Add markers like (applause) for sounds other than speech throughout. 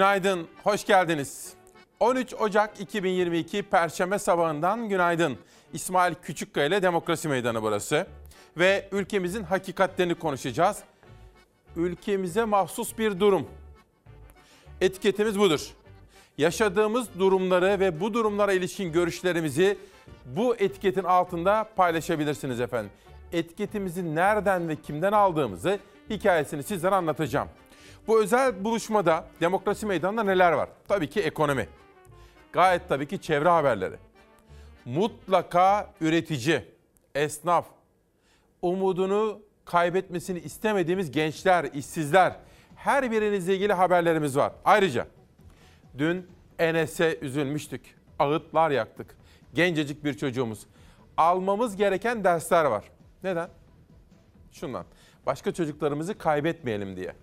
Günaydın, hoş geldiniz. 13 Ocak 2022 Perşembe sabahından günaydın. İsmail Küçükkaya ile Demokrasi Meydanı burası. Ve ülkemizin hakikatlerini konuşacağız. Ülkemize mahsus bir durum. Etiketimiz budur. Yaşadığımız durumları ve bu durumlara ilişkin görüşlerimizi bu etiketin altında paylaşabilirsiniz efendim. Etiketimizi nereden ve kimden aldığımızı hikayesini sizlere anlatacağım. Bu özel buluşmada demokrasi meydanında neler var? Tabii ki ekonomi. Gayet tabii ki çevre haberleri. Mutlaka üretici, esnaf, umudunu kaybetmesini istemediğimiz gençler, işsizler, her birinizle ilgili haberlerimiz var. Ayrıca dün Enes'e üzülmüştük. Ağıtlar yaktık. Gencecik bir çocuğumuz. Almamız gereken dersler var. Neden? Şundan. Başka çocuklarımızı kaybetmeyelim diye.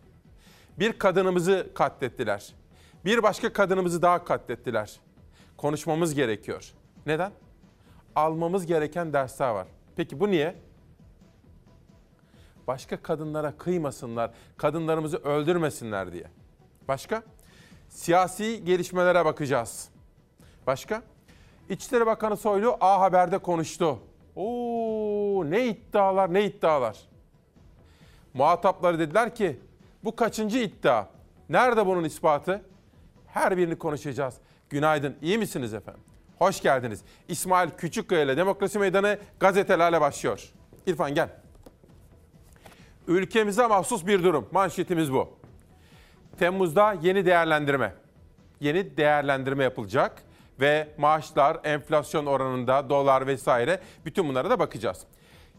Bir kadınımızı katlettiler. Bir başka kadınımızı daha katlettiler. Konuşmamız gerekiyor. Neden? Almamız gereken dersler var. Peki bu niye? Başka kadınlara kıymasınlar, kadınlarımızı öldürmesinler diye. Başka? Siyasi gelişmelere bakacağız. Başka? İçişleri Bakanı Soylu A Haber'de konuştu. Oo ne iddialar ne iddialar. Muhatapları dediler ki bu kaçıncı iddia? Nerede bunun ispatı? Her birini konuşacağız. Günaydın, iyi misiniz efendim? Hoş geldiniz. İsmail Küçükkaya ile Demokrasi Meydanı gazetelerle başlıyor. İrfan gel. Ülkemize mahsus bir durum. Manşetimiz bu. Temmuz'da yeni değerlendirme. Yeni değerlendirme yapılacak ve maaşlar, enflasyon oranında, dolar vesaire bütün bunlara da bakacağız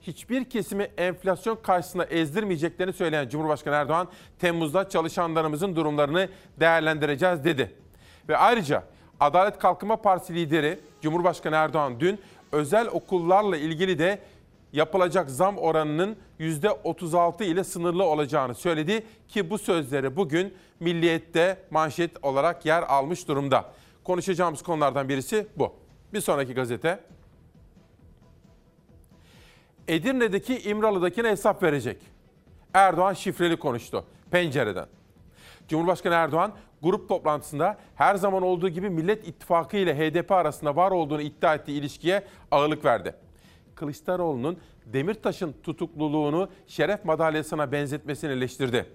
hiçbir kesimi enflasyon karşısında ezdirmeyeceklerini söyleyen Cumhurbaşkanı Erdoğan, Temmuz'da çalışanlarımızın durumlarını değerlendireceğiz dedi. Ve ayrıca Adalet Kalkınma Partisi lideri Cumhurbaşkanı Erdoğan dün özel okullarla ilgili de yapılacak zam oranının %36 ile sınırlı olacağını söyledi ki bu sözleri bugün Milliyet'te manşet olarak yer almış durumda. Konuşacağımız konulardan birisi bu. Bir sonraki gazete Edirne'deki İmralı'dakine hesap verecek. Erdoğan şifreli konuştu pencereden. Cumhurbaşkanı Erdoğan grup toplantısında her zaman olduğu gibi Millet İttifakı ile HDP arasında var olduğunu iddia ettiği ilişkiye ağırlık verdi. Kılıçdaroğlu'nun Demirtaş'ın tutukluluğunu şeref madalyasına benzetmesini eleştirdi.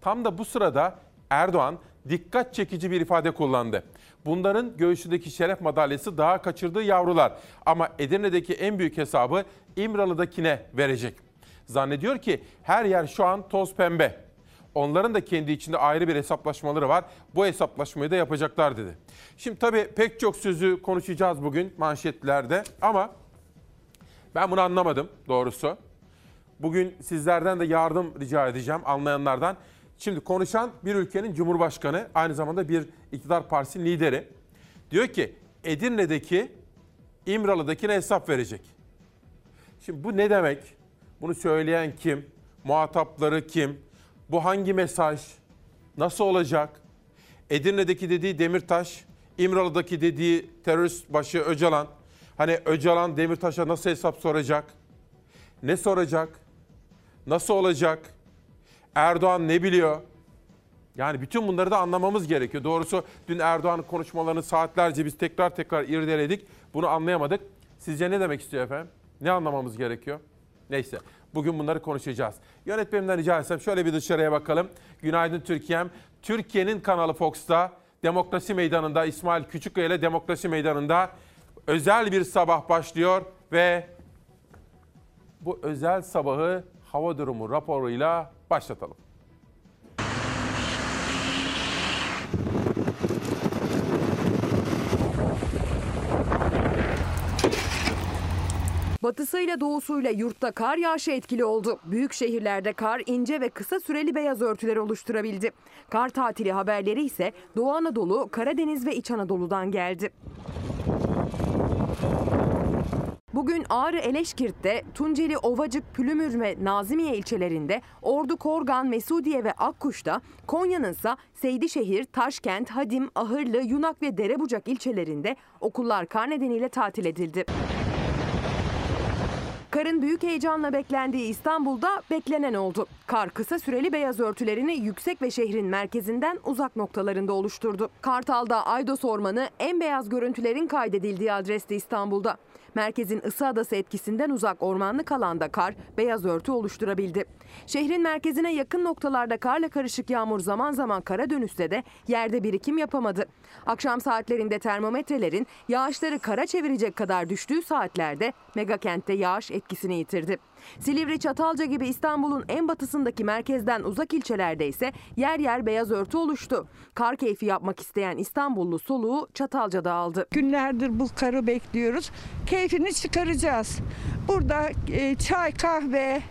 Tam da bu sırada Erdoğan dikkat çekici bir ifade kullandı. Bunların göğsündeki şeref madalyası daha kaçırdığı yavrular. Ama Edirne'deki en büyük hesabı İmralı'dakine verecek. Zannediyor ki her yer şu an toz pembe. Onların da kendi içinde ayrı bir hesaplaşmaları var. Bu hesaplaşmayı da yapacaklar dedi. Şimdi tabii pek çok sözü konuşacağız bugün manşetlerde ama ben bunu anlamadım doğrusu. Bugün sizlerden de yardım rica edeceğim anlayanlardan. Şimdi konuşan bir ülkenin cumhurbaşkanı, aynı zamanda bir iktidar partisinin lideri. Diyor ki Edirne'deki İmralı'dakine hesap verecek. Şimdi bu ne demek? Bunu söyleyen kim? Muhatapları kim? Bu hangi mesaj? Nasıl olacak? Edirne'deki dediği Demirtaş, İmralı'daki dediği terörist başı Öcalan. Hani Öcalan Demirtaş'a nasıl hesap soracak? Ne soracak? Nasıl olacak? Erdoğan ne biliyor? Yani bütün bunları da anlamamız gerekiyor. Doğrusu dün Erdoğan'ın konuşmalarını saatlerce biz tekrar tekrar irdeledik. Bunu anlayamadık. Sizce ne demek istiyor efendim? Ne anlamamız gerekiyor? Neyse bugün bunları konuşacağız. Yönetmenimden rica etsem şöyle bir dışarıya bakalım. Günaydın Türkiye'm. Türkiye'nin kanalı Fox'ta Demokrasi Meydanı'nda İsmail Küçükkaya ile Demokrasi Meydanı'nda özel bir sabah başlıyor ve bu özel sabahı hava durumu raporuyla başlatalım. Batısıyla doğusuyla yurtta kar yağışı etkili oldu. Büyük şehirlerde kar ince ve kısa süreli beyaz örtüler oluşturabildi. Kar tatili haberleri ise Doğu Anadolu, Karadeniz ve İç Anadolu'dan geldi. Bugün Ağrı Eleşkirt'te, Tunceli, Ovacık, Pülümür ve Nazimiye ilçelerinde, Ordu, Korgan, Mesudiye ve Akkuş'ta, Konya'nın ise Seydişehir, Taşkent, Hadim, Ahırlı, Yunak ve Derebucak ilçelerinde okullar kar nedeniyle tatil edildi. Karın büyük heyecanla beklendiği İstanbul'da beklenen oldu. Kar kısa süreli beyaz örtülerini yüksek ve şehrin merkezinden uzak noktalarında oluşturdu. Kartal'da Aydos Ormanı en beyaz görüntülerin kaydedildiği adresti İstanbul'da. Merkezin ısı adası etkisinden uzak ormanlık alanda kar beyaz örtü oluşturabildi. Şehrin merkezine yakın noktalarda karla karışık yağmur zaman zaman kara dönüşse de yerde birikim yapamadı. Akşam saatlerinde termometrelerin yağışları kara çevirecek kadar düştüğü saatlerde megakentte yağış etkisini yitirdi. Silivri, Çatalca gibi İstanbul'un en batısındaki merkezden uzak ilçelerde ise yer yer beyaz örtü oluştu. Kar keyfi yapmak isteyen İstanbullu soluğu Çatalca'da aldı. Günlerdir bu karı bekliyoruz. Keyfini çıkaracağız. Burada e, çay, kahve,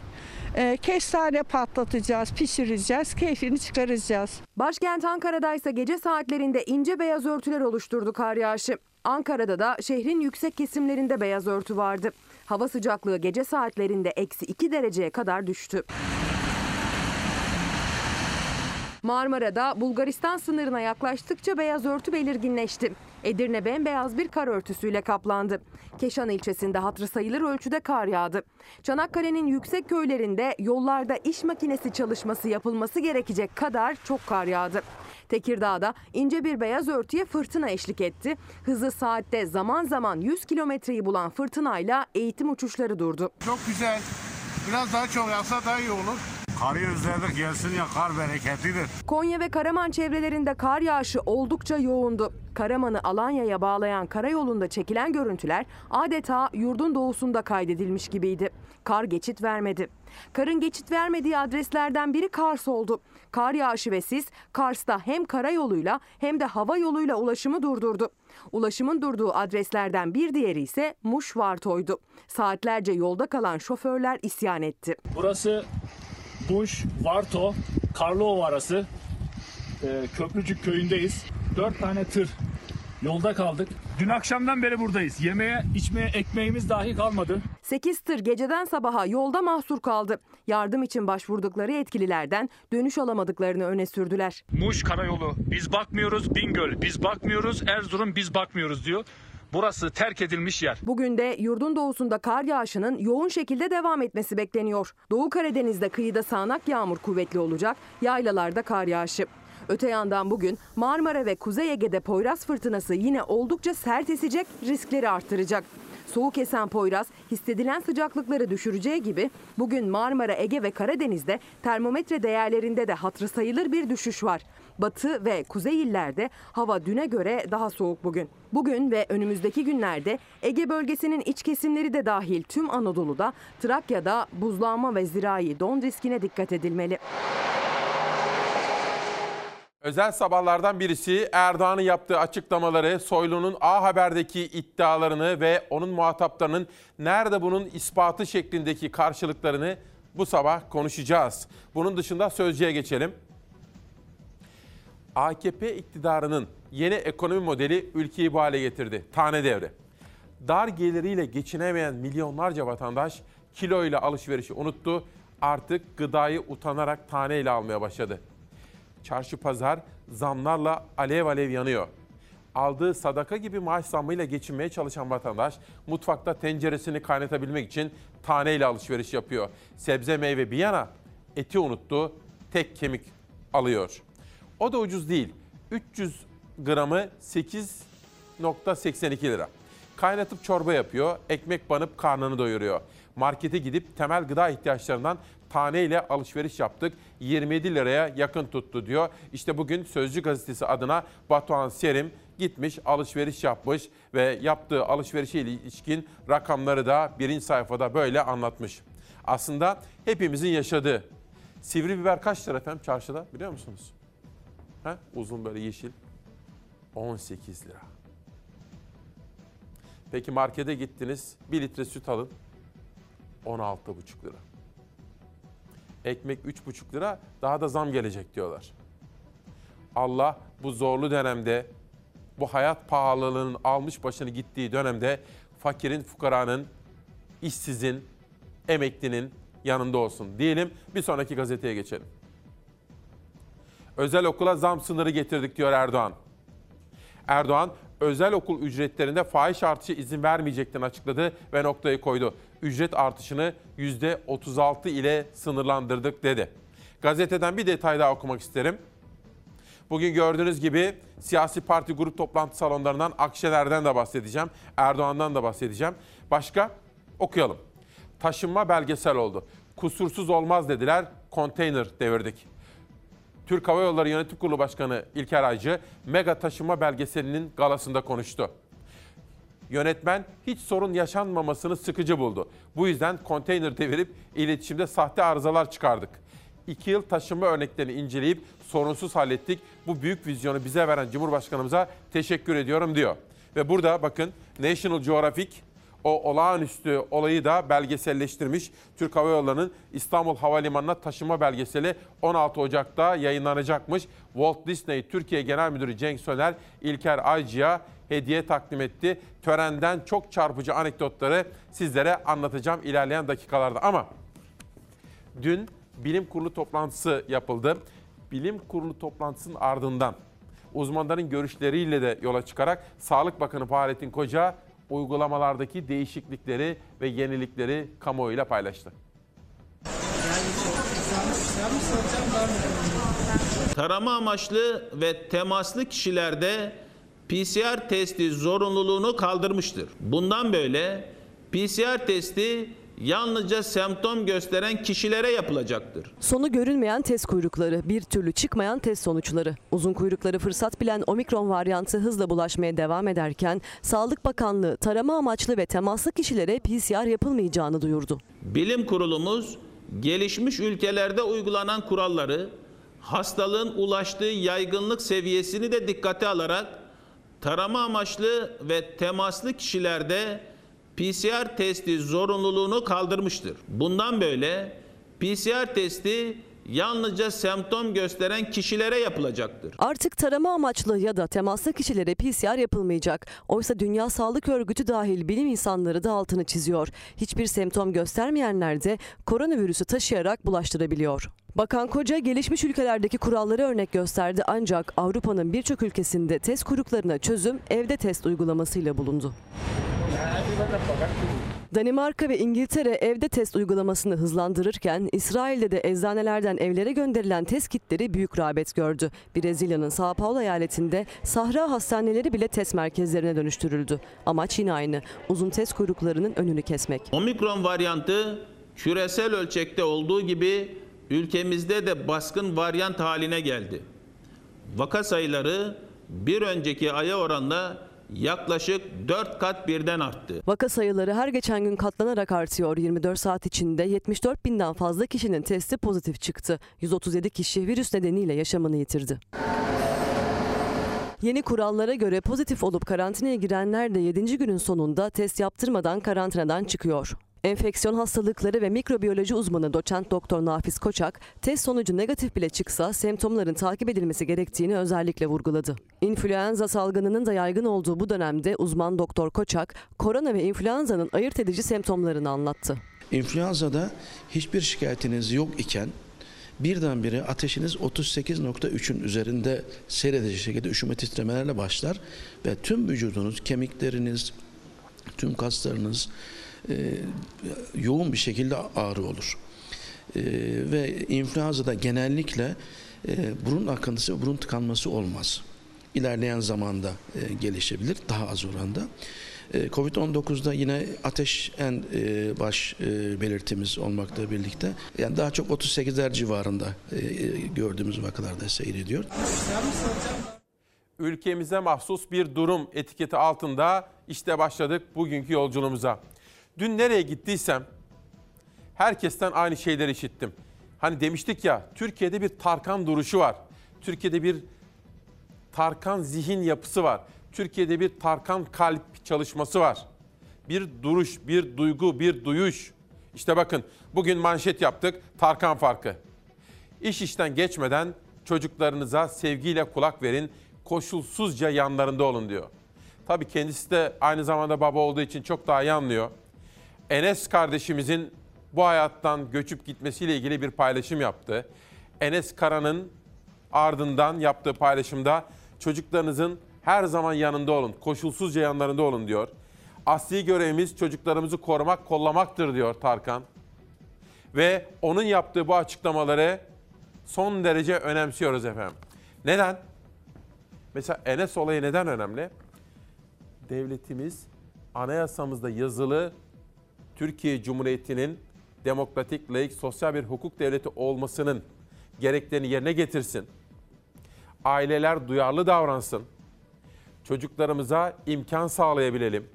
e, kestane patlatacağız, pişireceğiz, keyfini çıkaracağız. Başkent Ankara'da ise gece saatlerinde ince beyaz örtüler oluşturdu kar yağışı. Ankara'da da şehrin yüksek kesimlerinde beyaz örtü vardı. Hava sıcaklığı gece saatlerinde eksi 2 dereceye kadar düştü. Marmara'da Bulgaristan sınırına yaklaştıkça beyaz örtü belirginleşti. Edirne bembeyaz bir kar örtüsüyle kaplandı. Keşan ilçesinde hatırı sayılır ölçüde kar yağdı. Çanakkale'nin yüksek köylerinde yollarda iş makinesi çalışması yapılması gerekecek kadar çok kar yağdı. Tekirdağ'da ince bir beyaz örtüye fırtına eşlik etti. Hızı saatte zaman zaman 100 kilometreyi bulan fırtınayla eğitim uçuşları durdu. Çok güzel. Biraz daha çok yağsa daha iyi olur. Karı özledik gelsin ya kar bereketlidir. Konya ve Karaman çevrelerinde kar yağışı oldukça yoğundu. Karaman'ı Alanya'ya bağlayan karayolunda çekilen görüntüler adeta yurdun doğusunda kaydedilmiş gibiydi. Kar geçit vermedi. Karın geçit vermediği adreslerden biri Kars oldu. Kar yağışı ve sis Kars'ta hem karayoluyla hem de hava yoluyla ulaşımı durdurdu. Ulaşımın durduğu adreslerden bir diğeri ise Muş Vartoy'du. Saatlerce yolda kalan şoförler isyan etti. Burası Buş, Varto, Karlıova arası. Ee, Köprücük köyündeyiz. Dört tane tır. Yolda kaldık. Dün akşamdan beri buradayız. Yemeğe, içmeye ekmeğimiz dahi kalmadı. 8 tır geceden sabaha yolda mahsur kaldı. Yardım için başvurdukları yetkililerden dönüş alamadıklarını öne sürdüler. Muş Karayolu biz bakmıyoruz. Bingöl biz bakmıyoruz. Erzurum biz bakmıyoruz diyor. Burası terk edilmiş yer. Bugün de yurdun doğusunda kar yağışının yoğun şekilde devam etmesi bekleniyor. Doğu Karadeniz'de kıyıda sağanak yağmur kuvvetli olacak, yaylalarda kar yağışı. Öte yandan bugün Marmara ve Kuzey Ege'de Poyraz fırtınası yine oldukça sert esecek, riskleri arttıracak. Soğuk esen Poyraz hissedilen sıcaklıkları düşüreceği gibi bugün Marmara, Ege ve Karadeniz'de termometre değerlerinde de hatırı sayılır bir düşüş var. Batı ve kuzey illerde hava düne göre daha soğuk bugün. Bugün ve önümüzdeki günlerde Ege bölgesinin iç kesimleri de dahil tüm Anadolu'da Trakya'da buzlanma ve zirai don riskine dikkat edilmeli. Özel sabahlardan birisi Erdoğan'ın yaptığı açıklamaları, Soylu'nun A Haber'deki iddialarını ve onun muhataplarının nerede bunun ispatı şeklindeki karşılıklarını bu sabah konuşacağız. Bunun dışında sözcüye geçelim. AKP iktidarının yeni ekonomi modeli ülkeyi bu hale getirdi. Tane devre. Dar geliriyle geçinemeyen milyonlarca vatandaş kiloyla alışverişi unuttu. Artık gıdayı utanarak taneyle almaya başladı. Çarşı pazar zamlarla alev alev yanıyor. Aldığı sadaka gibi maaş zammıyla geçinmeye çalışan vatandaş mutfakta tenceresini kaynatabilmek için taneyle alışveriş yapıyor. Sebze meyve bir yana eti unuttu, tek kemik alıyor. O da ucuz değil. 300 gramı 8.82 lira. Kaynatıp çorba yapıyor, ekmek banıp karnını doyuruyor. Markete gidip temel gıda ihtiyaçlarından taneyle alışveriş yaptık. 27 liraya yakın tuttu diyor. İşte bugün Sözcü gazetesi adına Batuhan Serim gitmiş alışveriş yapmış ve yaptığı alışverişe ilişkin rakamları da birinci sayfada böyle anlatmış. Aslında hepimizin yaşadığı. Sivri biber kaç lira efendim çarşıda biliyor musunuz? He? Uzun böyle yeşil. 18 lira. Peki markete gittiniz, 1 litre süt alın. 16,5 lira. Ekmek 3,5 lira, daha da zam gelecek diyorlar. Allah bu zorlu dönemde, bu hayat pahalılığının almış başını gittiği dönemde fakirin, fukaranın, işsizin, emeklinin yanında olsun diyelim. Bir sonraki gazeteye geçelim. Özel okula zam sınırı getirdik diyor Erdoğan. Erdoğan özel okul ücretlerinde fahiş artışı izin vermeyeceklerini açıkladı ve noktayı koydu. Ücret artışını %36 ile sınırlandırdık dedi. Gazeteden bir detay daha okumak isterim. Bugün gördüğünüz gibi siyasi parti grup toplantı salonlarından Akşener'den de bahsedeceğim. Erdoğan'dan da bahsedeceğim. Başka? Okuyalım. Taşınma belgesel oldu. Kusursuz olmaz dediler. Konteyner devirdik. Türk Hava Yolları Yönetim Kurulu Başkanı İlker Aycı mega taşınma belgeselinin galasında konuştu. Yönetmen hiç sorun yaşanmamasını sıkıcı buldu. Bu yüzden konteyner devirip iletişimde sahte arızalar çıkardık. İki yıl taşınma örneklerini inceleyip sorunsuz hallettik. Bu büyük vizyonu bize veren Cumhurbaşkanımıza teşekkür ediyorum diyor. Ve burada bakın National Geographic o olağanüstü olayı da belgeselleştirmiş. Türk Hava Yolları'nın İstanbul Havalimanı'na taşıma belgeseli 16 Ocak'ta yayınlanacakmış. Walt Disney Türkiye Genel Müdürü Cenk Söner, İlker Aycı'ya hediye takdim etti. Törenden çok çarpıcı anekdotları sizlere anlatacağım ilerleyen dakikalarda. Ama dün bilim kurulu toplantısı yapıldı. Bilim kurulu toplantısının ardından uzmanların görüşleriyle de yola çıkarak Sağlık Bakanı Fahrettin Koca uygulamalardaki değişiklikleri ve yenilikleri kamuoyuyla paylaştı. Tarama amaçlı ve temaslı kişilerde PCR testi zorunluluğunu kaldırmıştır. Bundan böyle PCR testi yalnızca semptom gösteren kişilere yapılacaktır. Sonu görünmeyen test kuyrukları, bir türlü çıkmayan test sonuçları. Uzun kuyrukları fırsat bilen omikron varyantı hızla bulaşmaya devam ederken Sağlık Bakanlığı tarama amaçlı ve temaslı kişilere PCR yapılmayacağını duyurdu. Bilim kurulumuz gelişmiş ülkelerde uygulanan kuralları, hastalığın ulaştığı yaygınlık seviyesini de dikkate alarak tarama amaçlı ve temaslı kişilerde PCR testi zorunluluğunu kaldırmıştır. Bundan böyle PCR testi yalnızca semptom gösteren kişilere yapılacaktır. Artık tarama amaçlı ya da temaslı kişilere PCR yapılmayacak. Oysa Dünya Sağlık Örgütü dahil bilim insanları da altını çiziyor. Hiçbir semptom göstermeyenler de koronavirüsü taşıyarak bulaştırabiliyor. Bakan Koca gelişmiş ülkelerdeki kuralları örnek gösterdi ancak Avrupa'nın birçok ülkesinde test kuyruklarına çözüm evde test uygulamasıyla bulundu. Danimarka ve İngiltere evde test uygulamasını hızlandırırken İsrail'de de eczanelerden evlere gönderilen test kitleri büyük rağbet gördü. Brezilya'nın Sao Paulo eyaletinde sahra hastaneleri bile test merkezlerine dönüştürüldü. Amaç yine aynı. Uzun test kuyruklarının önünü kesmek. Omikron varyantı küresel ölçekte olduğu gibi ülkemizde de baskın varyant haline geldi. Vaka sayıları bir önceki aya oranla yaklaşık 4 kat birden arttı. Vaka sayıları her geçen gün katlanarak artıyor. 24 saat içinde 74 binden fazla kişinin testi pozitif çıktı. 137 kişi virüs nedeniyle yaşamını yitirdi. Yeni kurallara göre pozitif olup karantinaya girenler de 7. günün sonunda test yaptırmadan karantinadan çıkıyor. Enfeksiyon hastalıkları ve mikrobiyoloji uzmanı doçent doktor Nafiz Koçak, test sonucu negatif bile çıksa semptomların takip edilmesi gerektiğini özellikle vurguladı. İnfluenza salgınının da yaygın olduğu bu dönemde uzman doktor Koçak, korona ve influenza'nın ayırt edici semptomlarını anlattı. İnfluenza'da hiçbir şikayetiniz yok iken birdenbire ateşiniz 38.3'ün üzerinde seyredici şekilde üşüme titremelerle başlar ve tüm vücudunuz, kemikleriniz, tüm kaslarınız e, yoğun bir şekilde ağrı olur. E, ve influenza'da genellikle e, burun akıntısı ve burun tıkanması olmaz. İlerleyen zamanda e, gelişebilir daha az oranda. E, Covid-19'da yine ateş en e, baş e, belirtimiz olmakla birlikte yani daha çok 38'ler civarında e, gördüğümüz vakalarda seyrediyor. Ülkemize mahsus bir durum etiketi altında işte başladık bugünkü yolculuğumuza. Dün nereye gittiysem herkesten aynı şeyleri işittim. Hani demiştik ya Türkiye'de bir Tarkan duruşu var. Türkiye'de bir Tarkan zihin yapısı var. Türkiye'de bir Tarkan kalp çalışması var. Bir duruş, bir duygu, bir duyuş. İşte bakın bugün manşet yaptık Tarkan farkı. İş işten geçmeden çocuklarınıza sevgiyle kulak verin, koşulsuzca yanlarında olun diyor. Tabii kendisi de aynı zamanda baba olduğu için çok daha iyi anlıyor. Enes kardeşimizin bu hayattan göçüp gitmesiyle ilgili bir paylaşım yaptı. Enes Kara'nın ardından yaptığı paylaşımda çocuklarınızın her zaman yanında olun, koşulsuzca yanlarında olun diyor. Asli görevimiz çocuklarımızı korumak, kollamaktır diyor Tarkan. Ve onun yaptığı bu açıklamaları son derece önemsiyoruz efendim. Neden? Mesela Enes olayı neden önemli? Devletimiz anayasamızda yazılı Türkiye Cumhuriyeti'nin demokratik, layık, sosyal bir hukuk devleti olmasının gereklerini yerine getirsin. Aileler duyarlı davransın. Çocuklarımıza imkan sağlayabilelim.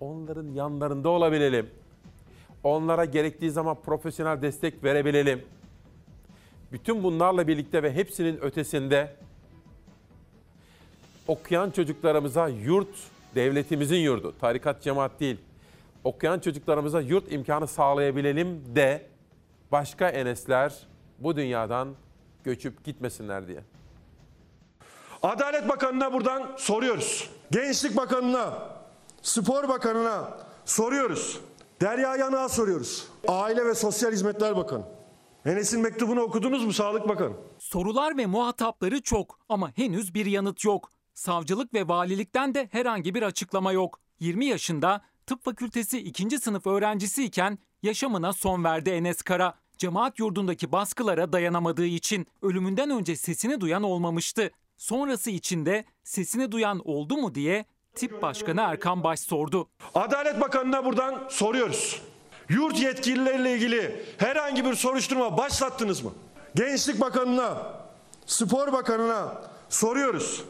Onların yanlarında olabilelim. Onlara gerektiği zaman profesyonel destek verebilelim. Bütün bunlarla birlikte ve hepsinin ötesinde okuyan çocuklarımıza yurt, devletimizin yurdu, tarikat cemaat değil, okuyan çocuklarımıza yurt imkanı sağlayabilelim de başka enesler bu dünyadan göçüp gitmesinler diye. Adalet Bakanı'na buradan soruyoruz. Gençlik Bakanı'na, Spor Bakanı'na soruyoruz. Derya Yanık'a soruyoruz. Aile ve Sosyal Hizmetler Bakanı. Enes'in mektubunu okudunuz mu Sağlık Bakanı? Sorular ve muhatapları çok ama henüz bir yanıt yok. Savcılık ve valilikten de herhangi bir açıklama yok. 20 yaşında tıp fakültesi 2. sınıf öğrencisiyken yaşamına son verdi Enes Kara. Cemaat yurdundaki baskılara dayanamadığı için ölümünden önce sesini duyan olmamıştı. Sonrası içinde sesini duyan oldu mu diye tip başkanı Erkan Baş sordu. Adalet Bakanı'na buradan soruyoruz. Yurt yetkilileriyle ilgili herhangi bir soruşturma başlattınız mı? Gençlik Bakanı'na, Spor Bakanı'na soruyoruz.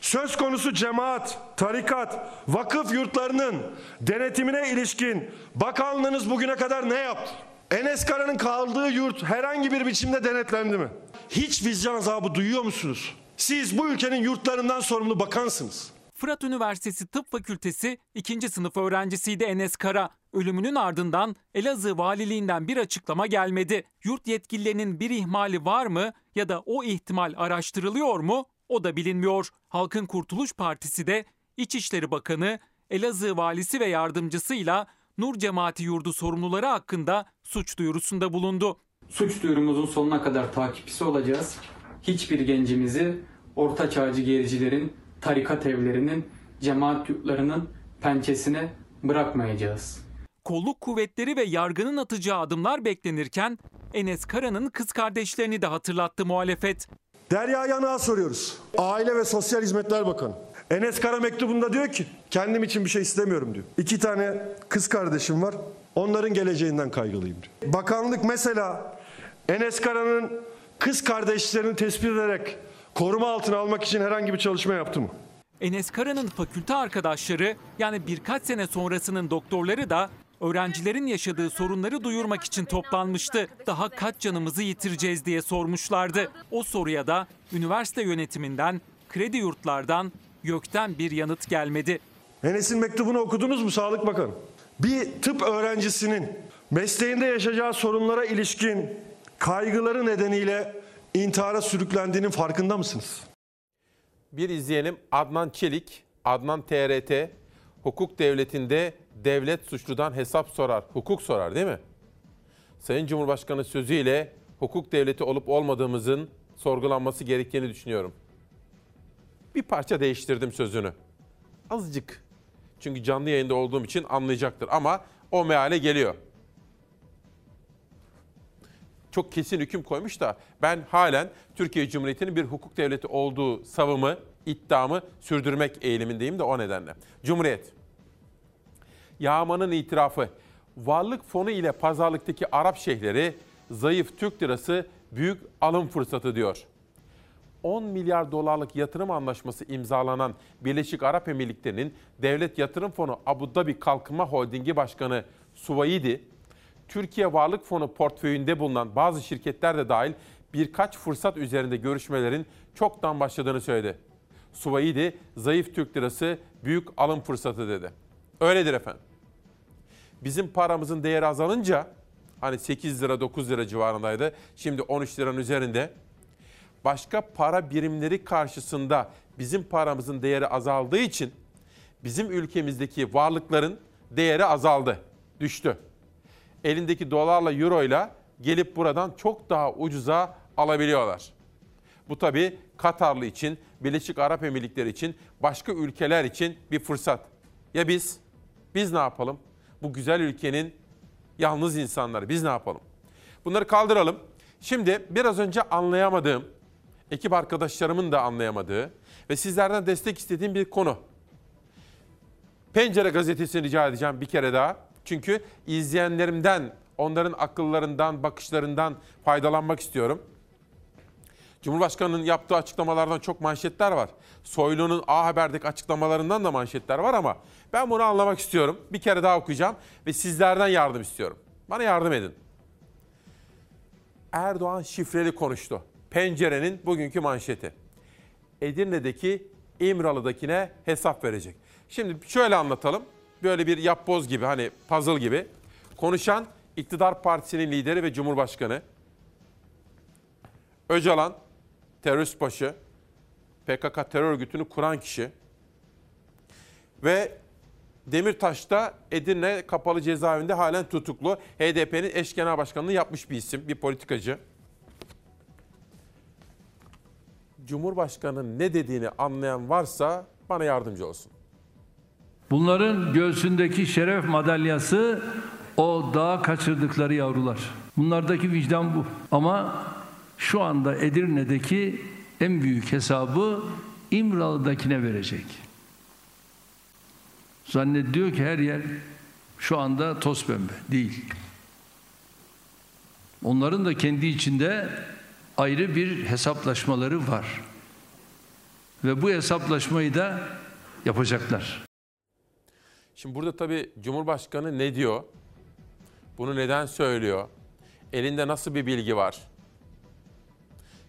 Söz konusu cemaat, tarikat, vakıf yurtlarının denetimine ilişkin bakanlığınız bugüne kadar ne yaptı? Enes Kara'nın kaldığı yurt herhangi bir biçimde denetlendi mi? Hiç vicdan azabı duyuyor musunuz? Siz bu ülkenin yurtlarından sorumlu bakansınız. Fırat Üniversitesi Tıp Fakültesi 2. sınıf öğrencisiydi Enes Kara. Ölümünün ardından Elazığ Valiliğinden bir açıklama gelmedi. Yurt yetkililerinin bir ihmali var mı ya da o ihtimal araştırılıyor mu? O da bilinmiyor. Halkın Kurtuluş Partisi de İçişleri Bakanı, Elazığ Valisi ve yardımcısıyla Nur Cemaati Yurdu sorumluları hakkında suç duyurusunda bulundu. Suç duyurumuzun sonuna kadar takipçisi olacağız. Hiçbir gencimizi orta çağcı gericilerin, tarikat evlerinin, cemaat yurtlarının pençesine bırakmayacağız. Kolluk kuvvetleri ve yargının atacağı adımlar beklenirken Enes Kara'nın kız kardeşlerini de hatırlattı muhalefet. Derya Yanık'a soruyoruz. Aile ve Sosyal Hizmetler Bakanı. Enes Kara mektubunda diyor ki kendim için bir şey istemiyorum diyor. İki tane kız kardeşim var. Onların geleceğinden kaygılıyım diyor. Bakanlık mesela Enes Kara'nın kız kardeşlerini tespit ederek koruma altına almak için herhangi bir çalışma yaptı mı? Enes Kara'nın fakülte arkadaşları yani birkaç sene sonrasının doktorları da öğrencilerin yaşadığı sorunları duyurmak için toplanmıştı. Daha kaç canımızı yitireceğiz diye sormuşlardı. O soruya da üniversite yönetiminden, kredi yurtlardan gökten bir yanıt gelmedi. Enes'in mektubunu okudunuz mu Sağlık Bakanı? Bir tıp öğrencisinin mesleğinde yaşayacağı sorunlara ilişkin kaygıları nedeniyle intihara sürüklendiğinin farkında mısınız? Bir izleyelim Adnan Çelik, Adnan TRT, hukuk devletinde devlet suçludan hesap sorar, hukuk sorar değil mi? Sayın Cumhurbaşkanı sözüyle hukuk devleti olup olmadığımızın sorgulanması gerektiğini düşünüyorum. Bir parça değiştirdim sözünü. Azıcık. Çünkü canlı yayında olduğum için anlayacaktır ama o meale geliyor. Çok kesin hüküm koymuş da ben halen Türkiye Cumhuriyeti'nin bir hukuk devleti olduğu savımı, iddiamı sürdürmek eğilimindeyim de o nedenle. Cumhuriyet. Yağmanın itirafı. Varlık fonu ile pazarlıktaki Arap şeyhleri zayıf Türk lirası büyük alım fırsatı diyor. 10 milyar dolarlık yatırım anlaşması imzalanan Birleşik Arap Emirlikleri'nin Devlet Yatırım Fonu Abu Dhabi Kalkınma Holdingi Başkanı Suvaidi, Türkiye Varlık Fonu portföyünde bulunan bazı şirketler de dahil birkaç fırsat üzerinde görüşmelerin çoktan başladığını söyledi. Suvaidi, zayıf Türk lirası büyük alım fırsatı dedi. Öyledir efendim. Bizim paramızın değeri azalınca hani 8 lira 9 lira civarındaydı. Şimdi 13 liranın üzerinde. Başka para birimleri karşısında bizim paramızın değeri azaldığı için bizim ülkemizdeki varlıkların değeri azaldı, düştü. Elindeki dolarla, euroyla gelip buradan çok daha ucuza alabiliyorlar. Bu tabii Katarlı için, Birleşik Arap Emirlikleri için, başka ülkeler için bir fırsat. Ya biz? Biz ne yapalım? Bu güzel ülkenin yalnız insanları biz ne yapalım? Bunları kaldıralım. Şimdi biraz önce anlayamadığım, ekip arkadaşlarımın da anlayamadığı ve sizlerden destek istediğim bir konu. Pencere gazetesini rica edeceğim bir kere daha. Çünkü izleyenlerimden, onların akıllarından, bakışlarından faydalanmak istiyorum. Cumhurbaşkanının yaptığı açıklamalardan çok manşetler var. Soylu'nun A Haber'deki açıklamalarından da manşetler var ama ben bunu anlamak istiyorum. Bir kere daha okuyacağım ve sizlerden yardım istiyorum. Bana yardım edin. Erdoğan şifreli konuştu. Pencerenin bugünkü manşeti. Edirne'deki İmralı'dakine hesap verecek. Şimdi şöyle anlatalım. Böyle bir yapboz gibi hani puzzle gibi. Konuşan iktidar partisinin lideri ve cumhurbaşkanı. Öcalan terörist başı, PKK terör örgütünü kuran kişi ve Demirtaş'ta Edirne Kapalı Cezaevinde halen tutuklu. HDP'nin eş genel başkanlığı yapmış bir isim, bir politikacı. Cumhurbaşkanının ne dediğini anlayan varsa bana yardımcı olsun. Bunların göğsündeki şeref madalyası o dağa kaçırdıkları yavrular. Bunlardaki vicdan bu. Ama şu anda Edirne'deki en büyük hesabı İmralı'dakine verecek. Zannediyor ki her yer şu anda toz pembe. Değil. Onların da kendi içinde ayrı bir hesaplaşmaları var. Ve bu hesaplaşmayı da yapacaklar. Şimdi burada tabii Cumhurbaşkanı ne diyor? Bunu neden söylüyor? Elinde nasıl bir bilgi var?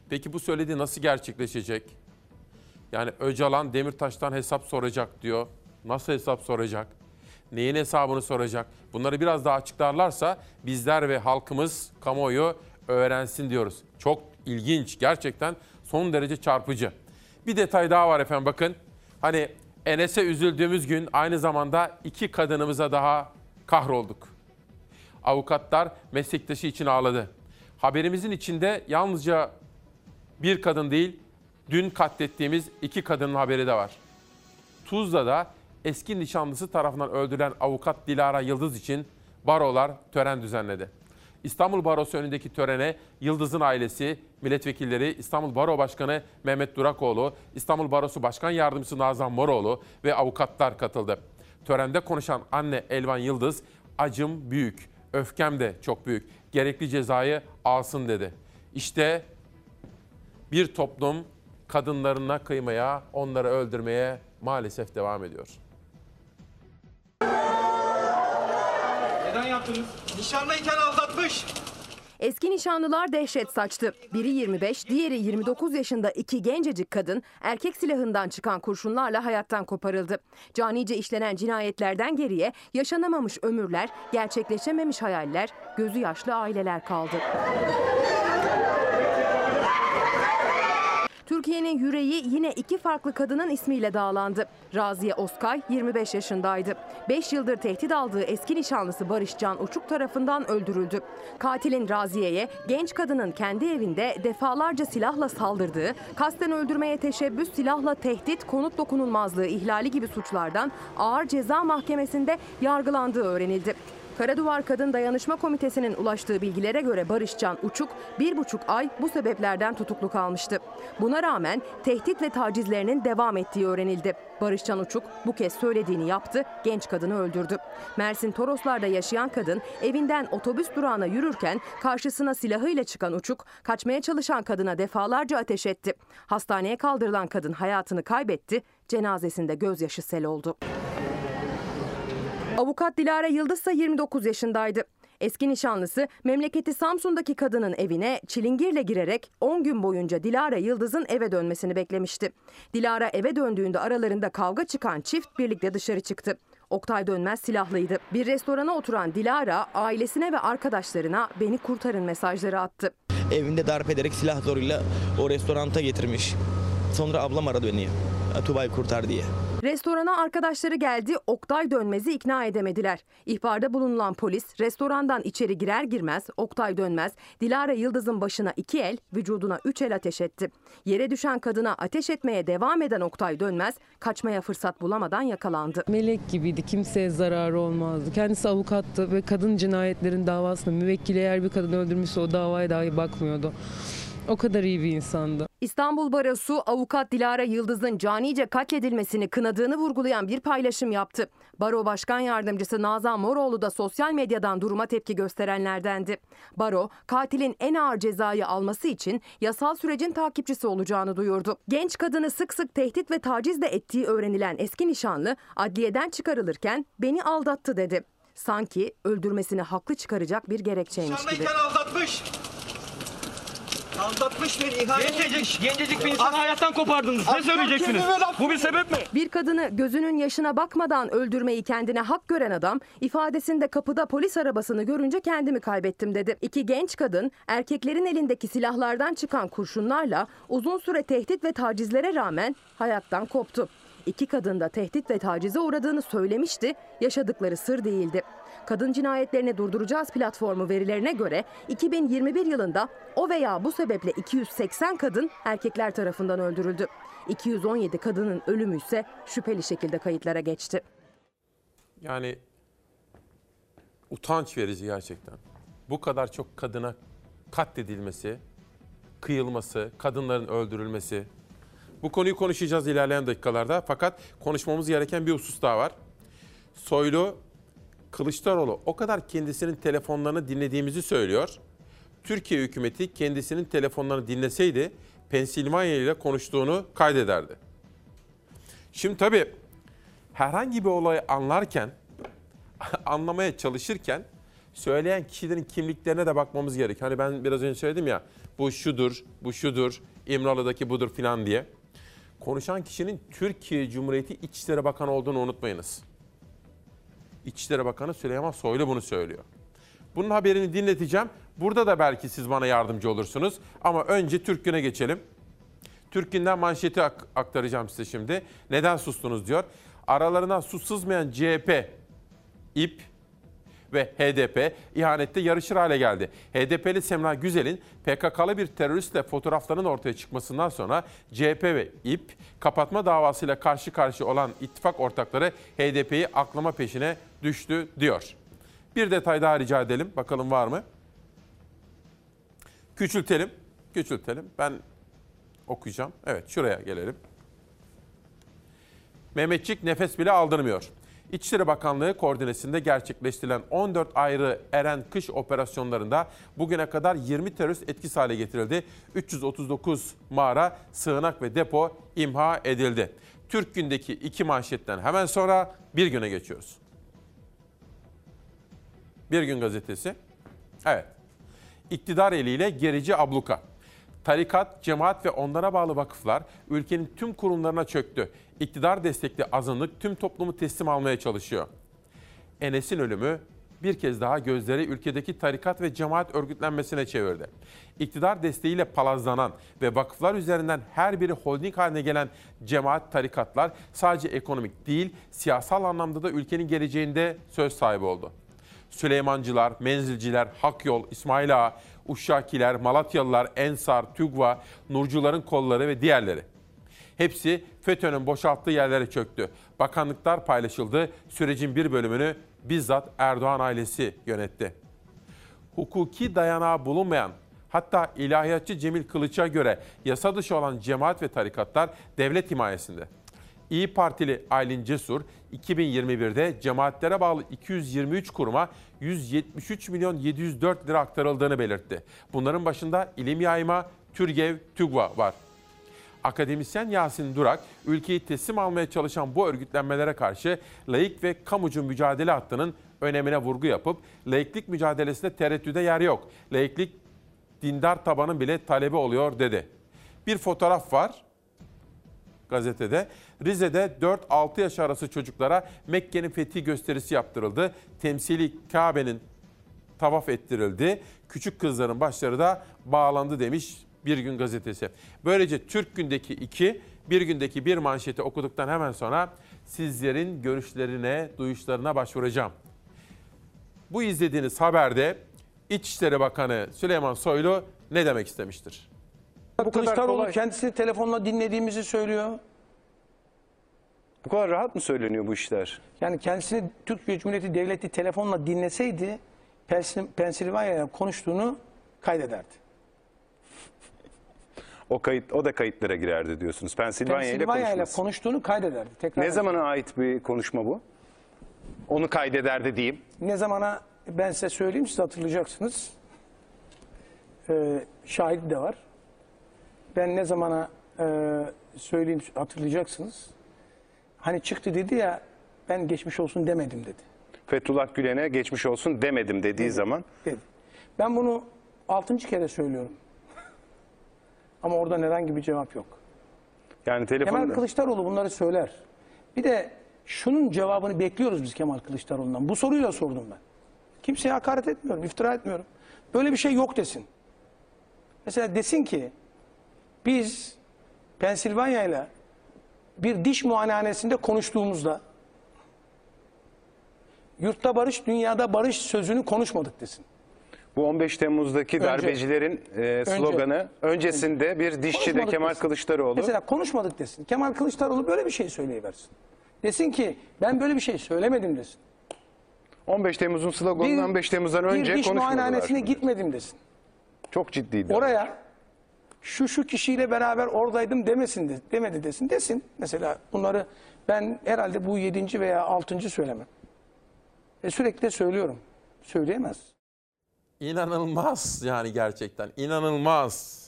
Peki bu söylediği nasıl gerçekleşecek? Yani Öcalan Demirtaş'tan hesap soracak diyor. Nasıl hesap soracak? Neyin hesabını soracak? Bunları biraz daha açıklarlarsa bizler ve halkımız, kamuoyu öğrensin diyoruz. Çok ilginç, gerçekten son derece çarpıcı. Bir detay daha var efendim bakın. Hani Enes'e üzüldüğümüz gün aynı zamanda iki kadınımıza daha kahrolduk. Avukatlar meslektaşı için ağladı. Haberimizin içinde yalnızca bir kadın değil, dün katlettiğimiz iki kadının haberi de var. Tuzla'da eski nişanlısı tarafından öldürülen avukat Dilara Yıldız için barolar tören düzenledi. İstanbul Barosu önündeki törene Yıldız'ın ailesi, milletvekilleri, İstanbul Baro Başkanı Mehmet Durakoğlu, İstanbul Barosu Başkan Yardımcısı Nazan Moroğlu ve avukatlar katıldı. Törende konuşan anne Elvan Yıldız, acım büyük, öfkem de çok büyük, gerekli cezayı alsın dedi. İşte bir toplum kadınlarına kıymaya, onları öldürmeye maalesef devam ediyor. Neden yaptınız? Nişanlıyken aldatmış. Eski nişanlılar dehşet saçtı. Biri 25, diğeri 29 yaşında iki gencecik kadın erkek silahından çıkan kurşunlarla hayattan koparıldı. Canice işlenen cinayetlerden geriye yaşanamamış ömürler, gerçekleşememiş hayaller, gözü yaşlı aileler kaldı. Türkiye'nin yüreği yine iki farklı kadının ismiyle dağlandı. Raziye Oskay 25 yaşındaydı. 5 yıldır tehdit aldığı eski nişanlısı Barış Can Uçuk tarafından öldürüldü. Katilin Raziye'ye genç kadının kendi evinde defalarca silahla saldırdığı, kasten öldürmeye teşebbüs, silahla tehdit, konut dokunulmazlığı ihlali gibi suçlardan ağır ceza mahkemesinde yargılandığı öğrenildi. Karaduvar Kadın Dayanışma Komitesi'nin ulaştığı bilgilere göre Barışcan Uçuk bir buçuk ay bu sebeplerden tutuklu kalmıştı. Buna rağmen tehdit ve tacizlerinin devam ettiği öğrenildi. Barışcan Uçuk bu kez söylediğini yaptı, genç kadını öldürdü. Mersin Toroslar'da yaşayan kadın evinden otobüs durağına yürürken karşısına silahıyla çıkan Uçuk kaçmaya çalışan kadına defalarca ateş etti. Hastaneye kaldırılan kadın hayatını kaybetti, cenazesinde gözyaşı sel oldu. Avukat Dilara Yıldız ise 29 yaşındaydı. Eski nişanlısı memleketi Samsun'daki kadının evine çilingirle girerek 10 gün boyunca Dilara Yıldız'ın eve dönmesini beklemişti. Dilara eve döndüğünde aralarında kavga çıkan çift birlikte dışarı çıktı. Oktay Dönmez silahlıydı. Bir restorana oturan Dilara ailesine ve arkadaşlarına beni kurtarın mesajları attı. Evinde darp ederek silah zoruyla o restoranta getirmiş. Sonra ablam aradı beni. Tuba'yı kurtar diye. Restorana arkadaşları geldi, Oktay Dönmez'i ikna edemediler. İhbarda bulunulan polis restorandan içeri girer girmez Oktay Dönmez, Dilara Yıldız'ın başına iki el, vücuduna üç el ateş etti. Yere düşen kadına ateş etmeye devam eden Oktay Dönmez kaçmaya fırsat bulamadan yakalandı. Melek gibiydi. Kimseye zararı olmazdı. Kendisi avukattı ve kadın cinayetlerin davasında müvekkili eğer bir kadın öldürmüşse o davaya dahi bakmıyordu. O kadar iyi bir insandı. İstanbul Barosu avukat Dilara Yıldız'ın canice katledilmesini kınadığını vurgulayan bir paylaşım yaptı. Baro Başkan Yardımcısı Nazan Moroğlu da sosyal medyadan duruma tepki gösterenlerdendi. Baro, katilin en ağır cezayı alması için yasal sürecin takipçisi olacağını duyurdu. Genç kadını sık sık tehdit ve taciz de ettiği öğrenilen eski nişanlı adliyeden çıkarılırken beni aldattı dedi. Sanki öldürmesini haklı çıkaracak bir gerekçeymiş gibi. Nişanlıyken aldatmış. Aldatmış beni, ihanet etmiş. Gencecik bir insanı hayattan kopardınız. Ne söyleyeceksiniz? Bu bir sebep mi? Bir kadını gözünün yaşına bakmadan öldürmeyi kendine hak gören adam ifadesinde kapıda polis arabasını görünce kendimi kaybettim dedi. İki genç kadın erkeklerin elindeki silahlardan çıkan kurşunlarla uzun süre tehdit ve tacizlere rağmen hayattan koptu. İki kadın da tehdit ve tacize uğradığını söylemişti, yaşadıkları sır değildi. Kadın cinayetlerini durduracağız platformu verilerine göre 2021 yılında o veya bu sebeple 280 kadın erkekler tarafından öldürüldü. 217 kadının ölümü ise şüpheli şekilde kayıtlara geçti. Yani utanç verici gerçekten. Bu kadar çok kadına katledilmesi, kıyılması, kadınların öldürülmesi. Bu konuyu konuşacağız ilerleyen dakikalarda. Fakat konuşmamız gereken bir husus daha var. Soylu Kılıçdaroğlu o kadar kendisinin telefonlarını dinlediğimizi söylüyor. Türkiye hükümeti kendisinin telefonlarını dinleseydi Pensilvanya ile konuştuğunu kaydederdi. Şimdi tabii herhangi bir olayı anlarken, (laughs) anlamaya çalışırken söyleyen kişilerin kimliklerine de bakmamız gerek. Hani ben biraz önce söyledim ya bu şudur, bu şudur, İmralı'daki budur filan diye. Konuşan kişinin Türkiye Cumhuriyeti İçişleri Bakanı olduğunu unutmayınız. İçişleri Bakanı Süleyman Soylu bunu söylüyor. Bunun haberini dinleteceğim. Burada da belki siz bana yardımcı olursunuz. Ama önce Türk Gün'e geçelim. Türk Gün'den manşeti ak- aktaracağım size şimdi. Neden sustunuz diyor. Aralarından sus sızmayan CHP, İP ve HDP ihanette yarışır hale geldi. HDP'li Semra Güzel'in PKK'lı bir teröristle fotoğraflarının ortaya çıkmasından sonra CHP ve İP kapatma davasıyla karşı karşıya olan ittifak ortakları HDP'yi aklama peşine düştü diyor. Bir detay daha rica edelim. Bakalım var mı? Küçültelim. Küçültelim. Ben okuyacağım. Evet şuraya gelelim. Mehmetçik nefes bile aldırmıyor. İçişleri Bakanlığı koordinesinde gerçekleştirilen 14 ayrı Eren kış operasyonlarında bugüne kadar 20 terörist etkisiz hale getirildi. 339 mağara, sığınak ve depo imha edildi. Türk Gün'deki iki manşetten hemen sonra bir güne geçiyoruz. Bir Gün Gazetesi. Evet. İktidar eliyle gerici abluka. Tarikat, cemaat ve onlara bağlı vakıflar ülkenin tüm kurumlarına çöktü. İktidar destekli azınlık tüm toplumu teslim almaya çalışıyor. Enes'in ölümü bir kez daha gözleri ülkedeki tarikat ve cemaat örgütlenmesine çevirdi. İktidar desteğiyle palazlanan ve vakıflar üzerinden her biri holding haline gelen cemaat tarikatlar sadece ekonomik değil, siyasal anlamda da ülkenin geleceğinde söz sahibi oldu. Süleymancılar, Menzilciler, Hakyol, İsmail Ağa, Uşşakiler, Malatyalılar, Ensar, TÜGVA, Nurcuların kolları ve diğerleri. Hepsi FETÖ'nün boşalttığı yerlere çöktü. Bakanlıklar paylaşıldı. Sürecin bir bölümünü bizzat Erdoğan ailesi yönetti. Hukuki dayanağı bulunmayan hatta ilahiyatçı Cemil Kılıç'a göre yasa dışı olan cemaat ve tarikatlar devlet himayesinde. İyi Partili Aylin Cesur 2021'de cemaatlere bağlı 223 kuruma 173 milyon 704 lira aktarıldığını belirtti. Bunların başında İlim Yayma, Türgev, TÜGVA var. Akademisyen Yasin Durak, ülkeyi teslim almaya çalışan bu örgütlenmelere karşı laik ve kamucu mücadele hattının önemine vurgu yapıp laiklik mücadelesinde tereddüde yer yok. Laiklik dindar tabanın bile talebi oluyor dedi. Bir fotoğraf var gazetede. Rize'de 4-6 yaş arası çocuklara Mekke'nin fethi gösterisi yaptırıldı. Temsili Kabe'nin tavaf ettirildi. Küçük kızların başları da bağlandı demiş Bir Gün Gazetesi. Böylece Türk Gün'deki iki, Bir gündeki bir manşeti okuduktan hemen sonra sizlerin görüşlerine, duyuşlarına başvuracağım. Bu izlediğiniz haberde İçişleri Bakanı Süleyman Soylu ne demek istemiştir? Bu Kılıçdaroğlu kendisini telefonla dinlediğimizi söylüyor. Bu kadar rahat mı söyleniyor bu işler? Yani kendisini Türkiye Cumhuriyeti Devleti telefonla dinleseydi Pensil- Pensilvanya'ya konuştuğunu kaydederdi. O kayıt o da kayıtlara girerdi diyorsunuz. Pensilvanya ile Pensilvanya ile konuşması. konuştuğunu kaydederdi. Tekrar Ne zamana ait bir konuşma bu? Onu kaydederdi diyeyim. Ne zamana ben size söyleyeyim siz hatırlayacaksınız. Ee, şahit de var. Ben ne zamana e, söyleyeyim hatırlayacaksınız. Hani çıktı dedi ya ben geçmiş olsun demedim dedi. Fethullah Gülen'e geçmiş olsun demedim dediği zaman dedi. Ben bunu altıncı kere söylüyorum. Ama oradan herhangi bir cevap yok. yani Kemal telefon Kılıçdaroğlu bunları söyler. Bir de şunun cevabını bekliyoruz biz Kemal Kılıçdaroğlu'ndan. Bu soruyla sordum ben. Kimseye hakaret etmiyorum, iftira etmiyorum. Böyle bir şey yok desin. Mesela desin ki biz Pensilvanya ile bir diş muayenehanesinde konuştuğumuzda yurtta barış, dünyada barış sözünü konuşmadık desin. Bu 15 Temmuz'daki Önce- darbecilerin e, sloganı öncesinde bir dişçi de Konuşmadık Kemal desin. Kılıçdaroğlu Mesela konuşmadık desin. Kemal Kılıçdaroğlu böyle bir şey söyleyiversin. Desin ki ben böyle bir şey söylemedim desin. 15 Temmuz'un sloganını 15 Temmuz'dan önce bir diş konuşmadılar. muayenehanesine gitmedim desin. Çok ciddiydi. Oraya şu şu kişiyle beraber oradaydım demesin de, demedi desin. Desin mesela bunları ben herhalde bu yedinci veya altıncı söylemem. E sürekli de söylüyorum. Söyleyemez. İnanılmaz yani gerçekten inanılmaz.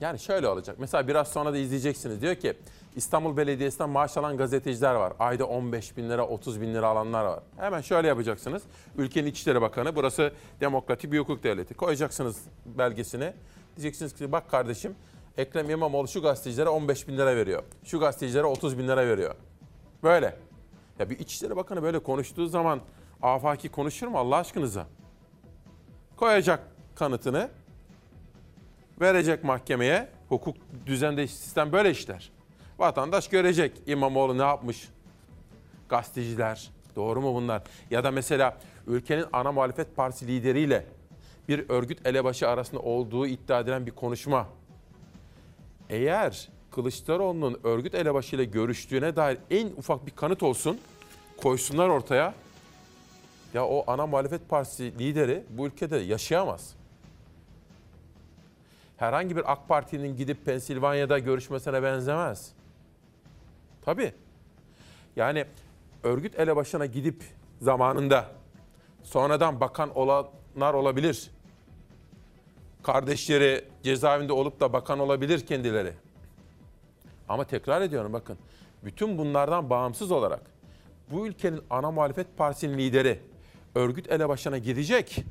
Yani şöyle olacak. Mesela biraz sonra da izleyeceksiniz. Diyor ki İstanbul Belediyesi'nden maaş alan gazeteciler var. Ayda 15 bin lira, 30 bin lira alanlar var. Hemen şöyle yapacaksınız. Ülkenin İçişleri Bakanı, burası demokratik bir hukuk devleti. Koyacaksınız belgesini. Diyeceksiniz ki bak kardeşim Ekrem İmamoğlu şu gazetecilere 15 bin lira veriyor. Şu gazetecilere 30 bin lira veriyor. Böyle. Ya bir İçişleri Bakanı böyle konuştuğu zaman afaki konuşur mu Allah aşkınıza? Koyacak kanıtını, verecek mahkemeye. Hukuk düzende sistem böyle işler. Vatandaş görecek İmamoğlu ne yapmış. Gazeteciler, doğru mu bunlar? Ya da mesela ülkenin ana muhalefet partisi lideriyle bir örgüt elebaşı arasında olduğu iddia edilen bir konuşma. Eğer Kılıçdaroğlu'nun örgüt elebaşıyla görüştüğüne dair en ufak bir kanıt olsun, koysunlar ortaya. Ya o ana muhalefet partisi lideri bu ülkede yaşayamaz. Herhangi bir AK Parti'nin gidip Pensilvanya'da görüşmesine benzemez. Tabii. Yani örgüt elebaşına gidip zamanında sonradan bakan olanlar olabilir. Kardeşleri cezaevinde olup da bakan olabilir kendileri. Ama tekrar ediyorum bakın. Bütün bunlardan bağımsız olarak bu ülkenin ana muhalefet partisinin lideri örgüt elebaşına gidecek,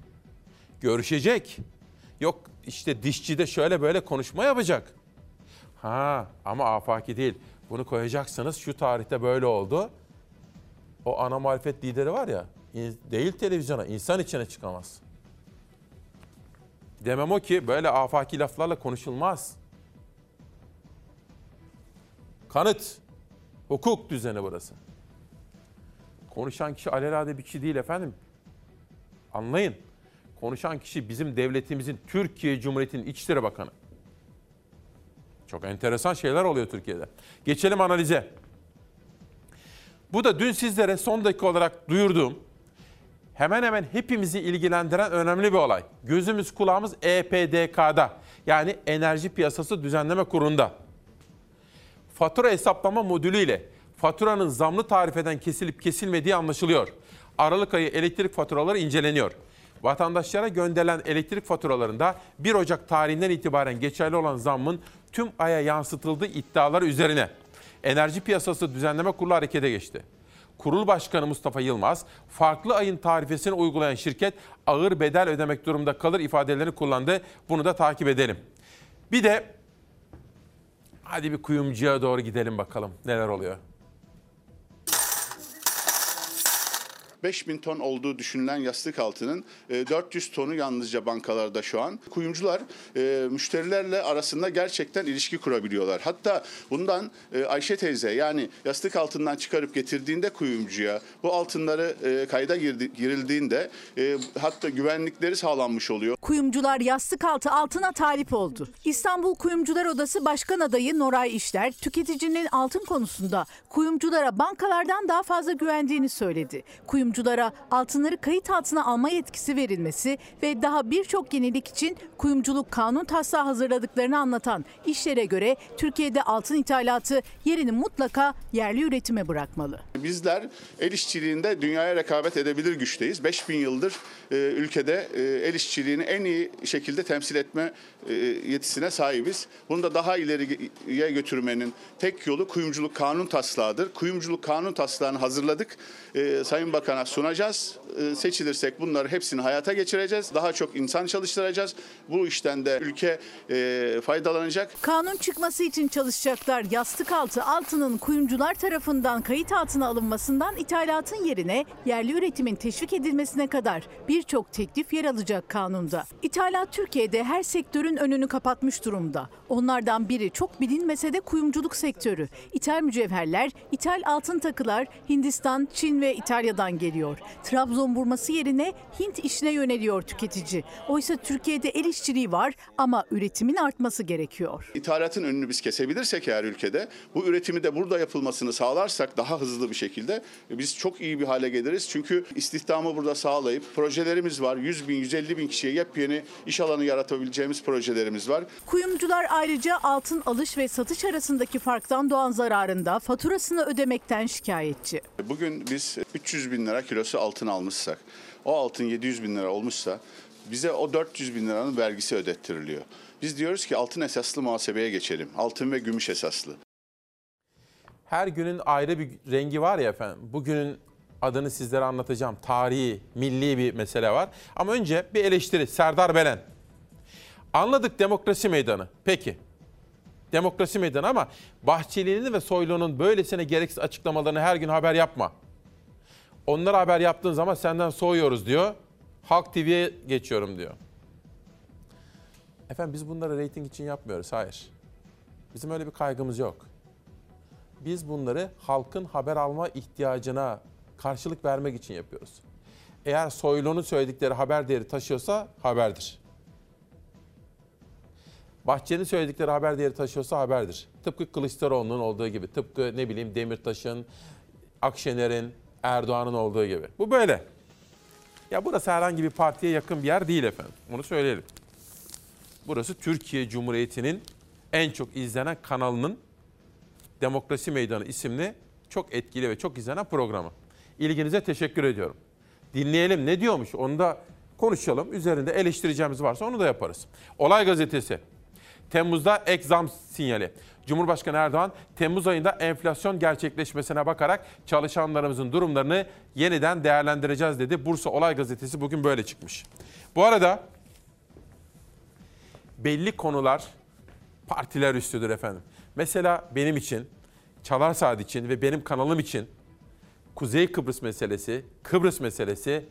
görüşecek. Yok işte dişçide şöyle böyle konuşma yapacak. Ha ama afaki değil. Bunu koyacaksınız şu tarihte böyle oldu. O ana muhalefet lideri var ya değil televizyona insan içine çıkamaz. Demem o ki böyle afaki laflarla konuşulmaz. Kanıt, hukuk düzeni burası. Konuşan kişi alelade bir kişi değil efendim. Anlayın. Konuşan kişi bizim devletimizin Türkiye Cumhuriyeti'nin İçişleri Bakanı. Çok enteresan şeyler oluyor Türkiye'de. Geçelim analize. Bu da dün sizlere son dakika olarak duyurduğum hemen hemen hepimizi ilgilendiren önemli bir olay. Gözümüz kulağımız EPDK'da yani Enerji Piyasası Düzenleme Kurulu'nda. Fatura hesaplama modülüyle faturanın zamlı tarifeden kesilip kesilmediği anlaşılıyor. Aralık ayı elektrik faturaları inceleniyor. Vatandaşlara gönderilen elektrik faturalarında 1 Ocak tarihinden itibaren geçerli olan zammın tüm aya yansıtıldığı iddiaları üzerine Enerji Piyasası Düzenleme Kurulu harekete geçti. Kurul Başkanı Mustafa Yılmaz, farklı ayın tarifesini uygulayan şirket ağır bedel ödemek durumunda kalır ifadelerini kullandı. Bunu da takip edelim. Bir de hadi bir kuyumcuya doğru gidelim bakalım neler oluyor. 5000 ton olduğu düşünülen yastık altının e, 400 tonu yalnızca bankalarda şu an. Kuyumcular e, müşterilerle arasında gerçekten ilişki kurabiliyorlar. Hatta bundan e, Ayşe teyze yani yastık altından çıkarıp getirdiğinde kuyumcuya bu altınları e, kayda girildiğinde e, hatta güvenlikleri sağlanmış oluyor. Kuyumcular yastık altı altına talip oldu. İstanbul Kuyumcular Odası Başkan Adayı Noray İşler, tüketicinin altın konusunda kuyumculara bankalardan daha fazla güvendiğini söyledi. Kuyumculara altınları kayıt altına alma yetkisi verilmesi ve daha birçok yenilik için kuyumculuk kanun taslağı hazırladıklarını anlatan işlere göre Türkiye'de altın ithalatı yerini mutlaka yerli üretime bırakmalı. Bizler el işçiliğinde dünyaya rekabet edebilir güçteyiz. 5000 yıldır e, ülkede e, el işçiliğini en iyi şekilde temsil etme yetisine sahibiz. Bunu da daha ileriye götürmenin tek yolu kuyumculuk kanun taslağıdır. Kuyumculuk kanun taslağını hazırladık. E, Sayın Bakan'a sunacağız. E, seçilirsek bunları hepsini hayata geçireceğiz. Daha çok insan çalıştıracağız. Bu işten de ülke e, faydalanacak. Kanun çıkması için çalışacaklar. Yastık altı altının kuyumcular tarafından kayıt altına alınmasından ithalatın yerine yerli üretimin teşvik edilmesine kadar birçok teklif yer alacak kanunda. İthalat Türkiye'de her sektörün önünü kapatmış durumda. Onlardan biri çok bilinmese de kuyumculuk sektörü. İthal mücevherler, ithal altın takılar Hindistan, Çin ve İtalya'dan geliyor. Trabzon burması yerine Hint işine yöneliyor tüketici. Oysa Türkiye'de el işçiliği var ama üretimin artması gerekiyor. İthalatın önünü biz kesebilirsek eğer ülkede bu üretimi de burada yapılmasını sağlarsak daha hızlı bir şekilde biz çok iyi bir hale geliriz. Çünkü istihdamı burada sağlayıp projelerimiz var. 100 bin, 150 bin kişiye yepyeni iş alanı yaratabileceğimiz projelerimiz var. Kuyumcular ayrıca altın alış ve satış arasındaki farktan doğan zararında faturasını ödemekten şikayetçi. Bugün biz 300 bin lira kilosu altın almışsak, o altın 700 bin lira olmuşsa bize o 400 bin liranın vergisi ödettiriliyor. Biz diyoruz ki altın esaslı muhasebeye geçelim. Altın ve gümüş esaslı. Her günün ayrı bir rengi var ya efendim. Bugünün adını sizlere anlatacağım. Tarihi, milli bir mesele var. Ama önce bir eleştiri. Serdar Belen. Anladık demokrasi meydanı. Peki. Demokrasi meydanı ama Bahçeli'nin ve Soylu'nun böylesine gereksiz açıklamalarını her gün haber yapma. Onlara haber yaptığın zaman senden soğuyoruz diyor. Halk TV'ye geçiyorum diyor. Efendim biz bunları reyting için yapmıyoruz. Hayır. Bizim öyle bir kaygımız yok. Biz bunları halkın haber alma ihtiyacına karşılık vermek için yapıyoruz. Eğer Soylu'nun söyledikleri haber değeri taşıyorsa haberdir. Bahçeli'nin söyledikleri haber değeri taşıyorsa haberdir. Tıpkı Kılıçdaroğlu'nun olduğu gibi, tıpkı ne bileyim Demirtaş'ın, Akşener'in, Erdoğan'ın olduğu gibi. Bu böyle. Ya burası herhangi bir partiye yakın bir yer değil efendim. Bunu söyleyelim. Burası Türkiye Cumhuriyeti'nin en çok izlenen kanalının Demokrasi Meydanı isimli çok etkili ve çok izlenen programı. İlginize teşekkür ediyorum. Dinleyelim ne diyormuş onu da konuşalım. Üzerinde eleştireceğimiz varsa onu da yaparız. Olay Gazetesi. Temmuz'da ek zam sinyali. Cumhurbaşkanı Erdoğan Temmuz ayında enflasyon gerçekleşmesine bakarak çalışanlarımızın durumlarını yeniden değerlendireceğiz dedi. Bursa Olay Gazetesi bugün böyle çıkmış. Bu arada belli konular partiler üstüdür efendim. Mesela benim için, Çalar Saat için ve benim kanalım için Kuzey Kıbrıs meselesi, Kıbrıs meselesi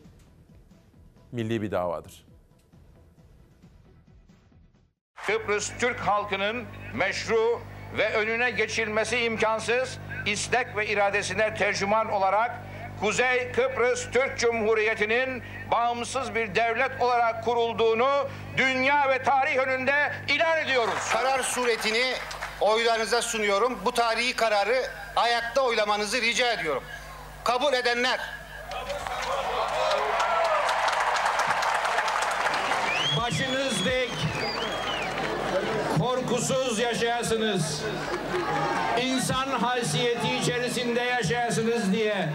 milli bir davadır. Kıbrıs Türk halkının meşru ve önüne geçilmesi imkansız istek ve iradesine tercüman olarak Kuzey Kıbrıs Türk Cumhuriyeti'nin bağımsız bir devlet olarak kurulduğunu dünya ve tarih önünde ilan ediyoruz. Karar suretini oylarınıza sunuyorum. Bu tarihi kararı ayakta oylamanızı rica ediyorum. Kabul edenler. Başınız dik, korkusuz yaşayasınız. İnsan haysiyeti içerisinde yaşayasınız diye.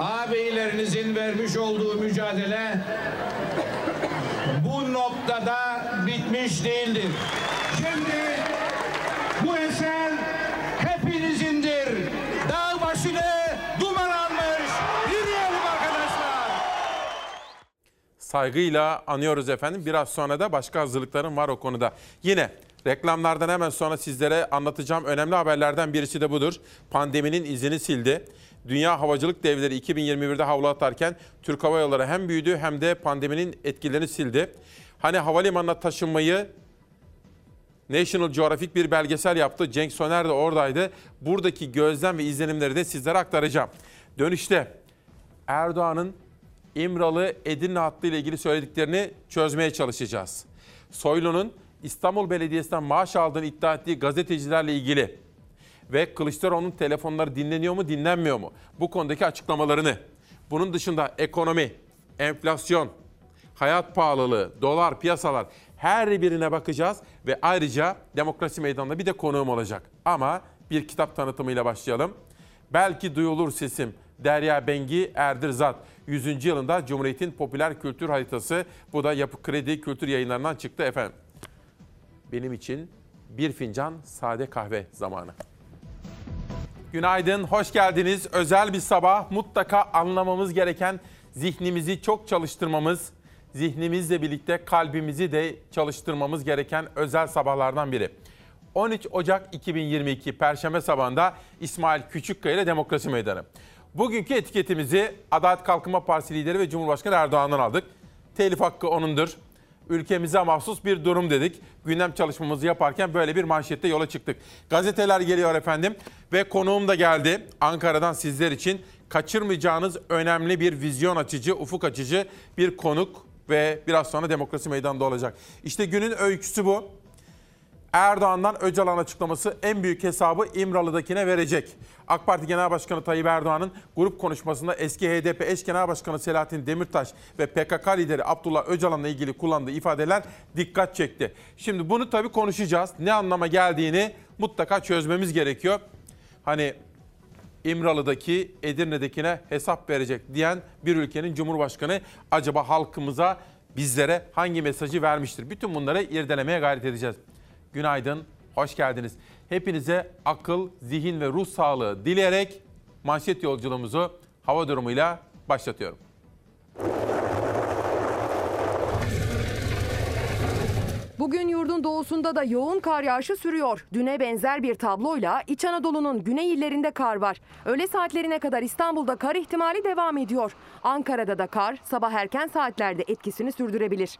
Ağabeylerinizin vermiş olduğu mücadele bu noktada bitmiş değildir. Şimdi bu eser hepinizindir. Dağ başını duman almış. Yürüyelim arkadaşlar. Saygıyla anıyoruz efendim. Biraz sonra da başka hazırlıklarım var o konuda. Yine Reklamlardan hemen sonra sizlere anlatacağım önemli haberlerden birisi de budur. Pandeminin izini sildi. Dünya Havacılık Devleri 2021'de havlu atarken Türk Hava Yolları hem büyüdü hem de pandeminin etkilerini sildi. Hani havalimanına taşınmayı National Geographic bir belgesel yaptı. Cenk Soner de oradaydı. Buradaki gözlem ve izlenimleri de sizlere aktaracağım. Dönüşte Erdoğan'ın İmralı Edirne hattı ile ilgili söylediklerini çözmeye çalışacağız. Soylu'nun İstanbul Belediyesi'nden maaş aldığını iddia ettiği gazetecilerle ilgili ve Kılıçdaroğlu'nun telefonları dinleniyor mu dinlenmiyor mu? Bu konudaki açıklamalarını. Bunun dışında ekonomi, enflasyon, hayat pahalılığı, dolar, piyasalar her birine bakacağız ve ayrıca demokrasi meydanında bir de konuğum olacak. Ama bir kitap tanıtımıyla başlayalım. Belki duyulur sesim. Derya Bengi Erdirzat 100. yılında Cumhuriyet'in popüler kültür haritası. Bu da Yapı Kredi Kültür Yayınlarından çıktı efendim. Benim için bir fincan sade kahve zamanı. Günaydın, hoş geldiniz. Özel bir sabah. Mutlaka anlamamız gereken, zihnimizi çok çalıştırmamız, zihnimizle birlikte kalbimizi de çalıştırmamız gereken özel sabahlardan biri. 13 Ocak 2022 Perşembe sabahında İsmail Küçükkaya ile Demokrasi Meydanı. Bugünkü etiketimizi Adalet Kalkınma Partisi lideri ve Cumhurbaşkanı Erdoğan'dan aldık. Telif hakkı onundur. Ülkemize mahsus bir durum dedik. Gündem çalışmamızı yaparken böyle bir manşette yola çıktık. Gazeteler geliyor efendim ve konuğum da geldi. Ankara'dan sizler için kaçırmayacağınız önemli bir vizyon açıcı, ufuk açıcı bir konuk ve biraz sonra demokrasi meydanında olacak. İşte günün öyküsü bu. Erdoğan'dan Öcalan açıklaması en büyük hesabı İmralı'dakine verecek. AK Parti Genel Başkanı Tayyip Erdoğan'ın grup konuşmasında eski HDP eş genel başkanı Selahattin Demirtaş ve PKK lideri Abdullah Öcalan'la ilgili kullandığı ifadeler dikkat çekti. Şimdi bunu tabii konuşacağız. Ne anlama geldiğini mutlaka çözmemiz gerekiyor. Hani İmralı'daki Edirne'dekine hesap verecek diyen bir ülkenin cumhurbaşkanı acaba halkımıza bizlere hangi mesajı vermiştir? Bütün bunları irdelemeye gayret edeceğiz. Günaydın, hoş geldiniz. Hepinize akıl, zihin ve ruh sağlığı dileyerek manşet yolculuğumuzu hava durumuyla başlatıyorum. Bugün yurdun doğusunda da yoğun kar yağışı sürüyor. Düne benzer bir tabloyla İç Anadolu'nun güney illerinde kar var. Öğle saatlerine kadar İstanbul'da kar ihtimali devam ediyor. Ankara'da da kar sabah erken saatlerde etkisini sürdürebilir.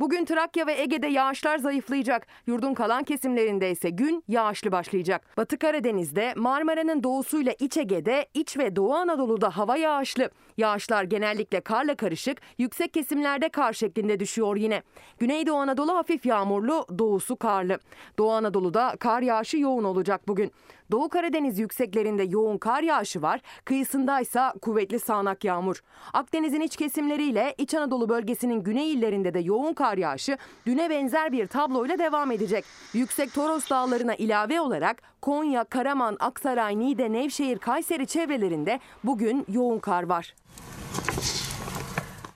Bugün Trakya ve Ege'de yağışlar zayıflayacak. Yurdun kalan kesimlerinde ise gün yağışlı başlayacak. Batı Karadeniz'de, Marmara'nın doğusuyla İç Ege'de, İç ve Doğu Anadolu'da hava yağışlı. Yağışlar genellikle karla karışık, yüksek kesimlerde kar şeklinde düşüyor yine. Güneydoğu Anadolu hafif yağmurlu, doğusu karlı. Doğu Anadolu'da kar yağışı yoğun olacak bugün. Doğu Karadeniz yükseklerinde yoğun kar yağışı var, kıyısındaysa kuvvetli sağanak yağmur. Akdeniz'in iç kesimleriyle İç Anadolu bölgesinin güney illerinde de yoğun kar yağışı düne benzer bir tabloyla devam edecek. Yüksek Toros dağlarına ilave olarak Konya, Karaman, Aksaray, Niğde, Nevşehir, Kayseri çevrelerinde bugün yoğun kar var.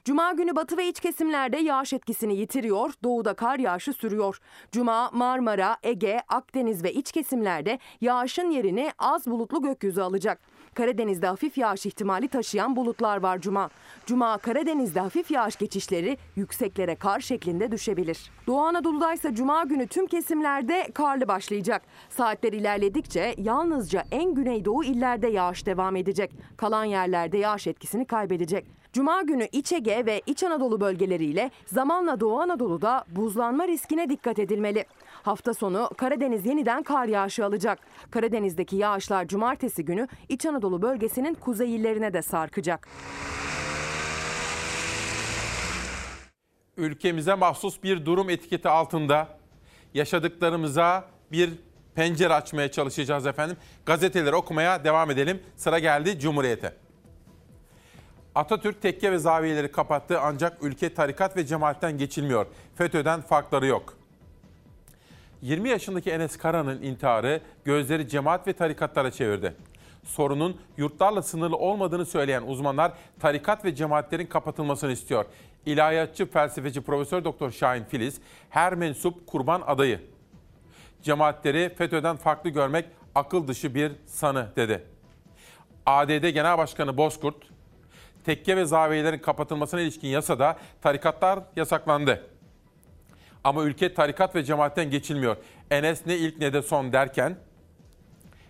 Cuma günü batı ve iç kesimlerde yağış etkisini yitiriyor, doğuda kar yağışı sürüyor. Cuma, Marmara, Ege, Akdeniz ve iç kesimlerde yağışın yerini az bulutlu gökyüzü alacak. Karadeniz'de hafif yağış ihtimali taşıyan bulutlar var Cuma. Cuma Karadeniz'de hafif yağış geçişleri yükseklere kar şeklinde düşebilir. Doğu Anadolu'da ise Cuma günü tüm kesimlerde karlı başlayacak. Saatler ilerledikçe yalnızca en güneydoğu illerde yağış devam edecek. Kalan yerlerde yağış etkisini kaybedecek. Cuma günü İç Ege ve İç Anadolu bölgeleriyle zamanla Doğu Anadolu'da buzlanma riskine dikkat edilmeli. Hafta sonu Karadeniz yeniden kar yağışı alacak. Karadeniz'deki yağışlar cumartesi günü İç Anadolu bölgesinin kuzey illerine de sarkacak. Ülkemize mahsus bir durum etiketi altında yaşadıklarımıza bir pencere açmaya çalışacağız efendim. Gazeteleri okumaya devam edelim. Sıra geldi Cumhuriyet'e. Atatürk tekke ve zaviyeleri kapattı ancak ülke tarikat ve cemaatten geçilmiyor. FETÖ'den farkları yok. 20 yaşındaki Enes Kara'nın intiharı gözleri cemaat ve tarikatlara çevirdi. Sorunun yurtlarla sınırlı olmadığını söyleyen uzmanlar tarikat ve cemaatlerin kapatılmasını istiyor. İlahiyatçı felsefeci Profesör Doktor Şahin Filiz her mensup kurban adayı. Cemaatleri FETÖ'den farklı görmek akıl dışı bir sanı dedi. ADD Genel Başkanı Bozkurt, tekke ve zaviyelerin kapatılmasına ilişkin yasada tarikatlar yasaklandı. Ama ülke tarikat ve cemaatten geçilmiyor. Enes ne ilk ne de son derken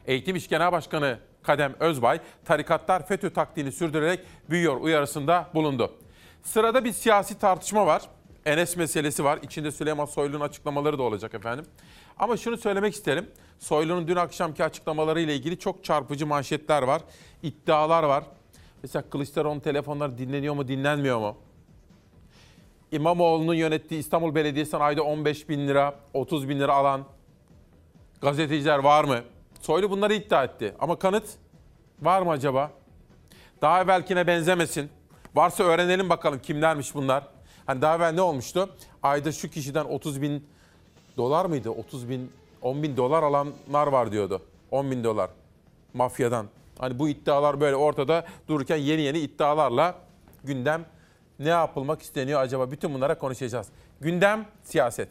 Eğitim İş Genel Başkanı Kadem Özbay tarikatlar FETÖ taktiğini sürdürerek büyüyor uyarısında bulundu. Sırada bir siyasi tartışma var. Enes meselesi var. İçinde Süleyman Soylu'nun açıklamaları da olacak efendim. Ama şunu söylemek isterim. Soylu'nun dün akşamki açıklamaları ile ilgili çok çarpıcı manşetler var. iddialar var. Mesela Kılıçdaroğlu'nun telefonları dinleniyor mu dinlenmiyor mu? İmamoğlu'nun yönettiği İstanbul Belediyesi'nden ayda 15 bin lira, 30 bin lira alan gazeteciler var mı? Soylu bunları iddia etti. Ama kanıt var mı acaba? Daha evvelkine benzemesin. Varsa öğrenelim bakalım kimlermiş bunlar. Hani daha evvel ne olmuştu? Ayda şu kişiden 30 bin dolar mıydı? 30 bin, 10 bin dolar alanlar var diyordu. 10 bin dolar mafyadan. Hani bu iddialar böyle ortada dururken yeni yeni iddialarla gündem ne yapılmak isteniyor acaba? Bütün bunlara konuşacağız. Gündem siyaset.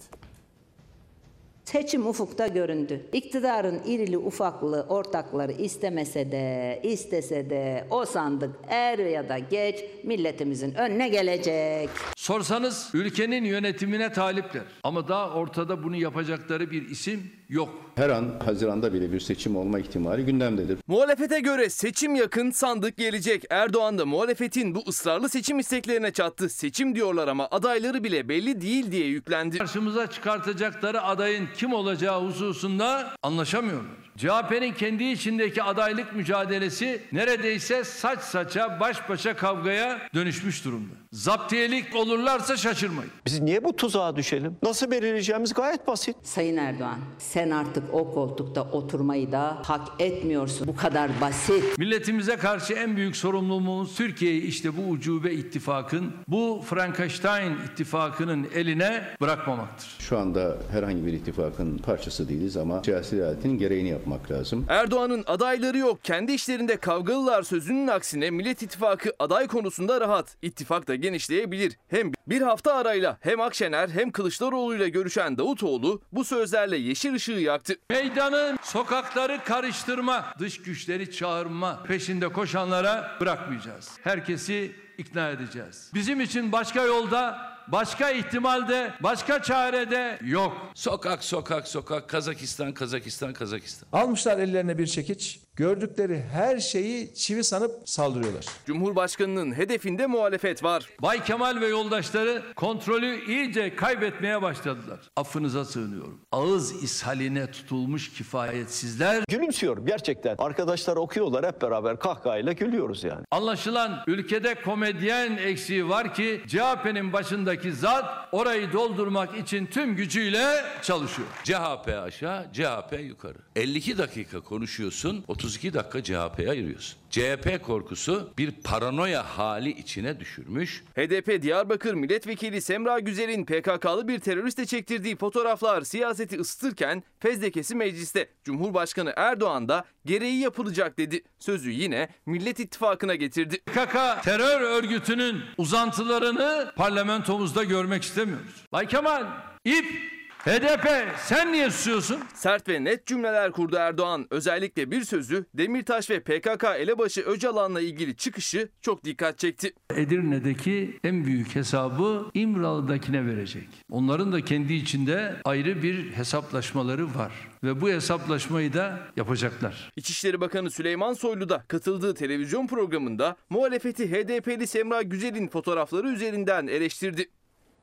Seçim ufukta göründü. İktidarın irili ufaklı ortakları istemese de, istese de o sandık er ya da geç milletimizin önüne gelecek. Sorsanız ülkenin yönetimine talipler. Ama daha ortada bunu yapacakları bir isim yok. Her an Haziran'da bile bir seçim olma ihtimali gündemdedir. Muhalefete göre seçim yakın sandık gelecek. Erdoğan da muhalefetin bu ısrarlı seçim isteklerine çattı. Seçim diyorlar ama adayları bile belli değil diye yüklendi. Karşımıza çıkartacakları adayın kim olacağı hususunda anlaşamıyorlar. CHP'nin kendi içindeki adaylık mücadelesi neredeyse saç saça baş başa kavgaya dönüşmüş durumda. Zaptiyelik olurlarsa şaşırmayın. Biz niye bu tuzağa düşelim? Nasıl belirleyeceğimiz gayet basit. Sayın Erdoğan sen artık o koltukta oturmayı da hak etmiyorsun. Bu kadar basit. Milletimize karşı en büyük sorumluluğumuz Türkiye'yi işte bu ucube ittifakın, bu Frankenstein ittifakının eline bırakmamaktır. Şu anda herhangi bir ittifakın parçası değiliz ama siyasi realitenin gereğini yapmak lazım. Erdoğan'ın adayları yok. Kendi işlerinde kavgalılar sözünün aksine Millet İttifakı aday konusunda rahat. İttifak da genişleyebilir. Hem bir hafta arayla hem Akşener hem Kılıçdaroğlu'yla görüşen Davutoğlu bu sözlerle yeşil ışığı yaktı. Meydanın sokakları karıştırma, dış güçleri çağırma peşinde koşanlara bırakmayacağız. Herkesi ikna edeceğiz. Bizim için başka yolda Başka ihtimalde, başka çarede yok. Sokak sokak sokak Kazakistan Kazakistan Kazakistan. Almışlar ellerine bir çekiç. Gördükleri her şeyi çivi sanıp saldırıyorlar. Cumhurbaşkanının hedefinde muhalefet var. Bay Kemal ve yoldaşları kontrolü iyice kaybetmeye başladılar. Affınıza sığınıyorum. Ağız ishaline tutulmuş kifayetsizler. Gülümsüyorum gerçekten. Arkadaşlar okuyorlar hep beraber kahkahayla gülüyoruz yani. Anlaşılan ülkede komedyen eksiği var ki CHP'nin başındaki zat orayı doldurmak için tüm gücüyle çalışıyor. CHP aşağı CHP yukarı. 52 dakika konuşuyorsun 32 dakika CHP'ye ayırıyorsun. CHP korkusu bir paranoya hali içine düşürmüş. HDP Diyarbakır Milletvekili Semra Güzel'in PKK'lı bir teröriste çektirdiği fotoğraflar siyaseti ısıtırken fezlekesi mecliste. Cumhurbaşkanı Erdoğan da gereği yapılacak dedi. Sözü yine Millet İttifakı'na getirdi. PKK terör örgütünün uzantılarını parlamentomuzda görmek istemiyoruz. Bay Kemal, ip HDP sen niye susuyorsun? Sert ve net cümleler kurdu Erdoğan. Özellikle bir sözü Demirtaş ve PKK elebaşı Öcalan'la ilgili çıkışı çok dikkat çekti. Edirne'deki en büyük hesabı İmralı'dakine verecek. Onların da kendi içinde ayrı bir hesaplaşmaları var ve bu hesaplaşmayı da yapacaklar. İçişleri Bakanı Süleyman Soylu da katıldığı televizyon programında muhalefeti HDP'li Semra Güzel'in fotoğrafları üzerinden eleştirdi.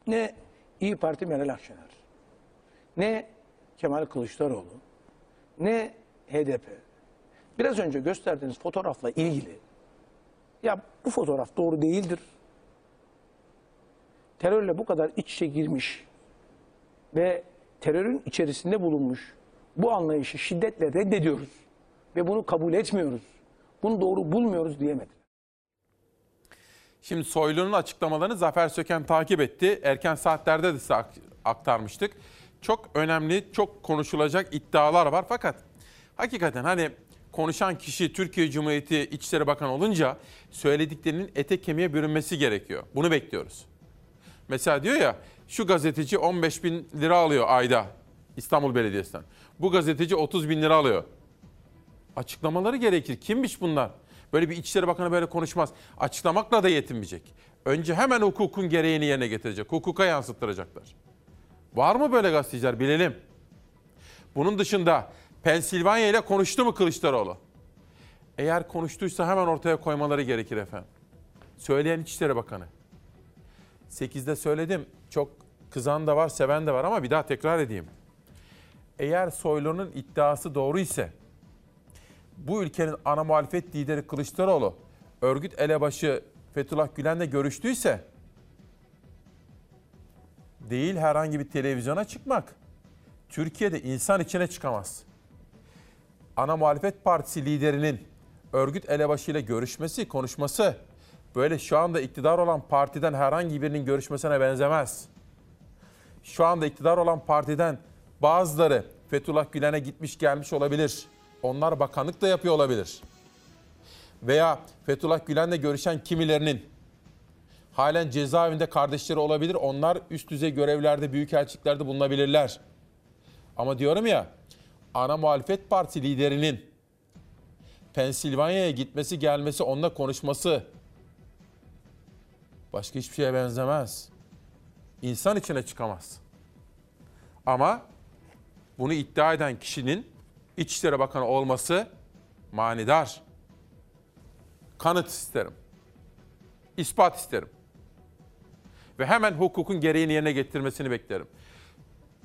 Ne İyi Parti Meral Akşener, ne Kemal Kılıçdaroğlu, ne HDP. Biraz önce gösterdiğiniz fotoğrafla ilgili ya bu fotoğraf doğru değildir. Terörle bu kadar iç içe girmiş ve terörün içerisinde bulunmuş bu anlayışı şiddetle reddediyoruz ve bunu kabul etmiyoruz. Bunu doğru bulmuyoruz diyemedi. Şimdi Soylu'nun açıklamalarını Zafer Söken takip etti. Erken saatlerde de aktarmıştık. Çok önemli, çok konuşulacak iddialar var. Fakat hakikaten hani konuşan kişi Türkiye Cumhuriyeti İçişleri Bakanı olunca söylediklerinin ete kemiğe bürünmesi gerekiyor. Bunu bekliyoruz. Mesela diyor ya şu gazeteci 15 bin lira alıyor ayda İstanbul Belediyesi'nden. Bu gazeteci 30 bin lira alıyor. Açıklamaları gerekir. Kimmiş bunlar? Böyle bir İçişleri Bakanı böyle konuşmaz. Açıklamakla da yetinmeyecek. Önce hemen hukukun gereğini yerine getirecek. Hukuka yansıttıracaklar. Var mı böyle gazeteciler bilelim. Bunun dışında Pensilvanya ile konuştu mu Kılıçdaroğlu? Eğer konuştuysa hemen ortaya koymaları gerekir efendim. Söyleyen İçişleri Bakanı. 8'de söyledim. Çok kızan da var, seven de var ama bir daha tekrar edeyim. Eğer Soylu'nun iddiası doğru ise bu ülkenin ana muhalefet lideri Kılıçdaroğlu örgüt elebaşı Fethullah Gülen'le görüştüyse değil herhangi bir televizyona çıkmak. Türkiye'de insan içine çıkamaz. Ana muhalefet partisi liderinin örgüt elebaşıyla görüşmesi, konuşması böyle şu anda iktidar olan partiden herhangi birinin görüşmesine benzemez. Şu anda iktidar olan partiden bazıları Fethullah Gülen'e gitmiş gelmiş olabilir. Onlar bakanlık da yapıyor olabilir. Veya Fethullah Gülen'le görüşen kimilerinin halen cezaevinde kardeşleri olabilir. Onlar üst düzey görevlerde, büyükelçiliklerde bulunabilirler. Ama diyorum ya, ana muhalefet partisi liderinin Pensilvanya'ya gitmesi, gelmesi, onunla konuşması başka hiçbir şeye benzemez. İnsan içine çıkamaz. Ama bunu iddia eden kişinin İçişleri Bakanı olması manidar. Kanıt isterim. İspat isterim. Ve hemen hukukun gereğini yerine getirmesini beklerim.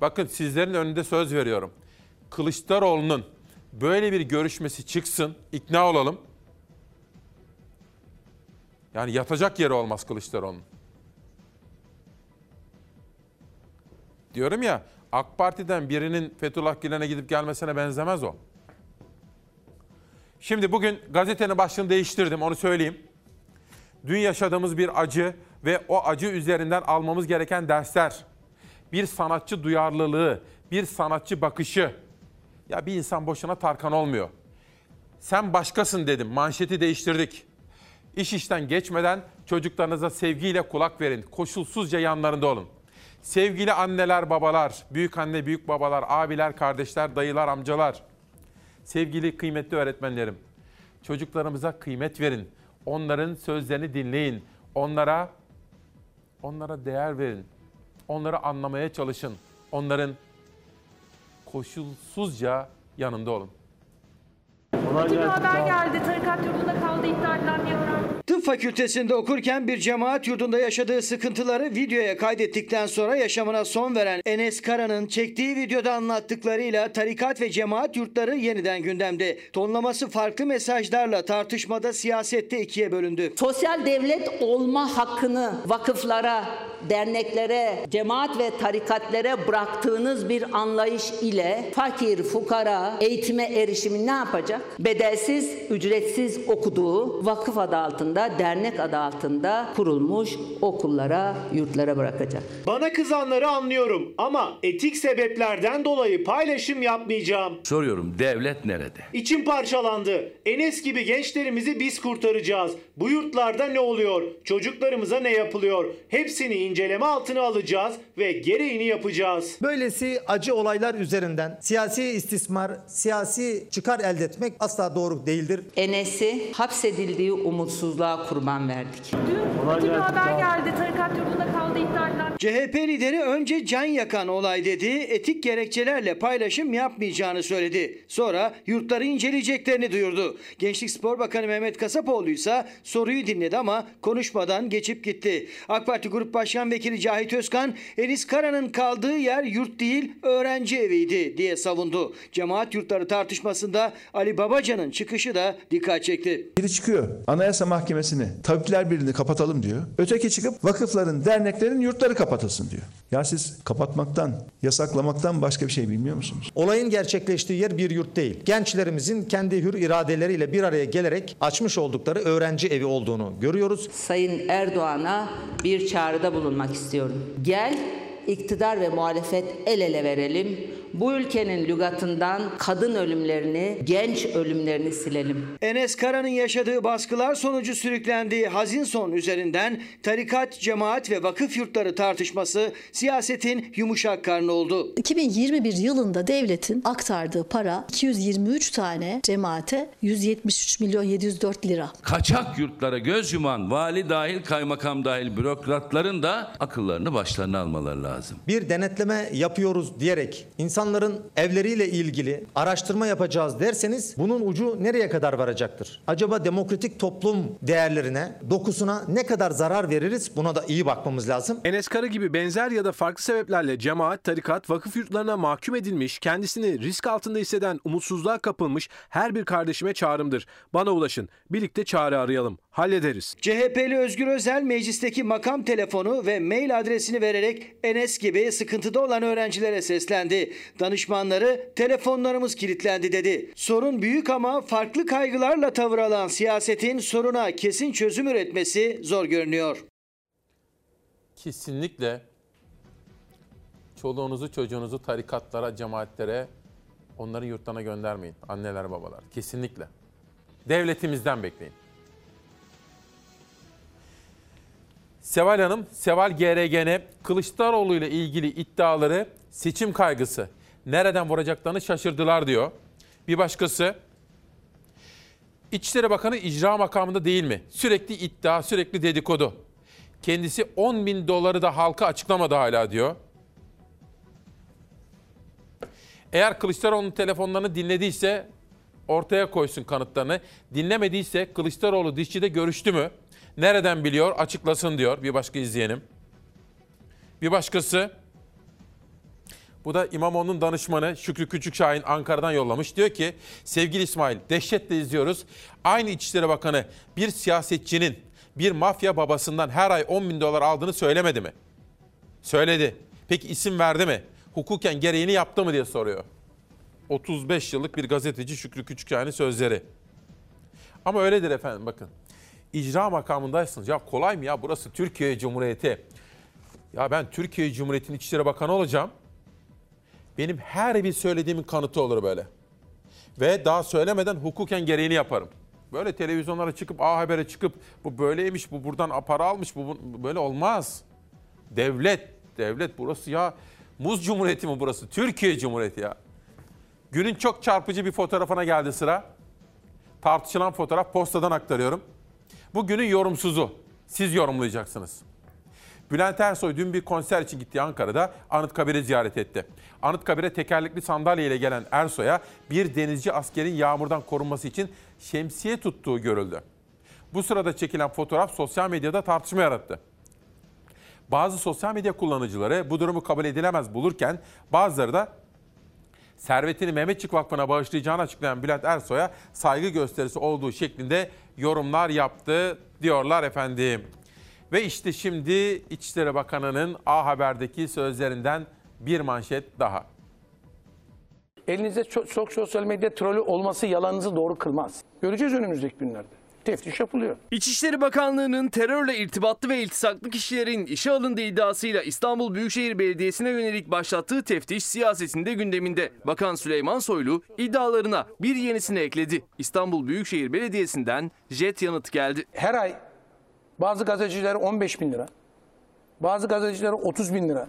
Bakın sizlerin önünde söz veriyorum. Kılıçdaroğlu'nun böyle bir görüşmesi çıksın, ikna olalım. Yani yatacak yeri olmaz Kılıçdaroğlu'nun. Diyorum ya AK Parti'den birinin Fethullah Gülen'e gidip gelmesine benzemez o. Şimdi bugün gazetenin başlığını değiştirdim onu söyleyeyim. Dün yaşadığımız bir acı ve o acı üzerinden almamız gereken dersler. Bir sanatçı duyarlılığı, bir sanatçı bakışı. Ya bir insan boşuna Tarkan olmuyor. Sen başkasın dedim. Manşeti değiştirdik. İş işten geçmeden çocuklarınıza sevgiyle kulak verin. Koşulsuzca yanlarında olun. Sevgili anneler, babalar, büyük anne, büyük babalar, abiler, kardeşler, dayılar, amcalar. Sevgili kıymetli öğretmenlerim. Çocuklarımıza kıymet verin. Onların sözlerini dinleyin. Onlara onlara değer verin. Onları anlamaya çalışın. Onların koşulsuzca yanında olun. Kötü bir haber geldi. Tarikat yurdunda kaldı iddia edilen bir öğrenci. Tıp fakültesinde okurken bir cemaat yurdunda yaşadığı sıkıntıları videoya kaydettikten sonra yaşamına son veren Enes Kara'nın çektiği videoda anlattıklarıyla tarikat ve cemaat yurtları yeniden gündemde. Tonlaması farklı mesajlarla tartışmada siyasette ikiye bölündü. Sosyal devlet olma hakkını vakıflara, derneklere, cemaat ve tarikatlere bıraktığınız bir anlayış ile fakir, fukara eğitime erişimi ne yapacak? Bedelsiz, ücretsiz okuduğu vakıf adı altında, dernek adı altında kurulmuş okullara, yurtlara bırakacak. Bana kızanları anlıyorum ama etik sebeplerden dolayı paylaşım yapmayacağım. Soruyorum devlet nerede? İçim parçalandı. Enes gibi gençlerimizi biz kurtaracağız. Bu yurtlarda ne oluyor? Çocuklarımıza ne yapılıyor? Hepsini inceleme altına alacağız ve gereğini yapacağız. Böylesi acı olaylar üzerinden siyasi istismar, siyasi çıkar elde etmek asla doğru değildir. Enes'i hapsedildiği umutsuzluğa kurban verdik. Dün kötü bir haber geldi. Tarikat yurdunda kaldı iddia edilen CHP lideri önce can yakan olay dedi, etik gerekçelerle paylaşım yapmayacağını söyledi. Sonra yurtları inceleyeceklerini duyurdu. Gençlik Spor Bakanı Mehmet Kasapoğlu ise soruyu dinledi ama konuşmadan geçip gitti. AK Parti Grup Başkan Vekili Cahit Özkan, Enis Kara'nın kaldığı yer yurt değil öğrenci eviydi diye savundu. Cemaat yurtları tartışmasında Ali Babacan'ın çıkışı da dikkat çekti. Biri çıkıyor Anayasa Mahkemesi'ni Tabipler Birliği'ni kapatalım diyor. Öteki çıkıp vakıfların, derneklerin yurtları kapatılsın diyor. Ya siz kapatmaktan, yasaklamaktan başka bir şey bilmiyor musunuz? Olayın gerçekleştiği yer bir yurt değil. Gençlerimizin kendi hür iradeleriyle bir araya gelerek açmış oldukları öğrenci evi olduğunu görüyoruz. Sayın Erdoğan'a bir çağrıda bulunmak istiyorum. Gel iktidar ve muhalefet el ele verelim. Bu ülkenin lügatından kadın ölümlerini, genç ölümlerini silelim. Enes Kara'nın yaşadığı baskılar sonucu sürüklendiği hazin son üzerinden tarikat, cemaat ve vakıf yurtları tartışması siyasetin yumuşak karnı oldu. 2021 yılında devletin aktardığı para 223 tane cemaate 173 milyon 704 lira. Kaçak yurtlara göz yuman vali dahil kaymakam dahil bürokratların da akıllarını başlarına almaları lazım. Bir denetleme yapıyoruz diyerek insanların evleriyle ilgili araştırma yapacağız derseniz bunun ucu nereye kadar varacaktır? Acaba demokratik toplum değerlerine, dokusuna ne kadar zarar veririz? Buna da iyi bakmamız lazım. Enes Kara gibi benzer ya da farklı sebeplerle cemaat, tarikat, vakıf yurtlarına mahkum edilmiş, kendisini risk altında hisseden, umutsuzluğa kapılmış her bir kardeşime çağrımdır. Bana ulaşın, birlikte çare arayalım, hallederiz. CHP'li Özgür Özel meclisteki makam telefonu ve mail adresini vererek Enes gibi sıkıntıda olan öğrencilere seslendi. Danışmanları telefonlarımız kilitlendi dedi. Sorun büyük ama farklı kaygılarla tavır alan siyasetin soruna kesin çözüm üretmesi zor görünüyor. Kesinlikle çoluğunuzu çocuğunuzu tarikatlara, cemaatlere, onların yurtlarına göndermeyin. Anneler babalar. Kesinlikle. Devletimizden bekleyin. Seval Hanım, Seval GRGN Kılıçdaroğlu ile ilgili iddiaları seçim kaygısı. Nereden vuracaklarını şaşırdılar diyor. Bir başkası, İçişleri Bakanı icra makamında değil mi? Sürekli iddia, sürekli dedikodu. Kendisi 10 bin doları da halka açıklamadı hala diyor. Eğer Kılıçdaroğlu'nun telefonlarını dinlediyse ortaya koysun kanıtlarını. Dinlemediyse Kılıçdaroğlu dişçide görüştü mü? Nereden biliyor? Açıklasın diyor bir başka izleyenim. Bir başkası bu da İmamoğlu'nun danışmanı Şükrü Küçükşahin Ankara'dan yollamış. Diyor ki sevgili İsmail dehşetle izliyoruz. Aynı İçişleri Bakanı bir siyasetçinin bir mafya babasından her ay 10 bin dolar aldığını söylemedi mi? Söyledi. Peki isim verdi mi? Hukuken gereğini yaptı mı diye soruyor. 35 yıllık bir gazeteci Şükrü Küçükşahin'in sözleri. Ama öyledir efendim bakın. İcra makamındaysınız. Ya kolay mı ya burası Türkiye Cumhuriyeti. Ya ben Türkiye Cumhuriyeti'nin İçişleri Bakanı olacağım. Benim her bir söylediğimin kanıtı olur böyle. Ve daha söylemeden hukuken gereğini yaparım. Böyle televizyonlara çıkıp A Haber'e çıkıp bu böyleymiş, bu buradan para almış, bu, bu böyle olmaz. Devlet, devlet burası ya. Muz Cumhuriyeti mi burası? Türkiye Cumhuriyeti ya. Günün çok çarpıcı bir fotoğrafına geldi sıra. Tartışılan fotoğraf postadan aktarıyorum. Bu günün yorumsuzu. Siz yorumlayacaksınız. Bülent Ersoy dün bir konser için gitti Ankara'da Anıtkabir'i ziyaret etti. Anıtkabir'e tekerlekli sandalyeyle gelen Ersoy'a bir denizci askerin yağmurdan korunması için şemsiye tuttuğu görüldü. Bu sırada çekilen fotoğraf sosyal medyada tartışma yarattı. Bazı sosyal medya kullanıcıları bu durumu kabul edilemez bulurken bazıları da servetini Mehmetçik Vakfı'na bağışlayacağını açıklayan Bülent Ersoy'a saygı gösterisi olduğu şeklinde yorumlar yaptı diyorlar efendim. Ve işte şimdi İçişleri Bakanı'nın A Haber'deki sözlerinden bir manşet daha. Elinizde çok, çok sosyal medya trolü olması yalanınızı doğru kılmaz. Göreceğiz önümüzdeki günlerde. Teftiş yapılıyor. İçişleri Bakanlığı'nın terörle irtibatlı ve iltisaklı kişilerin işe alındığı iddiasıyla İstanbul Büyükşehir Belediyesi'ne yönelik başlattığı teftiş siyasetinde gündeminde. Bakan Süleyman Soylu iddialarına bir yenisini ekledi. İstanbul Büyükşehir Belediyesi'nden jet yanıt geldi. Her ay bazı gazetecilere 15 bin lira, bazı gazetecilere 30 bin lira,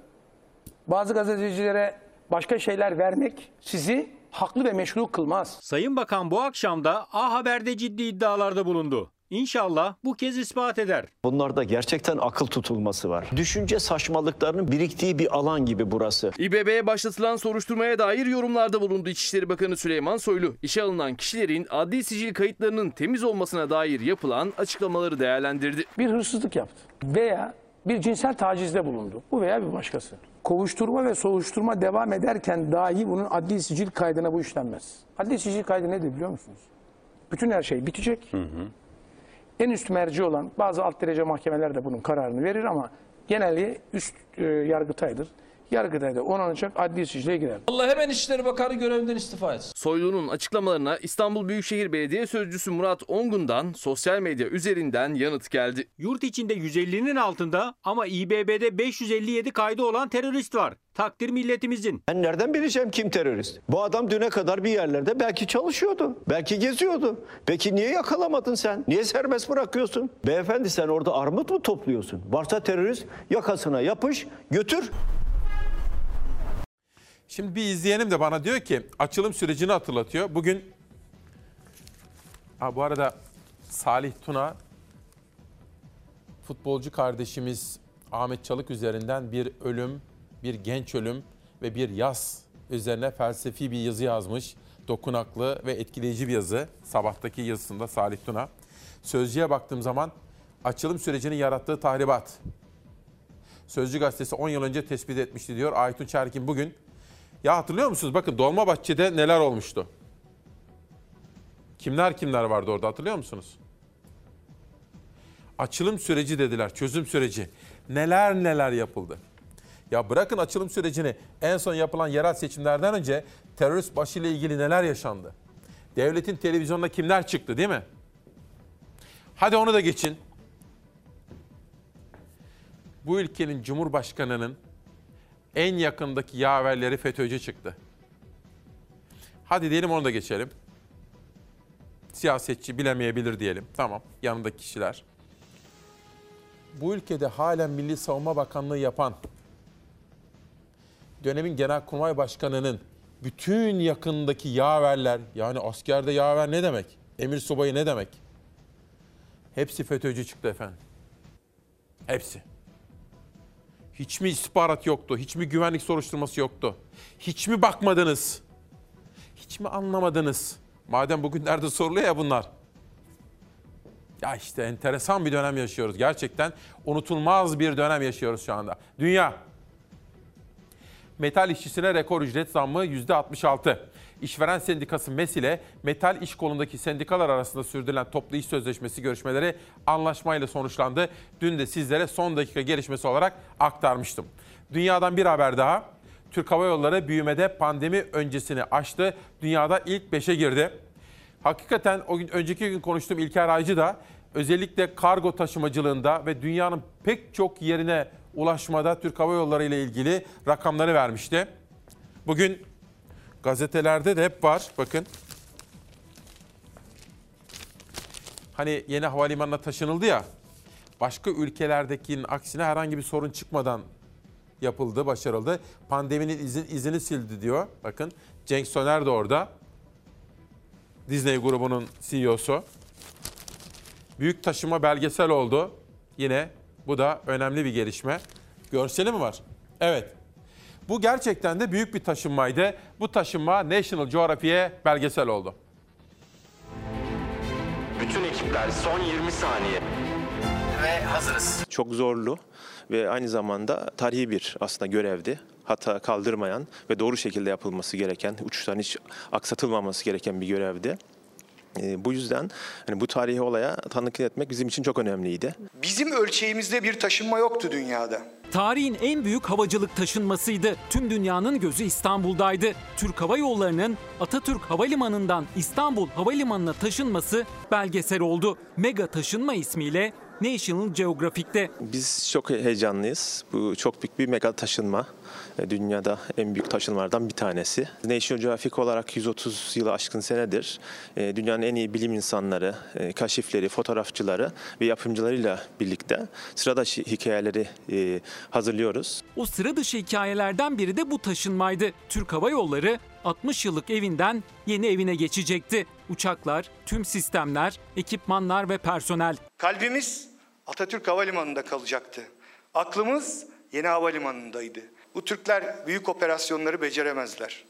bazı gazetecilere başka şeyler vermek sizi haklı ve meşru kılmaz. Sayın Bakan bu akşam da A Haber'de ciddi iddialarda bulundu. İnşallah bu kez ispat eder. Bunlarda gerçekten akıl tutulması var. Düşünce saçmalıklarının biriktiği bir alan gibi burası. İBB'ye başlatılan soruşturmaya dair yorumlarda bulundu İçişleri Bakanı Süleyman Soylu. İşe alınan kişilerin adli sicil kayıtlarının temiz olmasına dair yapılan açıklamaları değerlendirdi. Bir hırsızlık yaptı veya bir cinsel tacizde bulundu. Bu veya bir başkası. Kovuşturma ve soruşturma devam ederken dahi bunun adli sicil kaydına bu işlenmez. Adli sicil kaydı nedir biliyor musunuz? Bütün her şey bitecek. En üst merci olan bazı alt derece mahkemeler de bunun kararını verir ama genelde üst e, yargıtaydır. Yargıtay da onanacak adli sicile girer. Allah hemen İçişleri Bakanı görevinden istifa etsin. Soylu'nun açıklamalarına İstanbul Büyükşehir Belediye Sözcüsü Murat Ongun'dan sosyal medya üzerinden yanıt geldi. Yurt içinde 150'nin altında ama İBB'de 557 kaydı olan terörist var. Takdir milletimizin. Ben nereden bileceğim kim terörist? Bu adam düne kadar bir yerlerde belki çalışıyordu. Belki geziyordu. Peki niye yakalamadın sen? Niye serbest bırakıyorsun? Beyefendi sen orada armut mu topluyorsun? Varsa terörist yakasına yapış götür. Şimdi bir izleyenim de bana diyor ki açılım sürecini hatırlatıyor. Bugün ha, bu arada Salih Tuna futbolcu kardeşimiz Ahmet Çalık üzerinden bir ölüm, bir genç ölüm ve bir yaz üzerine felsefi bir yazı yazmış. Dokunaklı ve etkileyici bir yazı. Sabahtaki yazısında Salih Tuna. Sözcüye baktığım zaman açılım sürecinin yarattığı tahribat. Sözcü gazetesi 10 yıl önce tespit etmişti diyor. Aytun Çerkin bugün ya hatırlıyor musunuz? Bakın Dolmabahçe'de neler olmuştu? Kimler kimler vardı orada hatırlıyor musunuz? Açılım süreci dediler, çözüm süreci. Neler neler yapıldı. Ya bırakın açılım sürecini en son yapılan yerel seçimlerden önce terörist başıyla ilgili neler yaşandı? Devletin televizyonda kimler çıktı değil mi? Hadi onu da geçin. Bu ülkenin cumhurbaşkanının en yakındaki yaverleri FETÖ'cü çıktı. Hadi diyelim onu da geçelim. Siyasetçi bilemeyebilir diyelim. Tamam yanındaki kişiler. Bu ülkede halen Milli Savunma Bakanlığı yapan dönemin Genelkurmay Başkanı'nın bütün yakındaki yaverler yani askerde yaver ne demek? Emir subayı ne demek? Hepsi FETÖ'cü çıktı efendim. Hepsi. Hiç mi istihbarat yoktu? Hiç mi güvenlik soruşturması yoktu? Hiç mi bakmadınız? Hiç mi anlamadınız? Madem bugünlerde soruluyor ya bunlar. Ya işte enteresan bir dönem yaşıyoruz. Gerçekten unutulmaz bir dönem yaşıyoruz şu anda. Dünya. Metal işçisine rekor ücret zammı %66. İşveren Sendikası MES ile metal iş kolundaki sendikalar arasında sürdürülen toplu iş sözleşmesi görüşmeleri anlaşmayla sonuçlandı. Dün de sizlere son dakika gelişmesi olarak aktarmıştım. Dünyadan bir haber daha. Türk Hava Yolları büyümede pandemi öncesini aştı. Dünyada ilk 5'e girdi. Hakikaten o gün önceki gün konuştuğum İlker Aycı da özellikle kargo taşımacılığında ve dünyanın pek çok yerine ulaşmada Türk Hava Yolları ile ilgili rakamları vermişti. Bugün gazetelerde de hep var. Bakın. Hani yeni havalimanına taşınıldı ya. Başka ülkelerdekinin aksine herhangi bir sorun çıkmadan yapıldı, başarıldı. Pandeminin izin, izini sildi diyor. Bakın Cenk Soner de orada. Disney grubunun CEO'su. Büyük taşıma belgesel oldu. Yine bu da önemli bir gelişme. Görseli mi var? Evet. Bu gerçekten de büyük bir taşınmaydı. Bu taşınma National Geographic'e belgesel oldu. Bütün ekipler son 20 saniye ve hazırız. Çok zorlu ve aynı zamanda tarihi bir aslında görevdi. Hata kaldırmayan ve doğru şekilde yapılması gereken, uçuşların hiç aksatılmaması gereken bir görevdi. E, bu yüzden hani bu tarihi olaya tanıklık etmek bizim için çok önemliydi. Bizim ölçeğimizde bir taşınma yoktu dünyada. Tarihin en büyük havacılık taşınmasıydı. Tüm dünyanın gözü İstanbul'daydı. Türk Hava Yolları'nın Atatürk Havalimanı'ndan İstanbul Havalimanı'na taşınması belgesel oldu. Mega taşınma ismiyle National Geographic'te. Biz çok heyecanlıyız. Bu çok büyük bir mega taşınma. E, Dünyada en büyük taşınmalardan bir tanesi. National Geographic olarak 130 yılı aşkın senedir e, dünyanın en iyi bilim insanları, e, kaşifleri, fotoğrafçıları ve yapımcılarıyla birlikte sıra dışı hikayeleri hazırlıyoruz. O sıra dışı hikayelerden biri de bu taşınmaydı. Türk Hava Yolları 60 yıllık evinden yeni evine geçecekti. Uçaklar, tüm sistemler, ekipmanlar ve personel. Kalbimiz Atatürk Havalimanı'nda kalacaktı. Aklımız yeni havalimanındaydı. Bu Türkler büyük operasyonları beceremezler.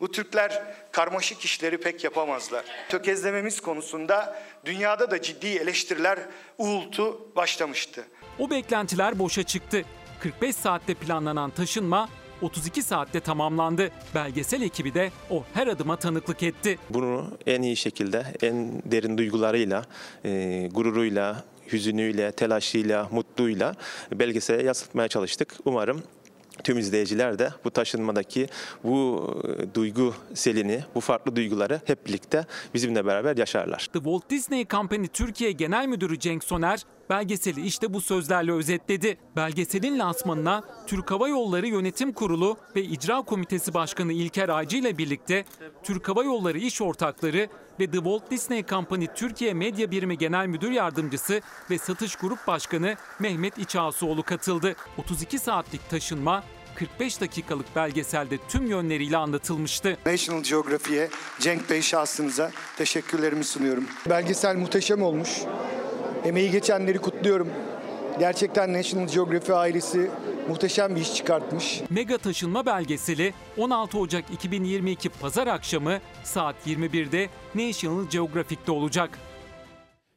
Bu Türkler karmaşık işleri pek yapamazlar. Tökezlememiz konusunda dünyada da ciddi eleştiriler, uğultu başlamıştı. O beklentiler boşa çıktı. 45 saatte planlanan taşınma 32 saatte tamamlandı. Belgesel ekibi de o her adıma tanıklık etti. Bunu en iyi şekilde, en derin duygularıyla, e, gururuyla, hüzünüyle, telaşıyla, mutluyla belgesele yansıtmaya çalıştık. Umarım tüm izleyiciler de bu taşınmadaki bu e, duygu selini, bu farklı duyguları hep birlikte bizimle beraber yaşarlar. The Walt Disney Company Türkiye Genel Müdürü Cenk Soner belgeseli işte bu sözlerle özetledi. Belgeselin lansmanına Türk Hava Yolları Yönetim Kurulu ve İcra Komitesi Başkanı İlker Aycı ile birlikte Türk Hava Yolları İş Ortakları ve The Walt Disney Company Türkiye Medya Birimi Genel Müdür Yardımcısı ve Satış Grup Başkanı Mehmet İçağsuoğlu katıldı. 32 saatlik taşınma 45 dakikalık belgeselde tüm yönleriyle anlatılmıştı. National Geography'ye, Cenk Bey şahsınıza teşekkürlerimi sunuyorum. Belgesel muhteşem olmuş. Emeği geçenleri kutluyorum. Gerçekten National Geography ailesi muhteşem bir iş çıkartmış. Mega taşınma belgeseli 16 Ocak 2022 Pazar akşamı saat 21'de National Geographic'te olacak.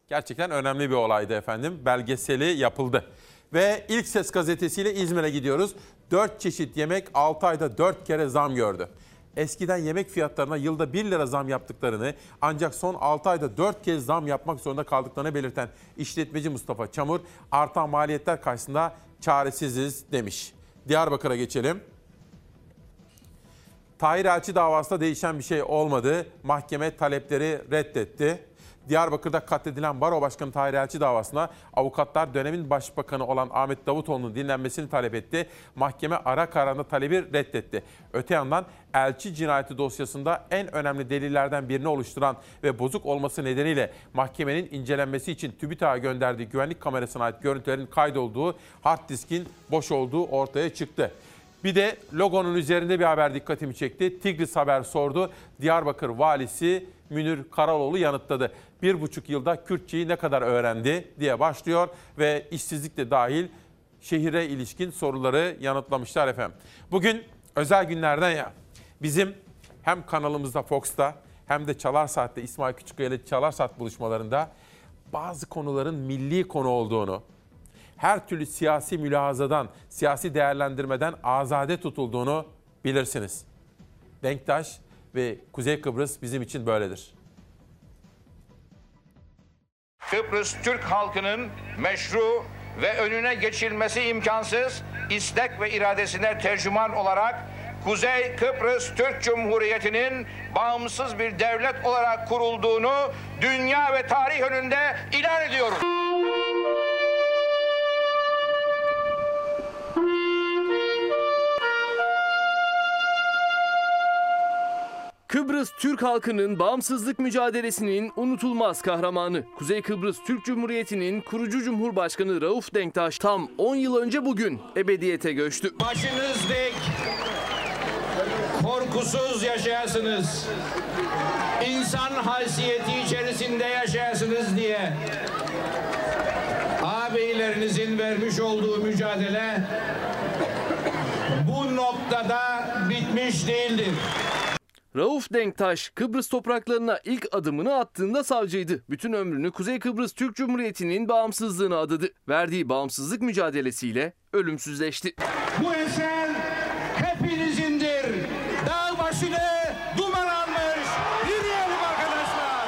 Gerçekten önemli bir olaydı efendim. Belgeseli yapıldı. Ve ilk Ses gazetesiyle İzmir'e gidiyoruz. 4 çeşit yemek 6 ayda 4 kere zam gördü. Eskiden yemek fiyatlarına yılda 1 lira zam yaptıklarını ancak son 6 ayda 4 kez zam yapmak zorunda kaldıklarını belirten işletmeci Mustafa Çamur artan maliyetler karşısında çaresiziz demiş. Diyarbakır'a geçelim. Tahir Elçi davasında değişen bir şey olmadı. Mahkeme talepleri reddetti. Diyarbakır'da katledilen Baro Başkanı Tahir Elçi davasına avukatlar dönemin başbakanı olan Ahmet Davutoğlu'nun dinlenmesini talep etti. Mahkeme ara kararında talebi reddetti. Öte yandan Elçi cinayeti dosyasında en önemli delillerden birini oluşturan ve bozuk olması nedeniyle mahkemenin incelenmesi için TÜBİTAK'a gönderdiği güvenlik kamerasına ait görüntülerin kaydolduğu hard diskin boş olduğu ortaya çıktı. Bir de logonun üzerinde bir haber dikkatimi çekti. Tigris Haber sordu. Diyarbakır valisi Münir Karaloğlu yanıtladı. Bir buçuk yılda Kürtçeyi ne kadar öğrendi diye başlıyor ve işsizlik de dahil şehire ilişkin soruları yanıtlamışlar efendim. Bugün özel günlerden ya bizim hem kanalımızda Fox'ta hem de Çalar Saat'te İsmail Küçükkaya ile Çalar Saat buluşmalarında bazı konuların milli konu olduğunu, her türlü siyasi mülahazadan, siyasi değerlendirmeden azade tutulduğunu bilirsiniz. Denktaş ve Kuzey Kıbrıs bizim için böyledir. Kıbrıs Türk halkının meşru ve önüne geçilmesi imkansız istek ve iradesine tercüman olarak Kuzey Kıbrıs Türk Cumhuriyeti'nin bağımsız bir devlet olarak kurulduğunu dünya ve tarih önünde ilan ediyoruz. Kıbrıs Türk halkının bağımsızlık mücadelesinin unutulmaz kahramanı, Kuzey Kıbrıs Türk Cumhuriyeti'nin kurucu Cumhurbaşkanı Rauf Denktaş tam 10 yıl önce bugün ebediyete göçtü. Başınız dik, korkusuz yaşayasınız. İnsan haysiyeti içerisinde yaşayasınız diye ağabeylerinizin vermiş olduğu mücadele bu noktada bitmiş değildir. Rauf Denktaş Kıbrıs topraklarına ilk adımını attığında savcıydı. Bütün ömrünü Kuzey Kıbrıs Türk Cumhuriyeti'nin bağımsızlığına adadı. Verdiği bağımsızlık mücadelesiyle ölümsüzleşti. Bu eser hepinizindir. Dağ başını duman almış. Yürüyelim arkadaşlar.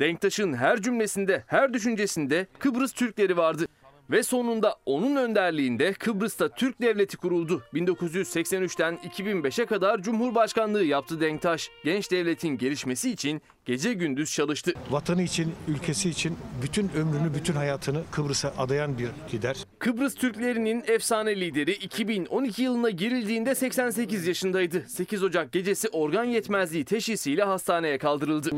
Denktaş'ın her cümlesinde, her düşüncesinde Kıbrıs Türkleri vardı. Ve sonunda onun önderliğinde Kıbrıs'ta Türk Devleti kuruldu. 1983'ten 2005'e kadar Cumhurbaşkanlığı yaptı Denktaş. Genç devletin gelişmesi için gece gündüz çalıştı. Vatanı için, ülkesi için bütün ömrünü, bütün hayatını Kıbrıs'a adayan bir lider. Kıbrıs Türklerinin efsane lideri 2012 yılına girildiğinde 88 yaşındaydı. 8 Ocak gecesi organ yetmezliği teşhisiyle hastaneye kaldırıldı.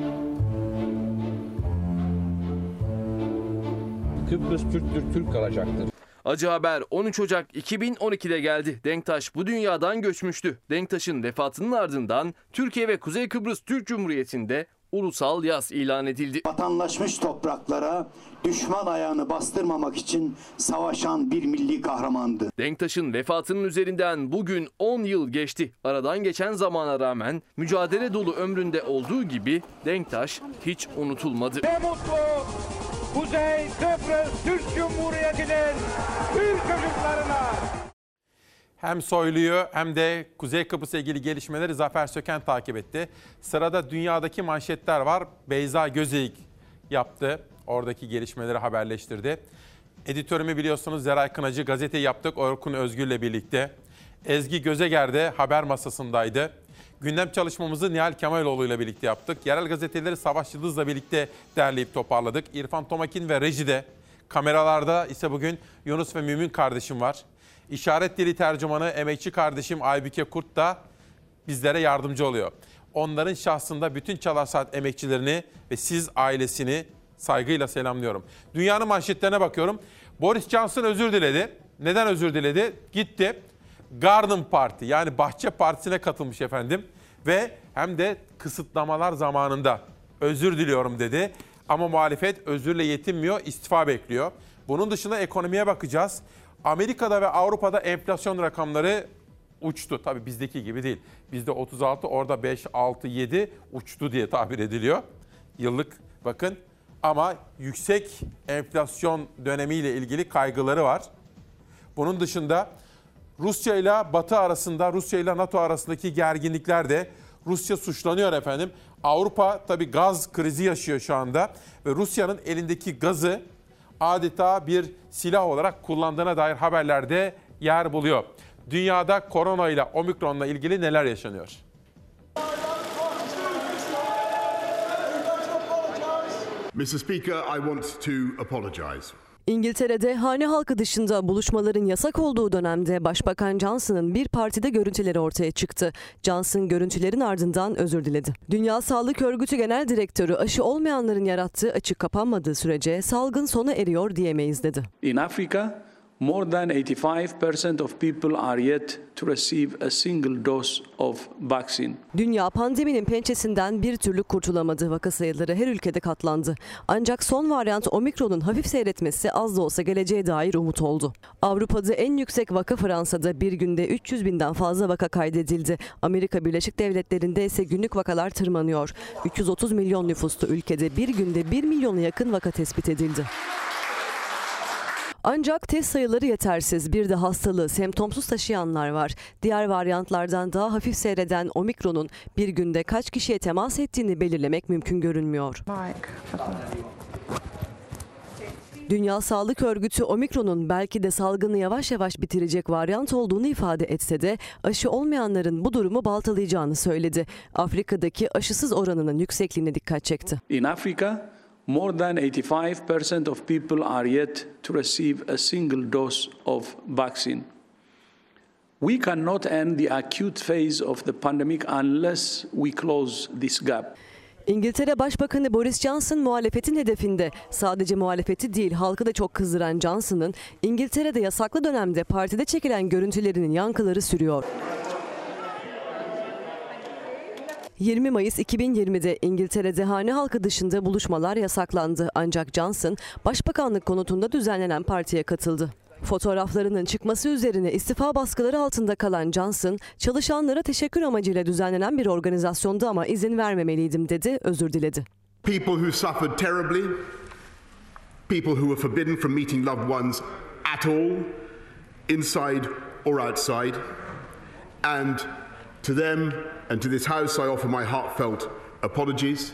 Kıbrıs Türktür, Türk kalacaktır. Acı haber 13 Ocak 2012'de geldi. Denktaş bu dünyadan göçmüştü. Denktaş'ın vefatının ardından Türkiye ve Kuzey Kıbrıs Türk Cumhuriyeti'nde ulusal yaz ilan edildi. Vatanlaşmış topraklara düşman ayağını bastırmamak için savaşan bir milli kahramandı. Denktaş'ın vefatının üzerinden bugün 10 yıl geçti. Aradan geçen zamana rağmen mücadele dolu ömründe olduğu gibi Denktaş hiç unutulmadı. Ne mutlu Kuzey Kıbrıs Türk Cumhuriyeti'nin Türk çocuklarına. Hem Soylu'yu hem de Kuzey Kıbrıs'la ilgili gelişmeleri Zafer Söken takip etti. Sırada dünyadaki manşetler var. Beyza Gözeyik yaptı. Oradaki gelişmeleri haberleştirdi. Editörümü biliyorsunuz Zeray Kınacı gazete yaptık Orkun Özgür'le birlikte. Ezgi Gözeger'de haber masasındaydı. Gündem çalışmamızı Nihal Kemaloğlu ile birlikte yaptık. Yerel gazeteleri Savaş Yıldız'la birlikte derleyip toparladık. İrfan Tomakin ve Reji'de. Kameralarda ise bugün Yunus ve Mümin kardeşim var. İşaret dili tercümanı emekçi kardeşim Aybüke Kurt da bizlere yardımcı oluyor. Onların şahsında bütün Çalar Saat emekçilerini ve siz ailesini saygıyla selamlıyorum. Dünyanın manşetlerine bakıyorum. Boris Johnson özür diledi. Neden özür diledi? Gitti. Garden Party yani bahçe partisine katılmış efendim. Ve hem de kısıtlamalar zamanında özür diliyorum dedi. Ama muhalefet özürle yetinmiyor, istifa bekliyor. Bunun dışında ekonomiye bakacağız. Amerika'da ve Avrupa'da enflasyon rakamları uçtu. Tabii bizdeki gibi değil. Bizde 36, orada 5, 6, 7 uçtu diye tabir ediliyor. Yıllık bakın ama yüksek enflasyon dönemiyle ilgili kaygıları var. Bunun dışında Rusya ile Batı arasında, Rusya ile NATO arasındaki gerginlikler de Rusya suçlanıyor efendim. Avrupa tabii gaz krizi yaşıyor şu anda ve Rusya'nın elindeki gazı adeta bir silah olarak kullandığına dair haberlerde yer buluyor. Dünyada korona ile omikronla ilgili neler yaşanıyor? Mr. Speaker, I want to apologize. İngiltere'de hane halkı dışında buluşmaların yasak olduğu dönemde Başbakan Johnson'ın bir partide görüntüleri ortaya çıktı. Johnson görüntülerin ardından özür diledi. Dünya Sağlık Örgütü Genel Direktörü aşı olmayanların yarattığı açık kapanmadığı sürece salgın sona eriyor diyemeyiz dedi. In Africa, more than 85% of people are yet to receive a single dose of vaccine. Dünya pandeminin pençesinden bir türlü kurtulamadı. Vaka sayıları her ülkede katlandı. Ancak son varyant omikronun hafif seyretmesi az da olsa geleceğe dair umut oldu. Avrupa'da en yüksek vaka Fransa'da bir günde 300 binden fazla vaka kaydedildi. Amerika Birleşik Devletleri'nde ise günlük vakalar tırmanıyor. 330 milyon nüfuslu ülkede bir günde 1 milyona yakın vaka tespit edildi. Ancak test sayıları yetersiz. Bir de hastalığı semptomsuz taşıyanlar var. Diğer varyantlardan daha hafif seyreden omikronun bir günde kaç kişiye temas ettiğini belirlemek mümkün görünmüyor. Dünya Sağlık Örgütü omikronun belki de salgını yavaş yavaş bitirecek varyant olduğunu ifade etse de aşı olmayanların bu durumu baltalayacağını söyledi. Afrika'daki aşısız oranının yüksekliğine dikkat çekti. In Africa, more than 85% of people are yet to receive a single dose of vaccine. We cannot end the acute phase of the pandemic unless we close this gap. İngiltere Başbakanı Boris Johnson muhalefetin hedefinde. Sadece muhalefeti değil halkı da çok kızdıran Johnson'ın İngiltere'de yasaklı dönemde partide çekilen görüntülerinin yankıları sürüyor. 20 Mayıs 2020'de İngiltere'de hane halkı dışında buluşmalar yasaklandı. Ancak Johnson başbakanlık konutunda düzenlenen partiye katıldı. Fotoğraflarının çıkması üzerine istifa baskıları altında kalan Johnson, çalışanlara teşekkür amacıyla düzenlenen bir organizasyonda ama izin vermemeliydim dedi, özür diledi. People who suffered terribly, people who were forbidden from meeting loved ones at all, inside or outside, and to them and to this house I offer my heartfelt apologies.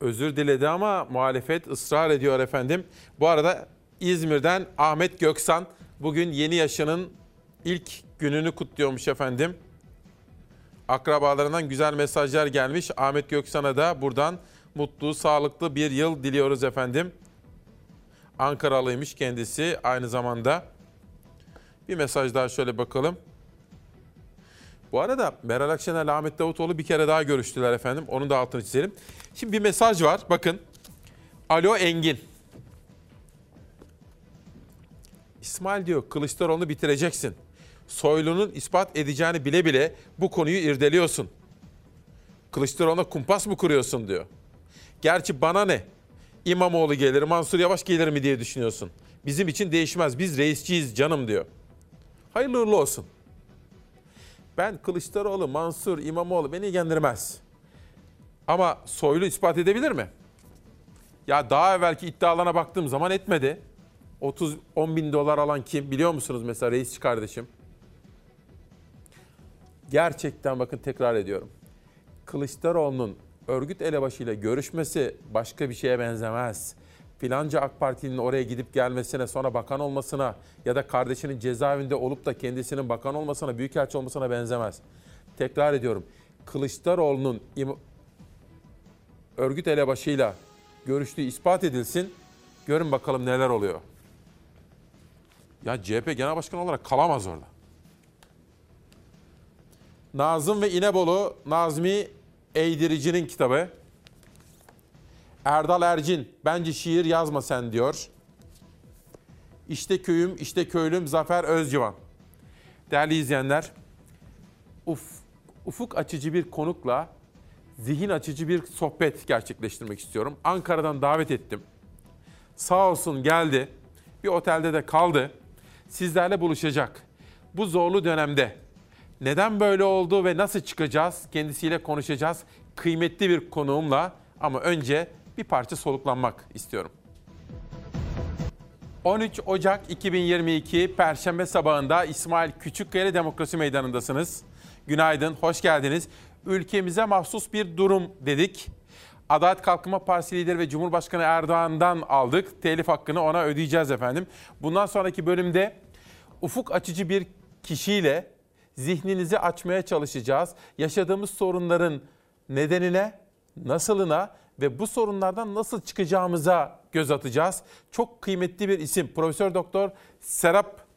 Özür diledi ama muhalefet ısrar ediyor efendim. Bu arada İzmir'den Ahmet Göksan bugün yeni yaşının ilk gününü kutluyormuş efendim. Akrabalarından güzel mesajlar gelmiş. Ahmet Göksan'a da buradan mutlu, sağlıklı bir yıl diliyoruz efendim. Ankaralıymış kendisi aynı zamanda. Bir mesaj daha şöyle bakalım. Bu arada Meral Akşener Ahmet Davutoğlu bir kere daha görüştüler efendim. Onun da altını çizelim. Şimdi bir mesaj var. Bakın. Alo Engin. İsmail diyor Kılıçdaroğlu'nu bitireceksin. Soylu'nun ispat edeceğini bile bile bu konuyu irdeliyorsun. Kılıçdaroğlu'na kumpas mı kuruyorsun diyor. Gerçi bana ne? İmamoğlu gelir, Mansur Yavaş gelir mi diye düşünüyorsun. Bizim için değişmez. Biz reisçiyiz canım diyor. Hayırlı uğurlu olsun. Ben Kılıçdaroğlu, Mansur, İmamoğlu beni ilgilendirmez. Ama Soylu ispat edebilir mi? Ya daha evvelki iddialarına baktığım zaman etmedi. 30 10 bin dolar alan kim biliyor musunuz mesela reisçi kardeşim? Gerçekten bakın tekrar ediyorum. Kılıçdaroğlu'nun örgüt elebaşıyla görüşmesi başka bir şeye benzemez. Filanca AK Parti'nin oraya gidip gelmesine sonra bakan olmasına ya da kardeşinin cezaevinde olup da kendisinin bakan olmasına, büyükelçi olmasına benzemez. Tekrar ediyorum. Kılıçdaroğlu'nun örgüt elebaşıyla görüştüğü ispat edilsin. Görün bakalım neler oluyor. Ya CHP Genel Başkanı olarak kalamaz orada. Nazım ve İnebolu Nazmi Eğdirici'nin kitabı. Erdal Ercin, bence şiir yazma sen diyor. İşte köyüm, işte köylüm Zafer Özcivan. Değerli izleyenler, uf, ufuk açıcı bir konukla zihin açıcı bir sohbet gerçekleştirmek istiyorum. Ankara'dan davet ettim. Sağ olsun geldi. Bir otelde de kaldı. Sizlerle buluşacak. Bu zorlu dönemde neden böyle oldu ve nasıl çıkacağız? Kendisiyle konuşacağız. Kıymetli bir konuğumla ama önce bir parça soluklanmak istiyorum. 13 Ocak 2022 Perşembe sabahında İsmail Küçükkaya Demokrasi Meydanı'ndasınız. Günaydın, hoş geldiniz. Ülkemize mahsus bir durum dedik. Adalet Kalkınma Partisi lideri ve Cumhurbaşkanı Erdoğan'dan aldık. Telif hakkını ona ödeyeceğiz efendim. Bundan sonraki bölümde ufuk açıcı bir kişiyle zihninizi açmaya çalışacağız. Yaşadığımız sorunların nedenine, nasılına ve bu sorunlardan nasıl çıkacağımıza göz atacağız. Çok kıymetli bir isim. Profesör Doktor Serap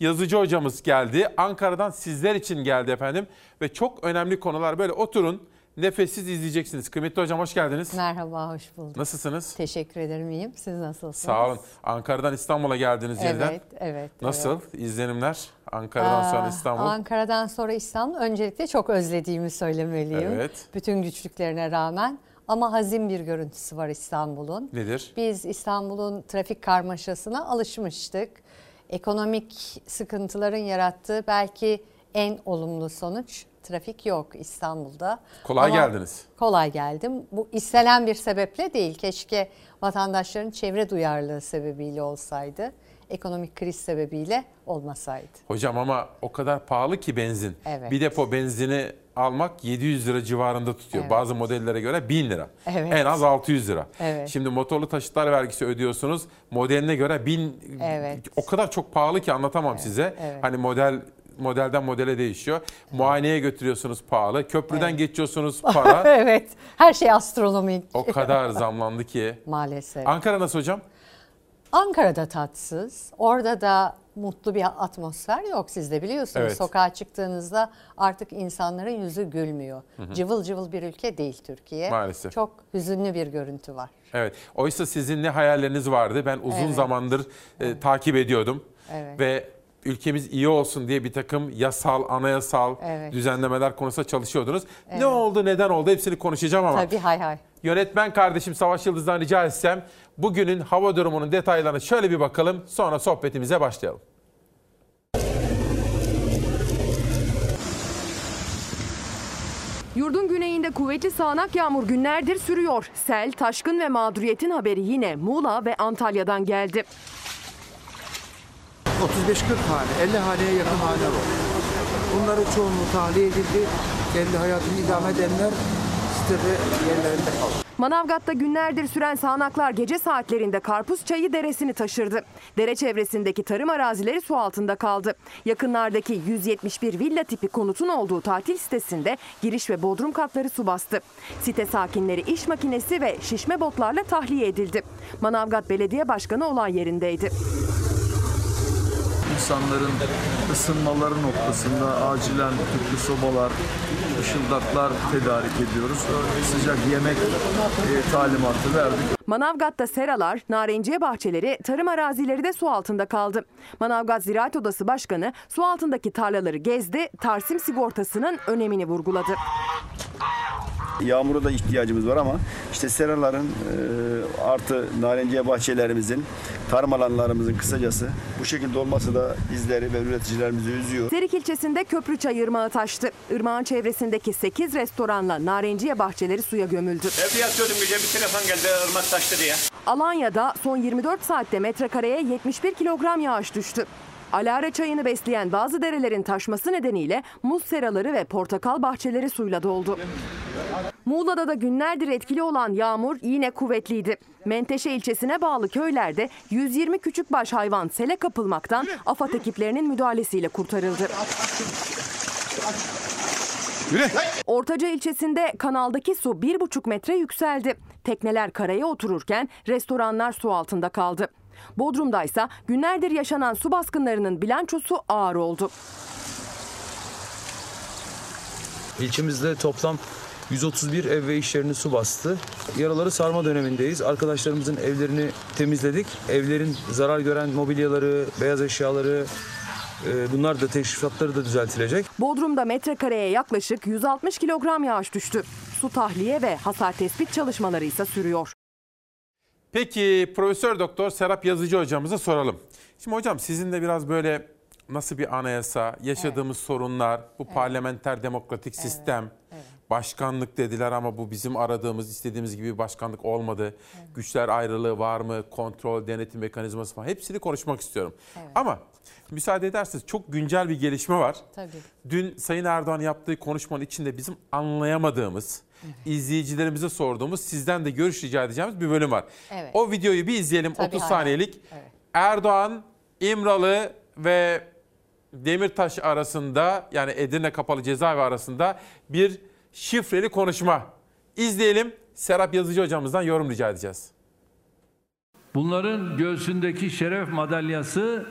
Yazıcı hocamız geldi. Ankara'dan sizler için geldi efendim. Ve çok önemli konular. Böyle oturun, nefessiz izleyeceksiniz. Kıymetli hocam hoş geldiniz. Merhaba, hoş bulduk. Nasılsınız? Teşekkür ederim, iyiyim. Siz nasılsınız? Sağ olun. Ankara'dan İstanbul'a geldiniz yeniden. Evet, evet. Nasıl evet. izlenimler? Ankara'dan Aa, sonra İstanbul. Ankara'dan sonra İstanbul. Öncelikle çok özlediğimi söylemeliyim. Evet. Bütün güçlüklerine rağmen. Ama hazin bir görüntüsü var İstanbul'un. Nedir? Biz İstanbul'un trafik karmaşasına alışmıştık. Ekonomik sıkıntıların yarattığı belki en olumlu sonuç trafik yok İstanbul'da. Kolay Ama geldiniz. Kolay geldim. Bu istenen bir sebeple değil. Keşke vatandaşların çevre duyarlılığı sebebiyle olsaydı. Ekonomik kriz sebebiyle olmasaydı. Hocam ama o kadar pahalı ki benzin. Evet. Bir depo benzini almak 700 lira civarında tutuyor. Evet. Bazı modellere göre 1000 lira. Evet. En az 600 lira. Evet. Şimdi motorlu taşıtlar vergisi ödüyorsunuz. Modeline göre 1000 Evet. o kadar çok pahalı ki anlatamam size. evet. Hani model modelden modele değişiyor. Muayeneye götürüyorsunuz pahalı. Köprüden geçiyorsunuz (laughs) para. evet. Her şey astronomik. o kadar zamlandı ki. (laughs) Maalesef. Ankara nasıl hocam? Ankara'da tatsız. Orada da mutlu bir atmosfer yok siz de biliyorsunuz. Evet. Sokağa çıktığınızda artık insanların yüzü gülmüyor. Hı hı. Cıvıl cıvıl bir ülke değil Türkiye. Maalesef. Çok hüzünlü bir görüntü var. Evet. Oysa sizin ne hayalleriniz vardı? Ben uzun Evet. zamandır e, takip ediyordum. Evet. Ve ülkemiz iyi olsun diye bir takım yasal, anayasal Evet. düzenlemeler konusunda çalışıyordunuz. Evet. Ne oldu, neden oldu hepsini konuşacağım ama. Tabii hay hay. Yönetmen kardeşim Savaş Yıldız'dan rica etsem bugünün hava durumunun detaylarına şöyle bir bakalım sonra sohbetimize başlayalım. Yurdun güneyinde kuvvetli sağanak yağmur günlerdir sürüyor. Sel, taşkın ve mağduriyetin haberi yine Muğla ve Antalya'dan geldi. 35-40 hane, 50 haneye yakın hane var. Bunların çoğunluğu tahliye edildi. Kendi hayatını idame edenler sitede yerlerinde kaldı. Manavgat'ta günlerdir süren sağanaklar gece saatlerinde Karpuz Çayı deresini taşırdı. Dere çevresindeki tarım arazileri su altında kaldı. Yakınlardaki 171 villa tipi konutun olduğu tatil sitesinde giriş ve bodrum katları su bastı. Site sakinleri iş makinesi ve şişme botlarla tahliye edildi. Manavgat Belediye Başkanı olay yerindeydi. İnsanların ısınmaları noktasında acilen tüplü sobalar, ışıldaklar tedarik ediyoruz. Sıcak yemek e, talimatı verdik. Manavgat'ta seralar, narenciye bahçeleri, tarım arazileri de su altında kaldı. Manavgat Ziraat Odası Başkanı su altındaki tarlaları gezdi, Tarsim sigortasının önemini vurguladı. Yağmura da ihtiyacımız var ama işte seraların e, artı narenciye bahçelerimizin, tarım alanlarımızın kısacası bu şekilde olması da bizleri ve üreticilerimizi üzüyor. Serik ilçesinde Köprüçay Irmağı taştı. Irmağın çevresindeki 8 restoranla narenciye bahçeleri suya gömüldü. Evde yatıyordum gece bir telefon geldi ırmak taştı diye. Alanya'da son 24 saatte metrekareye 71 kilogram yağış düştü. Alara çayını besleyen bazı derelerin taşması nedeniyle muz seraları ve portakal bahçeleri suyla doldu. Muğla'da da günlerdir etkili olan yağmur yine kuvvetliydi. Menteşe ilçesine bağlı köylerde 120 küçükbaş hayvan sele kapılmaktan AFAD ekiplerinin müdahalesiyle kurtarıldı. Ortaca ilçesinde kanaldaki su 1,5 metre yükseldi. Tekneler karaya otururken restoranlar su altında kaldı. Bodrum'da ise günlerdir yaşanan su baskınlarının bilançosu ağır oldu. İlçemizde toplam 131 ev ve iş yerini su bastı. Yaraları sarma dönemindeyiz. Arkadaşlarımızın evlerini temizledik. Evlerin zarar gören mobilyaları, beyaz eşyaları, e, bunlar da teşrifatları da düzeltilecek. Bodrum'da metrekareye yaklaşık 160 kilogram yağış düştü. Su tahliye ve hasar tespit çalışmaları ise sürüyor. Peki Profesör Doktor Serap Yazıcı hocamıza soralım. Şimdi hocam sizin de biraz böyle nasıl bir anayasa, yaşadığımız sorunlar, bu parlamenter demokratik sistem, başkanlık dediler ama bu bizim aradığımız, istediğimiz gibi bir başkanlık olmadı. Güçler ayrılığı var mı, kontrol, denetim mekanizması falan hepsini konuşmak istiyorum. Ama müsaade ederseniz çok güncel bir gelişme var. Tabii. Dün Sayın Erdoğan yaptığı konuşmanın içinde bizim anlayamadığımız, izleyicilerimize sorduğumuz, sizden de görüş rica edeceğimiz bir bölüm var. Evet. O videoyu bir izleyelim Tabii, 30 hayır. saniyelik. Erdoğan, İmralı ve Demirtaş arasında yani Edirne Kapalı Cezaevi arasında bir şifreli konuşma. İzleyelim. Serap Yazıcı hocamızdan yorum rica edeceğiz. Bunların göğsündeki şeref madalyası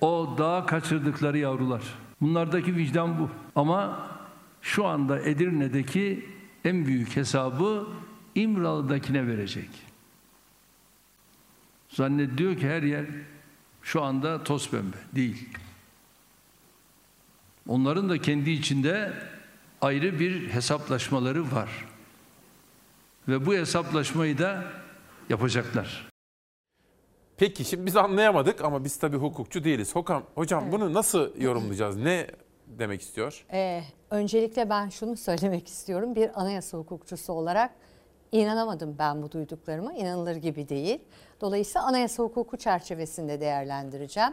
o dağa kaçırdıkları yavrular. Bunlardaki vicdan bu. Ama şu anda Edirne'deki en büyük hesabı İmralı'dakine verecek. Zannediyor ki her yer şu anda toz pembe. Değil. Onların da kendi içinde ayrı bir hesaplaşmaları var. Ve bu hesaplaşmayı da yapacaklar. Peki şimdi biz anlayamadık ama biz tabii hukukçu değiliz. Hocam, hocam bunu nasıl yorumlayacağız? Ne demek istiyor? Ee, öncelikle ben şunu söylemek istiyorum. Bir anayasa hukukçusu olarak inanamadım ben bu duyduklarıma. İnanılır gibi değil. Dolayısıyla anayasa hukuku çerçevesinde değerlendireceğim.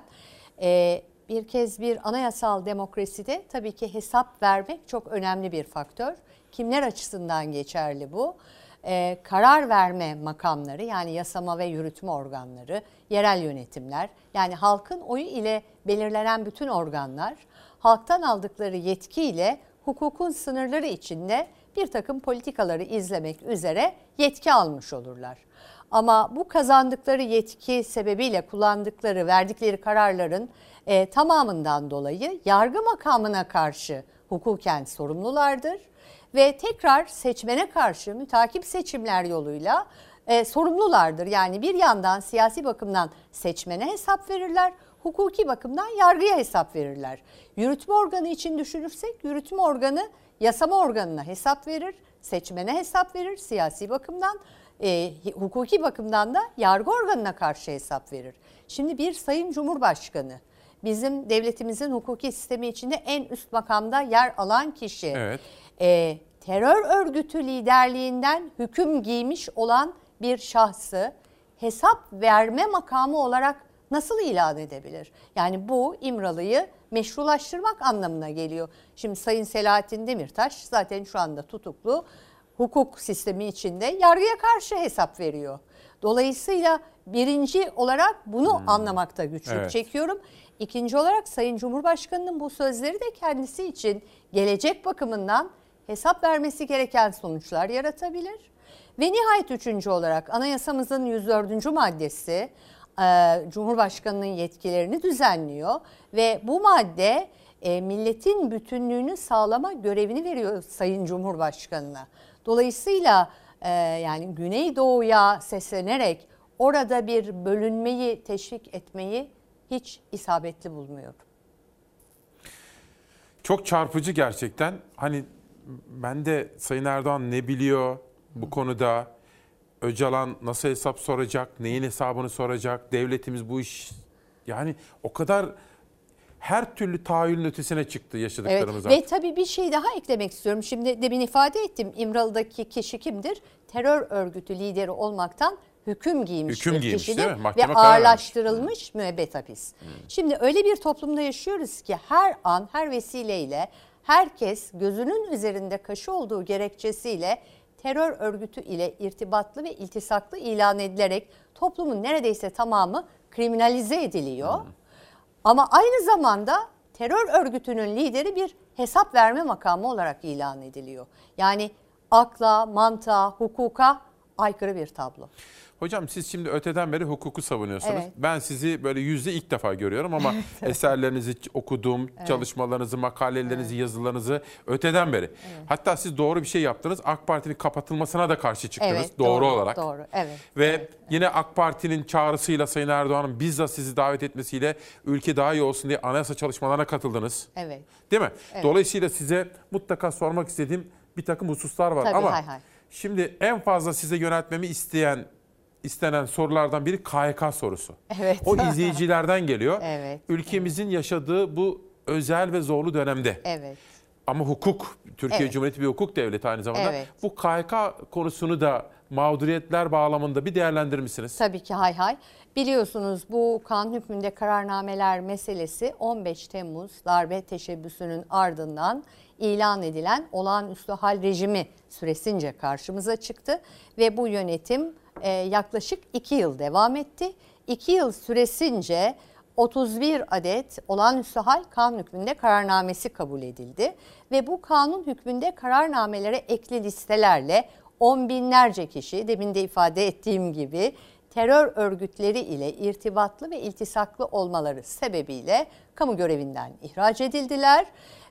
Ee, bir kez bir anayasal demokraside tabii ki hesap vermek çok önemli bir faktör. Kimler açısından geçerli bu? Ee, karar verme makamları yani yasama ve yürütme organları, yerel yönetimler yani halkın oyu ile belirlenen bütün organlar halktan aldıkları yetkiyle hukukun sınırları içinde bir takım politikaları izlemek üzere yetki almış olurlar. Ama bu kazandıkları yetki sebebiyle kullandıkları, verdikleri kararların e, tamamından dolayı yargı makamına karşı hukuken sorumlulardır ve tekrar seçmene karşı mütakip seçimler yoluyla e, sorumlulardır. Yani bir yandan siyasi bakımdan seçmene hesap verirler, hukuki bakımdan yargıya hesap verirler. Yürütme organı için düşünürsek yürütme organı yasama organına hesap verir, seçmene hesap verir siyasi bakımdan, e, hukuki bakımdan da yargı organına karşı hesap verir. Şimdi bir sayın cumhurbaşkanı bizim devletimizin hukuki sistemi içinde en üst makamda yer alan kişi. Evet. E, terör örgütü liderliğinden hüküm giymiş olan bir şahsı hesap verme makamı olarak nasıl ilan edebilir? Yani bu İmralı'yı meşrulaştırmak anlamına geliyor. Şimdi Sayın Selahattin Demirtaş zaten şu anda tutuklu hukuk sistemi içinde yargıya karşı hesap veriyor. Dolayısıyla birinci olarak bunu anlamakta güçlük Evet. çekiyorum. İkinci olarak Sayın Cumhurbaşkanı'nın bu sözleri de kendisi için gelecek bakımından hesap vermesi gereken sonuçlar yaratabilir. Ve nihayet üçüncü olarak anayasamızın 104. maddesi e, Cumhurbaşkanı'nın yetkilerini düzenliyor ve bu madde e, milletin bütünlüğünü sağlama görevini veriyor Sayın Cumhurbaşkanı'na. Dolayısıyla e, yani Güneydoğu'ya seslenerek orada bir bölünmeyi teşvik etmeyi hiç isabetli bulmuyorum. Çok çarpıcı gerçekten. Hani ben de Sayın Erdoğan ne biliyor bu konuda? Öcalan nasıl hesap soracak? Neyin hesabını soracak? Devletimiz bu iş yani o kadar her türlü tahayyülün ötesine çıktı Evet yaşadıklarımız ve tabii bir şey daha eklemek istiyorum. Şimdi demin ifade ettim İmralı'daki kişi kimdir? Terör örgütü lideri olmaktan hüküm giymiş Hüküm giymiş, kişidir değil mi? ve Mahkeme ağırlaştırılmış müebbet hapis. Şimdi öyle bir toplumda yaşıyoruz ki her an her vesileyle herkes gözünün üzerinde kaşı olduğu gerekçesiyle terör örgütü ile irtibatlı ve iltisaklı ilan edilerek toplumun neredeyse tamamı kriminalize ediliyor. Ama aynı zamanda terör örgütünün lideri bir hesap verme makamı olarak ilan ediliyor. Yani akla, mantığa, hukuka aykırı bir tablo. Hocam siz şimdi öteden beri hukuku savunuyorsunuz. Evet. Ben sizi böyle yüzde ilk defa görüyorum ama (laughs) eserlerinizi okudum, Evet. çalışmalarınızı, makalelerinizi, yazılarınızı öteden beri. Hatta siz doğru bir şey yaptınız. AK Parti'nin kapatılmasına da karşı çıktınız Evet, doğru, doğru, olarak. doğru, evet, Ve yine AK Parti'nin çağrısıyla Sayın Erdoğan'ın bizzat sizi davet etmesiyle ülke daha iyi olsun diye anayasa çalışmalarına katıldınız. Evet. Değil mi? Evet. Dolayısıyla size mutlaka sormak istediğim bir takım hususlar var. Tabii, ama hay hay. şimdi en fazla size yöneltmemi isteyen istenen sorulardan biri KHK sorusu. Evet. O izleyicilerden geliyor. (laughs) Evet. Ülkemizin yaşadığı bu özel ve zorlu dönemde. Evet. Ama hukuk, Türkiye Evet. Cumhuriyeti bir hukuk devleti aynı zamanda. Evet. Bu KHK konusunu da mağduriyetler bağlamında bir değerlendirir misiniz? Tabii ki hay hay. Biliyorsunuz bu kanun hükmünde kararnameler meselesi 15 Temmuz darbe teşebbüsünün ardından ilan edilen olağanüstü hal rejimi süresince karşımıza çıktı ve bu yönetim e, yaklaşık 2 yıl devam etti. 2 yıl süresince 31 adet olağanüstü hal kanun hükmünde kararnamesi kabul edildi ve bu kanun hükmünde kararnamelere ekli listelerle on binlerce kişi demin de ifade ettiğim gibi terör örgütleri ile irtibatlı ve iltisaklı olmaları sebebiyle kamu görevinden ihraç edildiler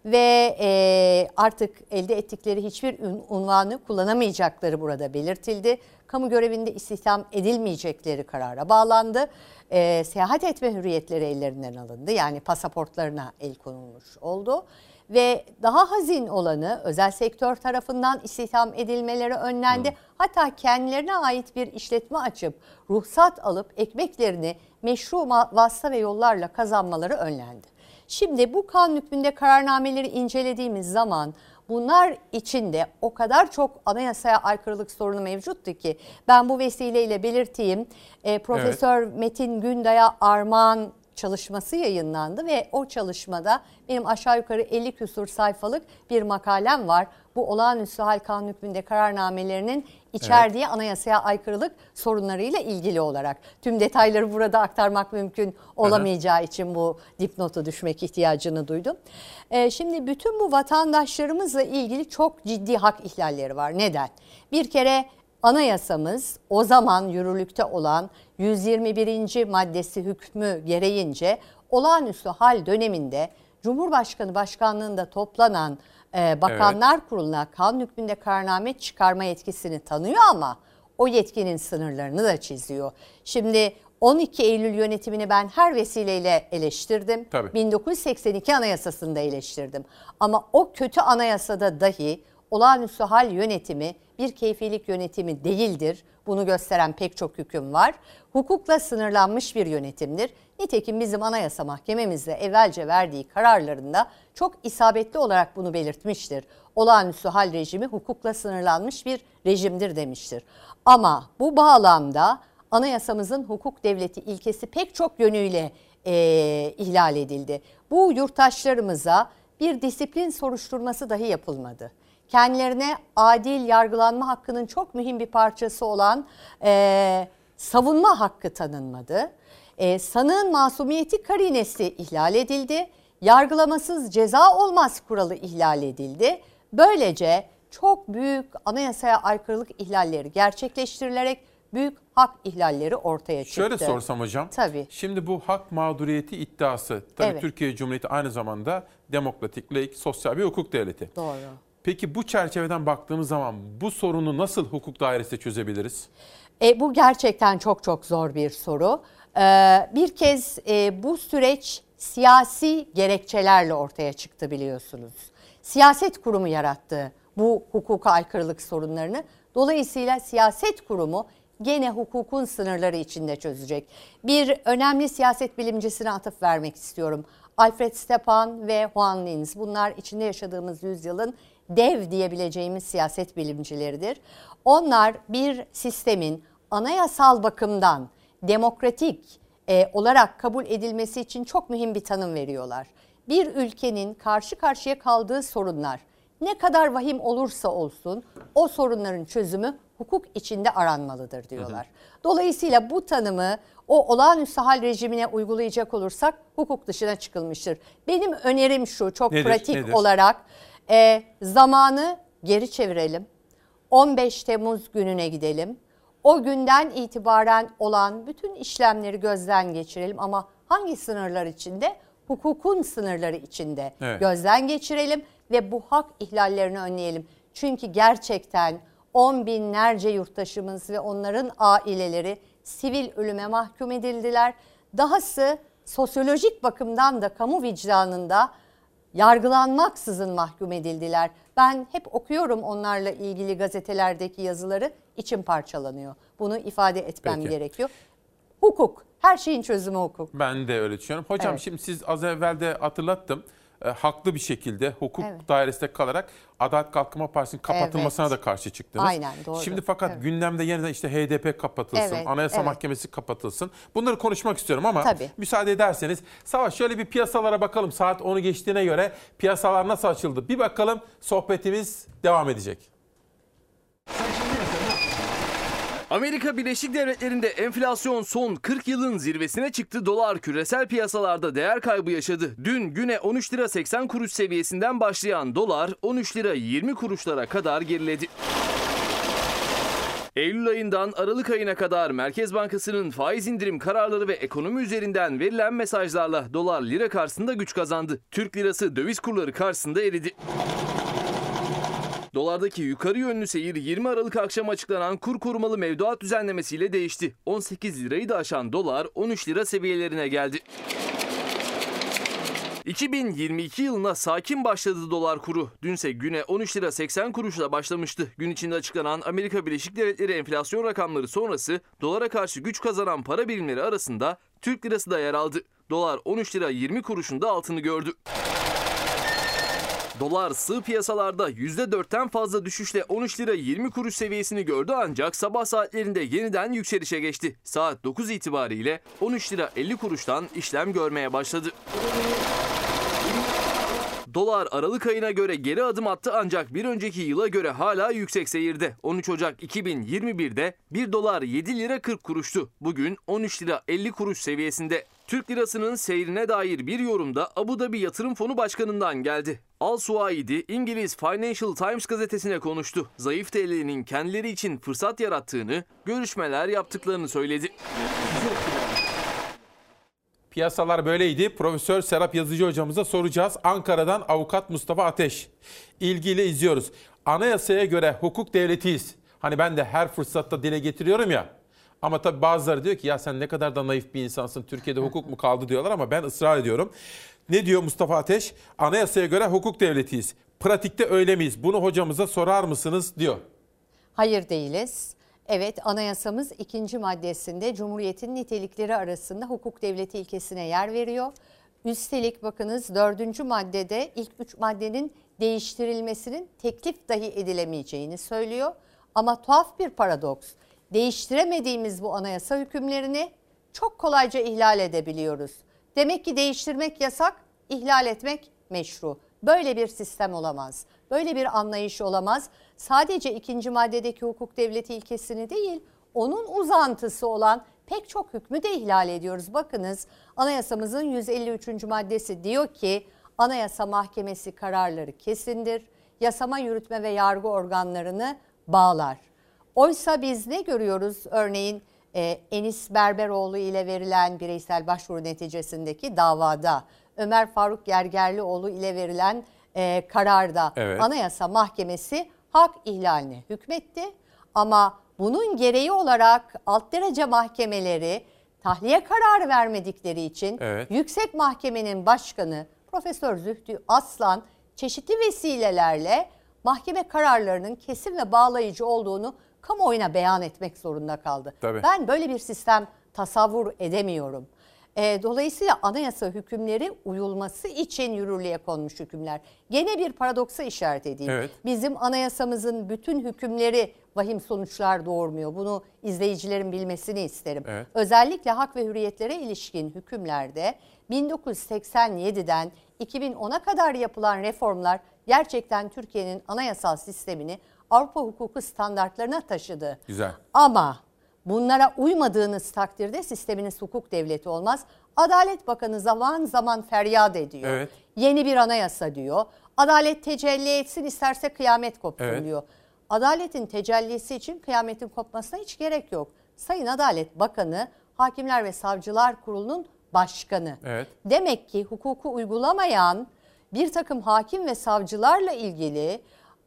ve e, artık elde ettikleri hiçbir unvanı kullanamayacakları burada belirtildi. Kamu görevinde istihdam edilmeyecekleri karara bağlandı. E, seyahat etme hürriyetleri ellerinden alındı. Yani pasaportlarına el konulmuş oldu. Ve daha hazin olanı özel sektör tarafından istihdam edilmeleri önlendi. Hatta kendilerine ait bir işletme açıp ruhsat alıp ekmeklerini meşru vasıta ve yollarla kazanmaları önlendi. Şimdi bu kanun hükmünde kararnameleri incelediğimiz zaman bunlar içinde o kadar çok anayasaya aykırılık sorunu mevcuttu ki ben bu vesileyle belirteyim. E, Profesör Metin Günday'a armağan çalışması yayınlandı ve o çalışmada benim aşağı yukarı 50 küsur sayfalık bir makalem var. Bu olağanüstü hal kanun hükmünde kararnamelerinin içerdiği anayasaya aykırılık sorunlarıyla ilgili olarak. Tüm detayları burada aktarmak mümkün olamayacağı için bu dipnotu düşmek ihtiyacını duydum. Ee, şimdi bütün bu vatandaşlarımızla ilgili çok ciddi hak ihlalleri var. Neden? Bir kere anayasamız o zaman yürürlükte olan 121. maddesi hükmü gereğince olağanüstü hal döneminde Cumhurbaşkanı başkanlığında toplanan e, Bakanlar Kurulu'na kanun hükmünde kararname çıkarma yetkisini tanıyor ama o yetkinin sınırlarını da çiziyor. Şimdi 12 Eylül yönetimini ben her vesileyle eleştirdim. Tabii. 1982 anayasasında eleştirdim. Ama o kötü anayasada dahi olağanüstü hal yönetimi bir keyfilik yönetimi değildir. Bunu gösteren pek çok hüküm var. Hukukla sınırlanmış bir yönetimdir. Nitekim bizim Anayasa Mahkememizde evvelce verdiği kararlarında çok isabetli olarak bunu belirtmiştir. Olağanüstü hal rejimi hukukla sınırlanmış bir rejimdir demiştir. Ama bu bağlamda anayasamızın hukuk devleti ilkesi pek çok yönüyle eee, ihlal edildi. Bu yurttaşlarımıza bir disiplin soruşturması dahi yapılmadı. Kendilerine adil yargılanma hakkının çok mühim bir parçası olan eee, savunma hakkı tanınmadı. Eee sanığın masumiyeti karinesi ihlal edildi. Yargılamasız ceza olmaz kuralı ihlal edildi. Böylece çok büyük anayasaya aykırılık ihlalleri gerçekleştirilerek büyük hak ihlalleri ortaya çıktı. Şöyle sorsam hocam. Tabii. Şimdi bu hak mağduriyeti iddiası. Tabii Evet. Türkiye Cumhuriyeti aynı zamanda demokratik, laik, sosyal bir hukuk devleti. Doğru. Peki bu çerçeveden baktığımız zaman bu sorunu nasıl hukuk dairesinde çözebiliriz? E, bu gerçekten çok çok zor bir soru. Ee, bir kez e, bu süreç siyasi gerekçelerle ortaya çıktı biliyorsunuz. Siyaset kurumu yarattı bu hukuka aykırılık sorunlarını. Dolayısıyla siyaset kurumu gene hukukun sınırları içinde çözecek. Bir önemli siyaset bilimcisine atıf vermek istiyorum. Alfred Stepan ve Juan Linz bunlar içinde yaşadığımız yüzyılın dev diyebileceğimiz siyaset bilimcileridir. Onlar bir sistemin anayasal bakımdan demokratik e, olarak kabul edilmesi için çok mühim bir tanım veriyorlar. Bir ülkenin karşı karşıya kaldığı sorunlar ne kadar vahim olursa olsun o sorunların çözümü hukuk içinde aranmalıdır diyorlar. Dolayısıyla bu tanımı o olağanüstü hal rejimine uygulayacak olursak hukuk dışına çıkılmıştır. Benim önerim şu çok Nedir, pratik nedir? olarak e, zamanı geri çevirelim. 15 Temmuz gününe gidelim. O günden itibaren olan bütün işlemleri gözden geçirelim ama hangi sınırlar içinde? Hukukun sınırları içinde Evet. gözden geçirelim ve bu hak ihlallerini önleyelim. Çünkü gerçekten on binlerce yurttaşımız ve onların aileleri sivil ölüme mahkum edildiler. Dahası sosyolojik bakımdan da kamu vicdanında yargılanmaksızın mahkum edildiler. Ben hep okuyorum onlarla ilgili gazetelerdeki yazıları içim parçalanıyor. Bunu ifade etmem Peki. gerekiyor. Hukuk, her şeyin çözümü hukuk. Ben de öyle düşünüyorum. Hocam Evet. şimdi siz az evvel de hatırlattım. E, haklı bir şekilde hukuk Evet. dairesinde kalarak Adalet Kalkınma Partisi'nin kapatılmasına Evet. da karşı çıktınız. Aynen, doğru. Şimdi fakat Evet. gündemde yeniden işte HDP kapatılsın, Evet, Anayasa evet. Mahkemesi kapatılsın. Bunları konuşmak istiyorum ama Tabii. müsaade ederseniz Savaş şöyle bir piyasalara bakalım. Saat 10'u geçtiğine göre piyasalar nasıl açıldı? Bir bakalım sohbetimiz devam edecek. Amerika Birleşik Devletleri'nde enflasyon son 40 yılın zirvesine çıktı. Dolar küresel piyasalarda değer kaybı yaşadı. Dün güne 13 lira 80 kuruş seviyesinden başlayan dolar 13 lira 20 kuruşlara kadar geriledi. Eylül ayından Aralık ayına kadar Merkez Bankası'nın faiz indirim kararları ve ekonomi üzerinden verilen mesajlarla dolar lira karşısında güç kazandı. Türk lirası döviz kurları karşısında eridi. Dolardaki yukarı yönlü seyir 20 Aralık akşam açıklanan kur korumalı mevduat düzenlemesiyle değişti. 18 lirayı da aşan dolar 13 lira seviyelerine geldi. 2022 yılına sakin başladı dolar kuru. Dünse güne 13 lira 80 kuruşla başlamıştı. Gün içinde açıklanan Amerika Birleşik Devletleri enflasyon rakamları sonrası dolara karşı güç kazanan para birimleri arasında Türk lirası da yer aldı. Dolar 13 lira 20 kuruşunda altını gördü. Dolar sığ piyasalarda %4'ten fazla düşüşle 13 lira 20 kuruş seviyesini gördü ancak sabah saatlerinde yeniden yükselişe geçti. Saat 9 itibariyle 13 lira 50 kuruştan işlem görmeye başladı. Dolar Aralık ayına göre geri adım attı ancak bir önceki yıla göre hala yüksek seyirde. 13 Ocak 2021'de 1 dolar 7 lira 40 kuruştu. Bugün 13 lira 50 kuruş seviyesinde. Türk lirasının seyrine dair bir yorumda Abu Dhabi Yatırım Fonu Başkanı'ndan geldi. Al Suaidi İngiliz Financial Times gazetesine konuştu. Zayıf TL'nin kendileri için fırsat yarattığını, görüşmeler yaptıklarını söyledi. Piyasalar böyleydi. Profesör Serap Yazıcı hocamıza soracağız. Ankara'dan avukat Mustafa Ateş. İlgiyle izliyoruz. Anayasaya göre hukuk devletiyiz. Hani ben de her fırsatta dile getiriyorum ya. Ama tabii bazıları diyor ki ya sen ne kadar da naif bir insansın. Türkiye'de hukuk mu kaldı diyorlar ama ben ısrar ediyorum. Ne diyor Mustafa Ateş? Anayasaya göre hukuk devletiyiz. Pratikte öyle miyiz? Bunu hocamıza sorar mısınız diyor. Hayır değiliz. Evet anayasamız ikinci maddesinde Cumhuriyet'in nitelikleri arasında hukuk devleti ilkesine yer veriyor. Üstelik bakınız dördüncü maddede ilk üç maddenin değiştirilmesinin teklif dahi edilemeyeceğini söylüyor. Ama tuhaf bir paradoks. Değiştiremediğimiz bu anayasa hükümlerini çok kolayca ihlal edebiliyoruz. Demek ki değiştirmek yasak, ihlal etmek meşru. Böyle bir sistem olamaz. Böyle bir anlayış olamaz. Sadece ikinci maddedeki hukuk devleti ilkesini değil, onun uzantısı olan pek çok hükmü de ihlal ediyoruz. Bakınız anayasamızın 153. maddesi diyor ki Anayasa Mahkemesi kararları kesindir. Yasama, yürütme ve yargı organlarını bağlar. Oysa biz ne görüyoruz? Örneğin e, Enis Berberoğlu ile verilen bireysel başvuru neticesindeki davada, Ömer Faruk Gergerlioğlu ile verilen e, kararda Evet. Anayasa Mahkemesi hak ihlaline hükmetti. Ama bunun gereği olarak alt derece mahkemeleri tahliye kararı vermedikleri için Evet. Yüksek Mahkemenin Başkanı Profesör Zühtü Aslan çeşitli vesilelerle mahkeme kararlarının kesin ve bağlayıcı olduğunu kamuoyuna beyan etmek zorunda kaldı. Tabii. Ben böyle bir sistem tasavvur edemiyorum. E, dolayısıyla anayasa hükümleri uyulması için yürürlüğe konmuş hükümler. Gene bir paradoksa işaret edeyim. Evet. Bizim anayasamızın bütün hükümleri vahim sonuçlar doğurmuyor. Bunu izleyicilerin bilmesini isterim. Evet. Özellikle hak ve hürriyetlere ilişkin hükümlerde 1987'den 2010'a kadar yapılan reformlar gerçekten Türkiye'nin anayasal sistemini Avrupa hukuku standartlarına taşıdı. Güzel. Ama bunlara uymadığınız takdirde sisteminiz hukuk devleti olmaz. Adalet Bakanı zaman zaman feryat ediyor. Evet. Yeni bir anayasa diyor. Adalet tecelli etsin isterse kıyamet kopsun Evet. diyor. Adaletin tecellisi için kıyametin kopmasına hiç gerek yok. Sayın Adalet Bakanı Hakimler ve Savcılar Kurulu'nun başkanı. Evet. Demek ki hukuku uygulamayan bir takım hakim ve savcılarla ilgili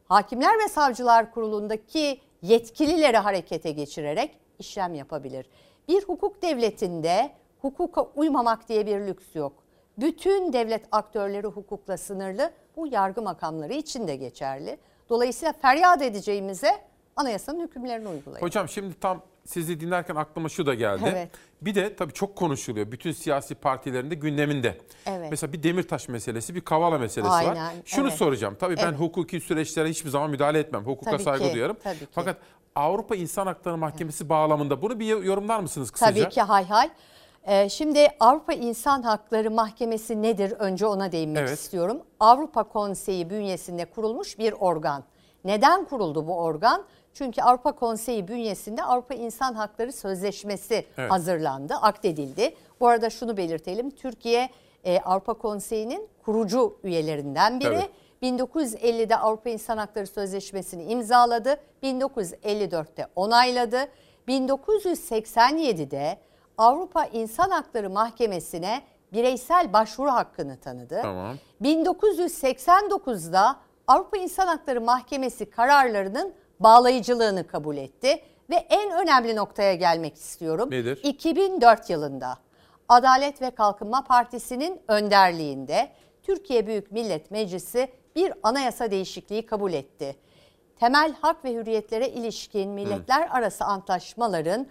Hakimler ve Savcılar Kurulu'ndaki yetkilileri harekete geçirerek işlem yapabilir. Bir hukuk devletinde hukuka uymamak diye bir lüks yok. Bütün devlet aktörleri hukukla sınırlı. Bu yargı makamları için de geçerli. Dolayısıyla feryat edeceğimize anayasanın hükümlerini uygulayın. Hocam şimdi tam sizi dinlerken aklıma şu da geldi. Evet. Bir de tabii çok konuşuluyor. Bütün siyasi partilerin de gündeminde. Evet. Mesela bir Demirtaş meselesi, bir Kavala meselesi var. Aynen, Şunu evet. soracağım. Tabii ben Evet. hukuki süreçlere hiçbir zaman müdahale etmem. Hukuka Tabii saygı ki, duyarım. tabii ki. Fakat Avrupa İnsan Hakları Mahkemesi bağlamında bunu bir yorumlar mısınız kısaca? Tabii ki hay hay. Ee, şimdi Avrupa İnsan Hakları Mahkemesi nedir? Önce ona değinmek Evet. istiyorum. Avrupa Konseyi bünyesinde kurulmuş bir organ. Neden kuruldu bu organ? Çünkü Avrupa Konseyi bünyesinde Avrupa İnsan Hakları Sözleşmesi Evet. hazırlandı, akdedildi. Bu arada şunu belirtelim. Türkiye e, Avrupa Konseyi'nin kurucu üyelerinden biri. Tabii. 1950'de Avrupa İnsan Hakları Sözleşmesi'ni imzaladı. 1954'te onayladı. 1987'de Avrupa İnsan Hakları Mahkemesi'ne bireysel başvuru hakkını tanıdı. Tamam. 1989'da Avrupa İnsan Hakları Mahkemesi kararlarının bağlayıcılığını kabul etti ve en önemli noktaya gelmek istiyorum. Nedir? 2004 yılında Adalet ve Kalkınma Partisi'nin önderliğinde Türkiye Büyük Millet Meclisi bir anayasa değişikliği kabul etti. Temel hak ve hürriyetlere ilişkin milletler arası antlaşmaların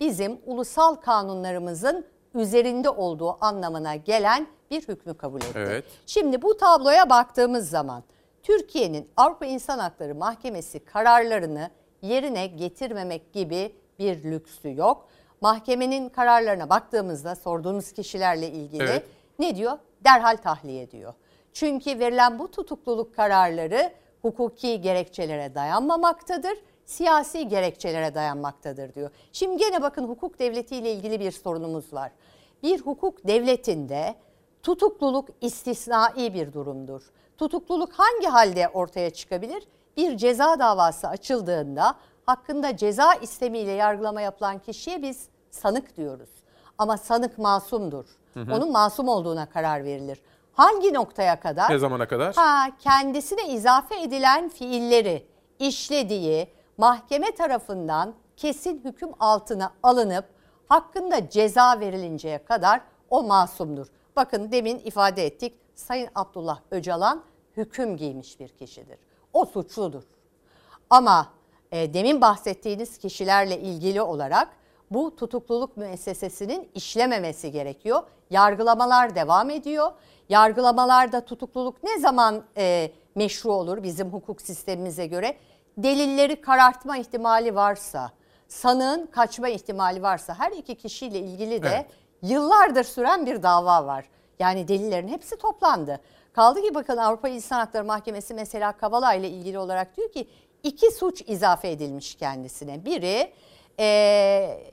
bizim ulusal kanunlarımızın üzerinde olduğu anlamına gelen bir hükmü kabul etti. Evet. Şimdi bu tabloya baktığımız zaman Türkiye'nin Avrupa İnsan Hakları Mahkemesi kararlarını yerine getirmemek gibi bir lüksü yok. Mahkemenin kararlarına baktığımızda sorduğunuz kişilerle ilgili Evet. ne diyor? Derhal tahliye ediyor. Çünkü verilen bu tutukluluk kararları hukuki gerekçelere dayanmamaktadır, siyasi gerekçelere dayanmaktadır diyor. Şimdi gene bakın hukuk devletiyle ilgili bir sorunumuz var. Bir hukuk devletinde tutukluluk istisnai bir durumdur. Tutukluluk hangi halde ortaya çıkabilir? Bir ceza davası açıldığında hakkında ceza istemiyle yargılama yapılan kişiye biz sanık diyoruz. Ama sanık masumdur. Hı hı. Onun masum olduğuna karar verilir. Hangi noktaya kadar? Ne zamana kadar? Ha, kendisine izafe edilen fiilleri işlediği mahkeme tarafından kesin hüküm altına alınıp hakkında ceza verilinceye kadar o masumdur. Bakın demin ifade ettik. Sayın Abdullah Öcalan hüküm giymiş bir kişidir. O suçludur. Ama e, demin bahsettiğiniz kişilerle ilgili olarak bu tutukluluk müessesesinin işlememesi gerekiyor. Yargılamalar devam ediyor. Yargılamalarda tutukluluk ne zaman e, meşru olur bizim hukuk sistemimize göre? Delilleri karartma ihtimali varsa, sanığın kaçma ihtimali varsa her iki kişiyle ilgili de Evet. yıllardır süren bir dava var. Yani delillerin hepsi toplandı. Kaldı ki bakın Avrupa İnsan Hakları Mahkemesi mesela Kavala ile ilgili olarak diyor ki iki suç izafe edilmiş kendisine. Biri eee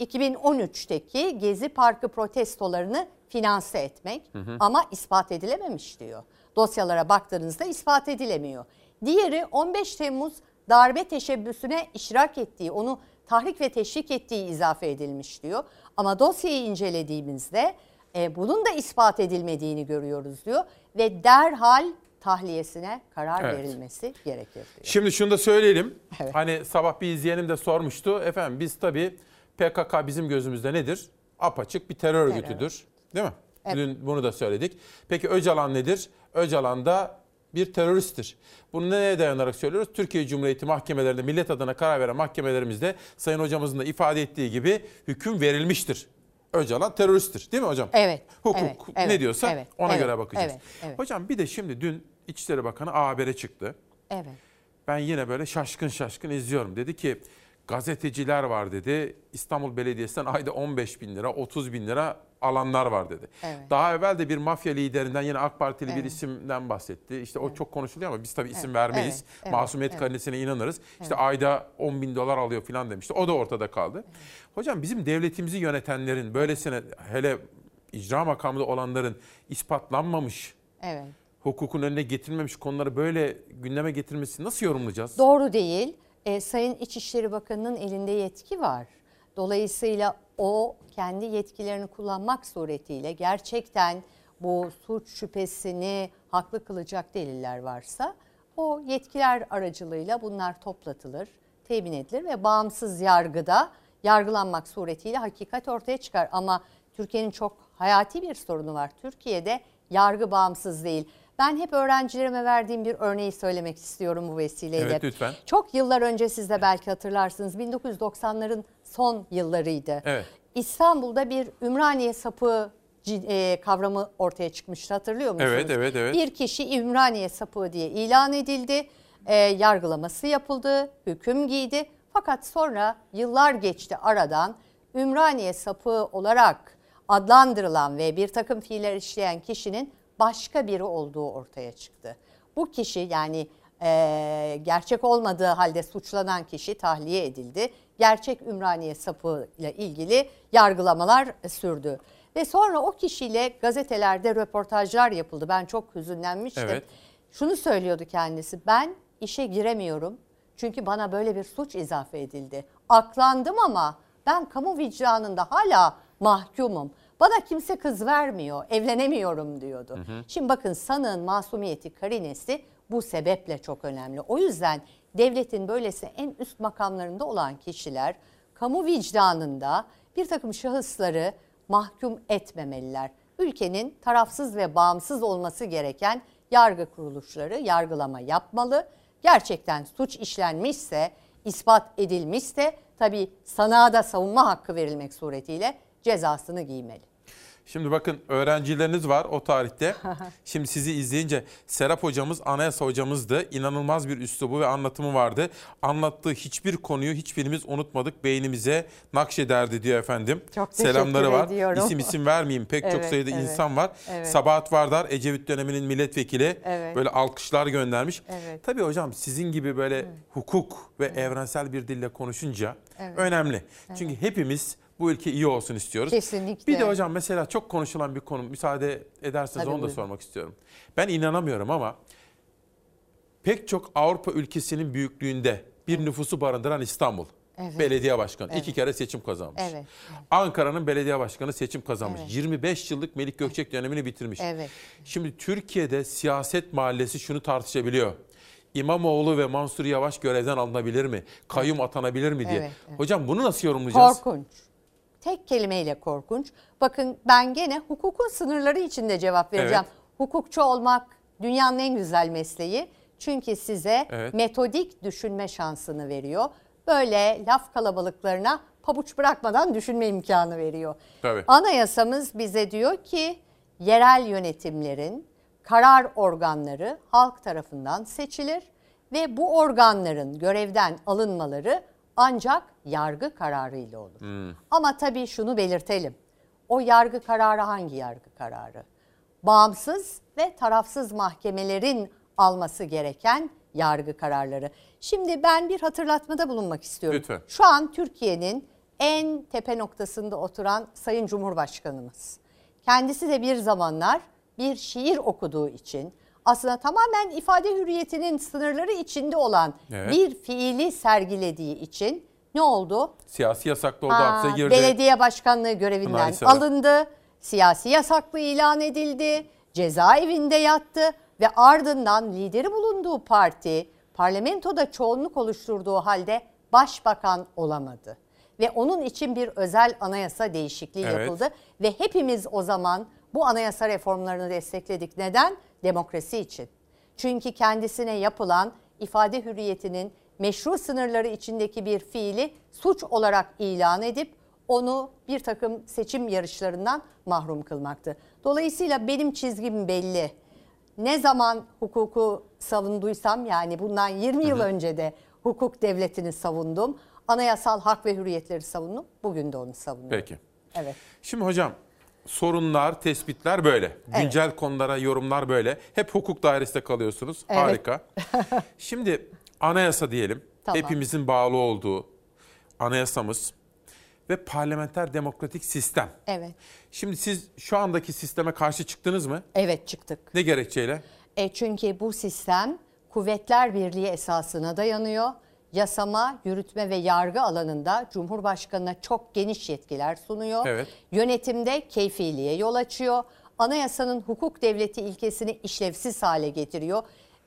2013'teki Gezi Parkı protestolarını finanse etmek Hı hı. ama ispat edilememiş diyor. Dosyalara baktığınızda ispat edilemiyor. Diğeri 15 Temmuz darbe teşebbüsüne iştirak ettiği, onu tahrik ve teşvik ettiği izafe edilmiş diyor. Ama dosyayı incelediğimizde e, bunun da ispat edilmediğini görüyoruz diyor ve derhal tahliyesine karar Evet. verilmesi gerekir diyor. Şimdi şunu da söyleyelim. Evet. Hani sabah bir izleyenim de sormuştu. Efendim biz tabii PKK bizim gözümüzde nedir? Apaçık bir terör örgütüdür. Değil mi? Evet. Dün bunu da söyledik. Peki Öcalan nedir? Öcalan da bir teröristtir. Bunu neye dayanarak söylüyoruz? Türkiye Cumhuriyeti mahkemelerinde millet adına karar veren mahkemelerimizde Sayın Hocamızın da ifade ettiği gibi hüküm verilmiştir. Öcalan teröristtir değil mi hocam? Evet. Hukuk evet, ne evet, diyorsa evet, ona evet, göre bakacağız. Evet, evet. Hocam bir de şimdi dün İçişleri Bakanı A Haber'e çıktı. Evet. Ben yine böyle şaşkın şaşkın izliyorum. Dedi ki gazeteciler var dedi. İstanbul Belediyesi'nden ayda 15 bin lira, 30 bin lira alanlar var dedi. Evet. Daha evvel de bir mafya liderinden yine AK Partili bir Evet. isimden bahsetti. İşte o çok konuşuluyor ama biz tabii isim vermeyiz. evet, evet, Masumiyet evet. karinesine inanırız. İşte ayda 10 bin dolar alıyor falan demişti. O da ortada kaldı. Hocam bizim devletimizi yönetenlerin böylesine hele icra makamında olanların ispatlanmamış, Evet. hukukun önüne getirilmemiş konuları böyle gündeme getirmesi nasıl yorumlayacağız? Doğru değil. E, Sayın İçişleri Bakanı'nın elinde yetki var. Dolayısıyla o kendi yetkilerini kullanmak suretiyle gerçekten bu suç şüphesini haklı kılacak deliller varsa o yetkiler aracılığıyla bunlar toplatılır, temin edilir ve bağımsız yargıda yargılanmak suretiyle hakikat ortaya çıkar. Ama Türkiye'nin çok hayati bir sorunu var. Türkiye'de yargı bağımsız değil. Ben hep öğrencilerime verdiğim bir örneği söylemek istiyorum bu vesileyle. Evet, lütfen. Çok yıllar önce siz de belki hatırlarsınız 1990'ların son yıllarıydı. Evet. İstanbul'da bir Ümraniye sapığı ci- e, kavramı ortaya çıkmıştı hatırlıyor musunuz? Evet, evet, evet. Bir kişi Ümraniye sapığı diye ilan edildi. E, yargılaması yapıldı, hüküm giydi. Fakat sonra yıllar geçti aradan Ümraniye sapığı olarak adlandırılan ve bir takım fiiller işleyen kişinin başka biri olduğu ortaya çıktı. Bu kişi yani e, gerçek olmadığı halde suçlanan kişi tahliye edildi. Gerçek Ümraniye sapığı ile ilgili yargılamalar sürdü. Ve sonra o kişiyle gazetelerde röportajlar yapıldı. Ben çok hüzünlenmiştim. Evet. Şunu söylüyordu kendisi. Ben işe giremiyorum. Çünkü bana böyle bir suç izafe edildi. Aklandım ama ben kamu vicdanında hala mahkumum. Bana kimse kız vermiyor, evlenemiyorum diyordu. Şimdi bakın sanığın masumiyeti karinesi bu sebeple çok önemli. O yüzden devletin böylesi en üst makamlarında olan kişiler kamu vicdanında bir takım şahısları mahkum etmemeliler. Ülkenin tarafsız ve bağımsız olması gereken yargı kuruluşları yargılama yapmalı. Gerçekten suç işlenmişse, ispat edilmişse tabii sanığa da savunma hakkı verilmek suretiyle cezasını giymeli. Şimdi bakın öğrencileriniz var o tarihte. (laughs) Şimdi sizi izleyince Serap hocamız anayasa hocamızdı. İnanılmaz bir üslubu ve anlatımı vardı. Anlattığı hiçbir konuyu hiçbirimiz unutmadık. Beynimize nakşederdi diyor efendim. Çok Selamları var. ediyorum. İsim isim vermeyeyim. Pek çok Evet, sayıda evet, insan var. evet. Sabahat Vardar Ecevit döneminin milletvekili. Evet. Böyle alkışlar göndermiş. Evet. Tabii hocam sizin gibi böyle hukuk ve evrensel bir dille konuşunca Evet. önemli. Çünkü hepimiz bu ülke iyi olsun istiyoruz. Kesinlikle. Bir de hocam mesela çok konuşulan bir konu müsaade ederseniz Tabii, onu da buyurun. sormak istiyorum. Ben inanamıyorum ama pek çok Avrupa ülkesinin büyüklüğünde bir nüfusu barındıran İstanbul. Evet. Belediye başkanı. Evet. iki kere seçim kazanmış. Evet. Ankara'nın belediye başkanı seçim kazanmış. Evet. 25 yıllık Melik Gökçek dönemini bitirmiş. Evet. Şimdi Türkiye'de siyaset mahallesi şunu tartışabiliyor. İmamoğlu ve Mansur Yavaş görevden alınabilir mi? Kayyum atanabilir mi diye. Evet, evet. Hocam bunu nasıl yorumlayacağız? Korkunç. Tek kelimeyle korkunç. Bakın ben gene hukukun sınırları içinde cevap vereceğim. Evet. Hukukçu olmak dünyanın en güzel mesleği. Çünkü size Evet. metodik düşünme şansını veriyor. Böyle laf kalabalıklarına pabuç bırakmadan düşünme imkanı veriyor. Tabii. Anayasamız bize diyor ki yerel yönetimlerin karar organları halk tarafından seçilir ve bu organların görevden alınmaları ancak yargı kararıyla olur. Ama tabii şunu belirtelim. O yargı kararı hangi yargı kararı? Bağımsız ve tarafsız mahkemelerin alması gereken yargı kararları. Şimdi ben bir hatırlatmada bulunmak istiyorum. Lütfen. Şu an Türkiye'nin en tepe noktasında oturan Sayın Cumhurbaşkanımız. Kendisi de bir zamanlar bir şiir okuduğu için aslında tamamen ifade hürriyetinin sınırları içinde olan Evet. bir fiili sergilediği için ne oldu? Siyasi yasaklı oldu, Aa, hapse girdi. Belediye başkanlığı görevinden Maalesef. alındı. Siyasi yasaklı ilan edildi. Cezaevinde yattı ve ardından lideri bulunduğu parti parlamentoda çoğunluk oluşturduğu halde başbakan olamadı. Ve onun için bir özel anayasa değişikliği Evet. yapıldı ve hepimiz o zaman bu anayasa reformlarını destekledik. Neden? Demokrasi için. Çünkü kendisine yapılan ifade hürriyetinin meşru sınırları içindeki bir fiili suç olarak ilan edip onu bir takım seçim yarışlarından mahrum kılmaktı. Dolayısıyla benim çizgim belli. Ne zaman hukuku savunduysam yani bundan 20 yıl önce de hukuk devletini savundum. Anayasal hak ve hürriyetleri savundum. Bugün de onu savunuyorum. Peki. Evet. Şimdi hocam sorunlar, tespitler böyle. Güncel konulara yorumlar böyle. Hep hukuk dairesinde kalıyorsunuz. Evet. Harika. (laughs) Şimdi anayasa diyelim. Tamam. Hepimizin bağlı olduğu anayasamız ve parlamenter demokratik sistem. Evet. Şimdi siz şu andaki sisteme karşı çıktınız mı? Evet çıktık. Ne gerekçeyle? E çünkü bu sistem kuvvetler birliği esasına dayanıyor. Yasama, yürütme ve yargı alanında Cumhurbaşkanı'na çok geniş yetkiler sunuyor. Evet. Yönetimde keyfiliğe yol açıyor. Anayasanın hukuk devleti ilkesini işlevsiz hale getiriyor.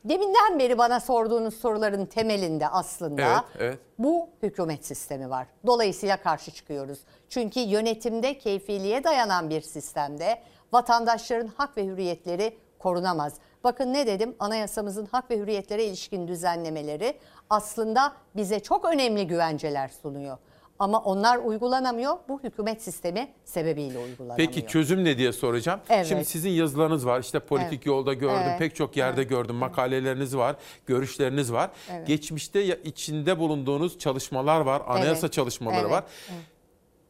Deminden beri bana sorduğunuz soruların temelinde aslında Evet, evet. bu hükümet sistemi var. Dolayısıyla karşı çıkıyoruz. Çünkü yönetimde keyfiliğe dayanan bir sistemde vatandaşların hak ve hürriyetleri korunamaz. Bakın ne dedim? Anayasamızın hak ve hürriyetlere ilişkin düzenlemeleri aslında bize çok önemli güvenceler sunuyor. Ama onlar uygulanamıyor. Bu hükümet sistemi sebebiyle uygulanamıyor. Peki çözüm ne diye soracağım. Evet. Şimdi sizin yazılarınız var. İşte politik Evet. yolda gördüm. Evet. Pek çok yerde gördüm. Makaleleriniz var. Görüşleriniz var. Evet. Geçmişte ya- içinde bulunduğunuz çalışmalar var. Anayasa Evet. çalışmaları Evet. var. Evet.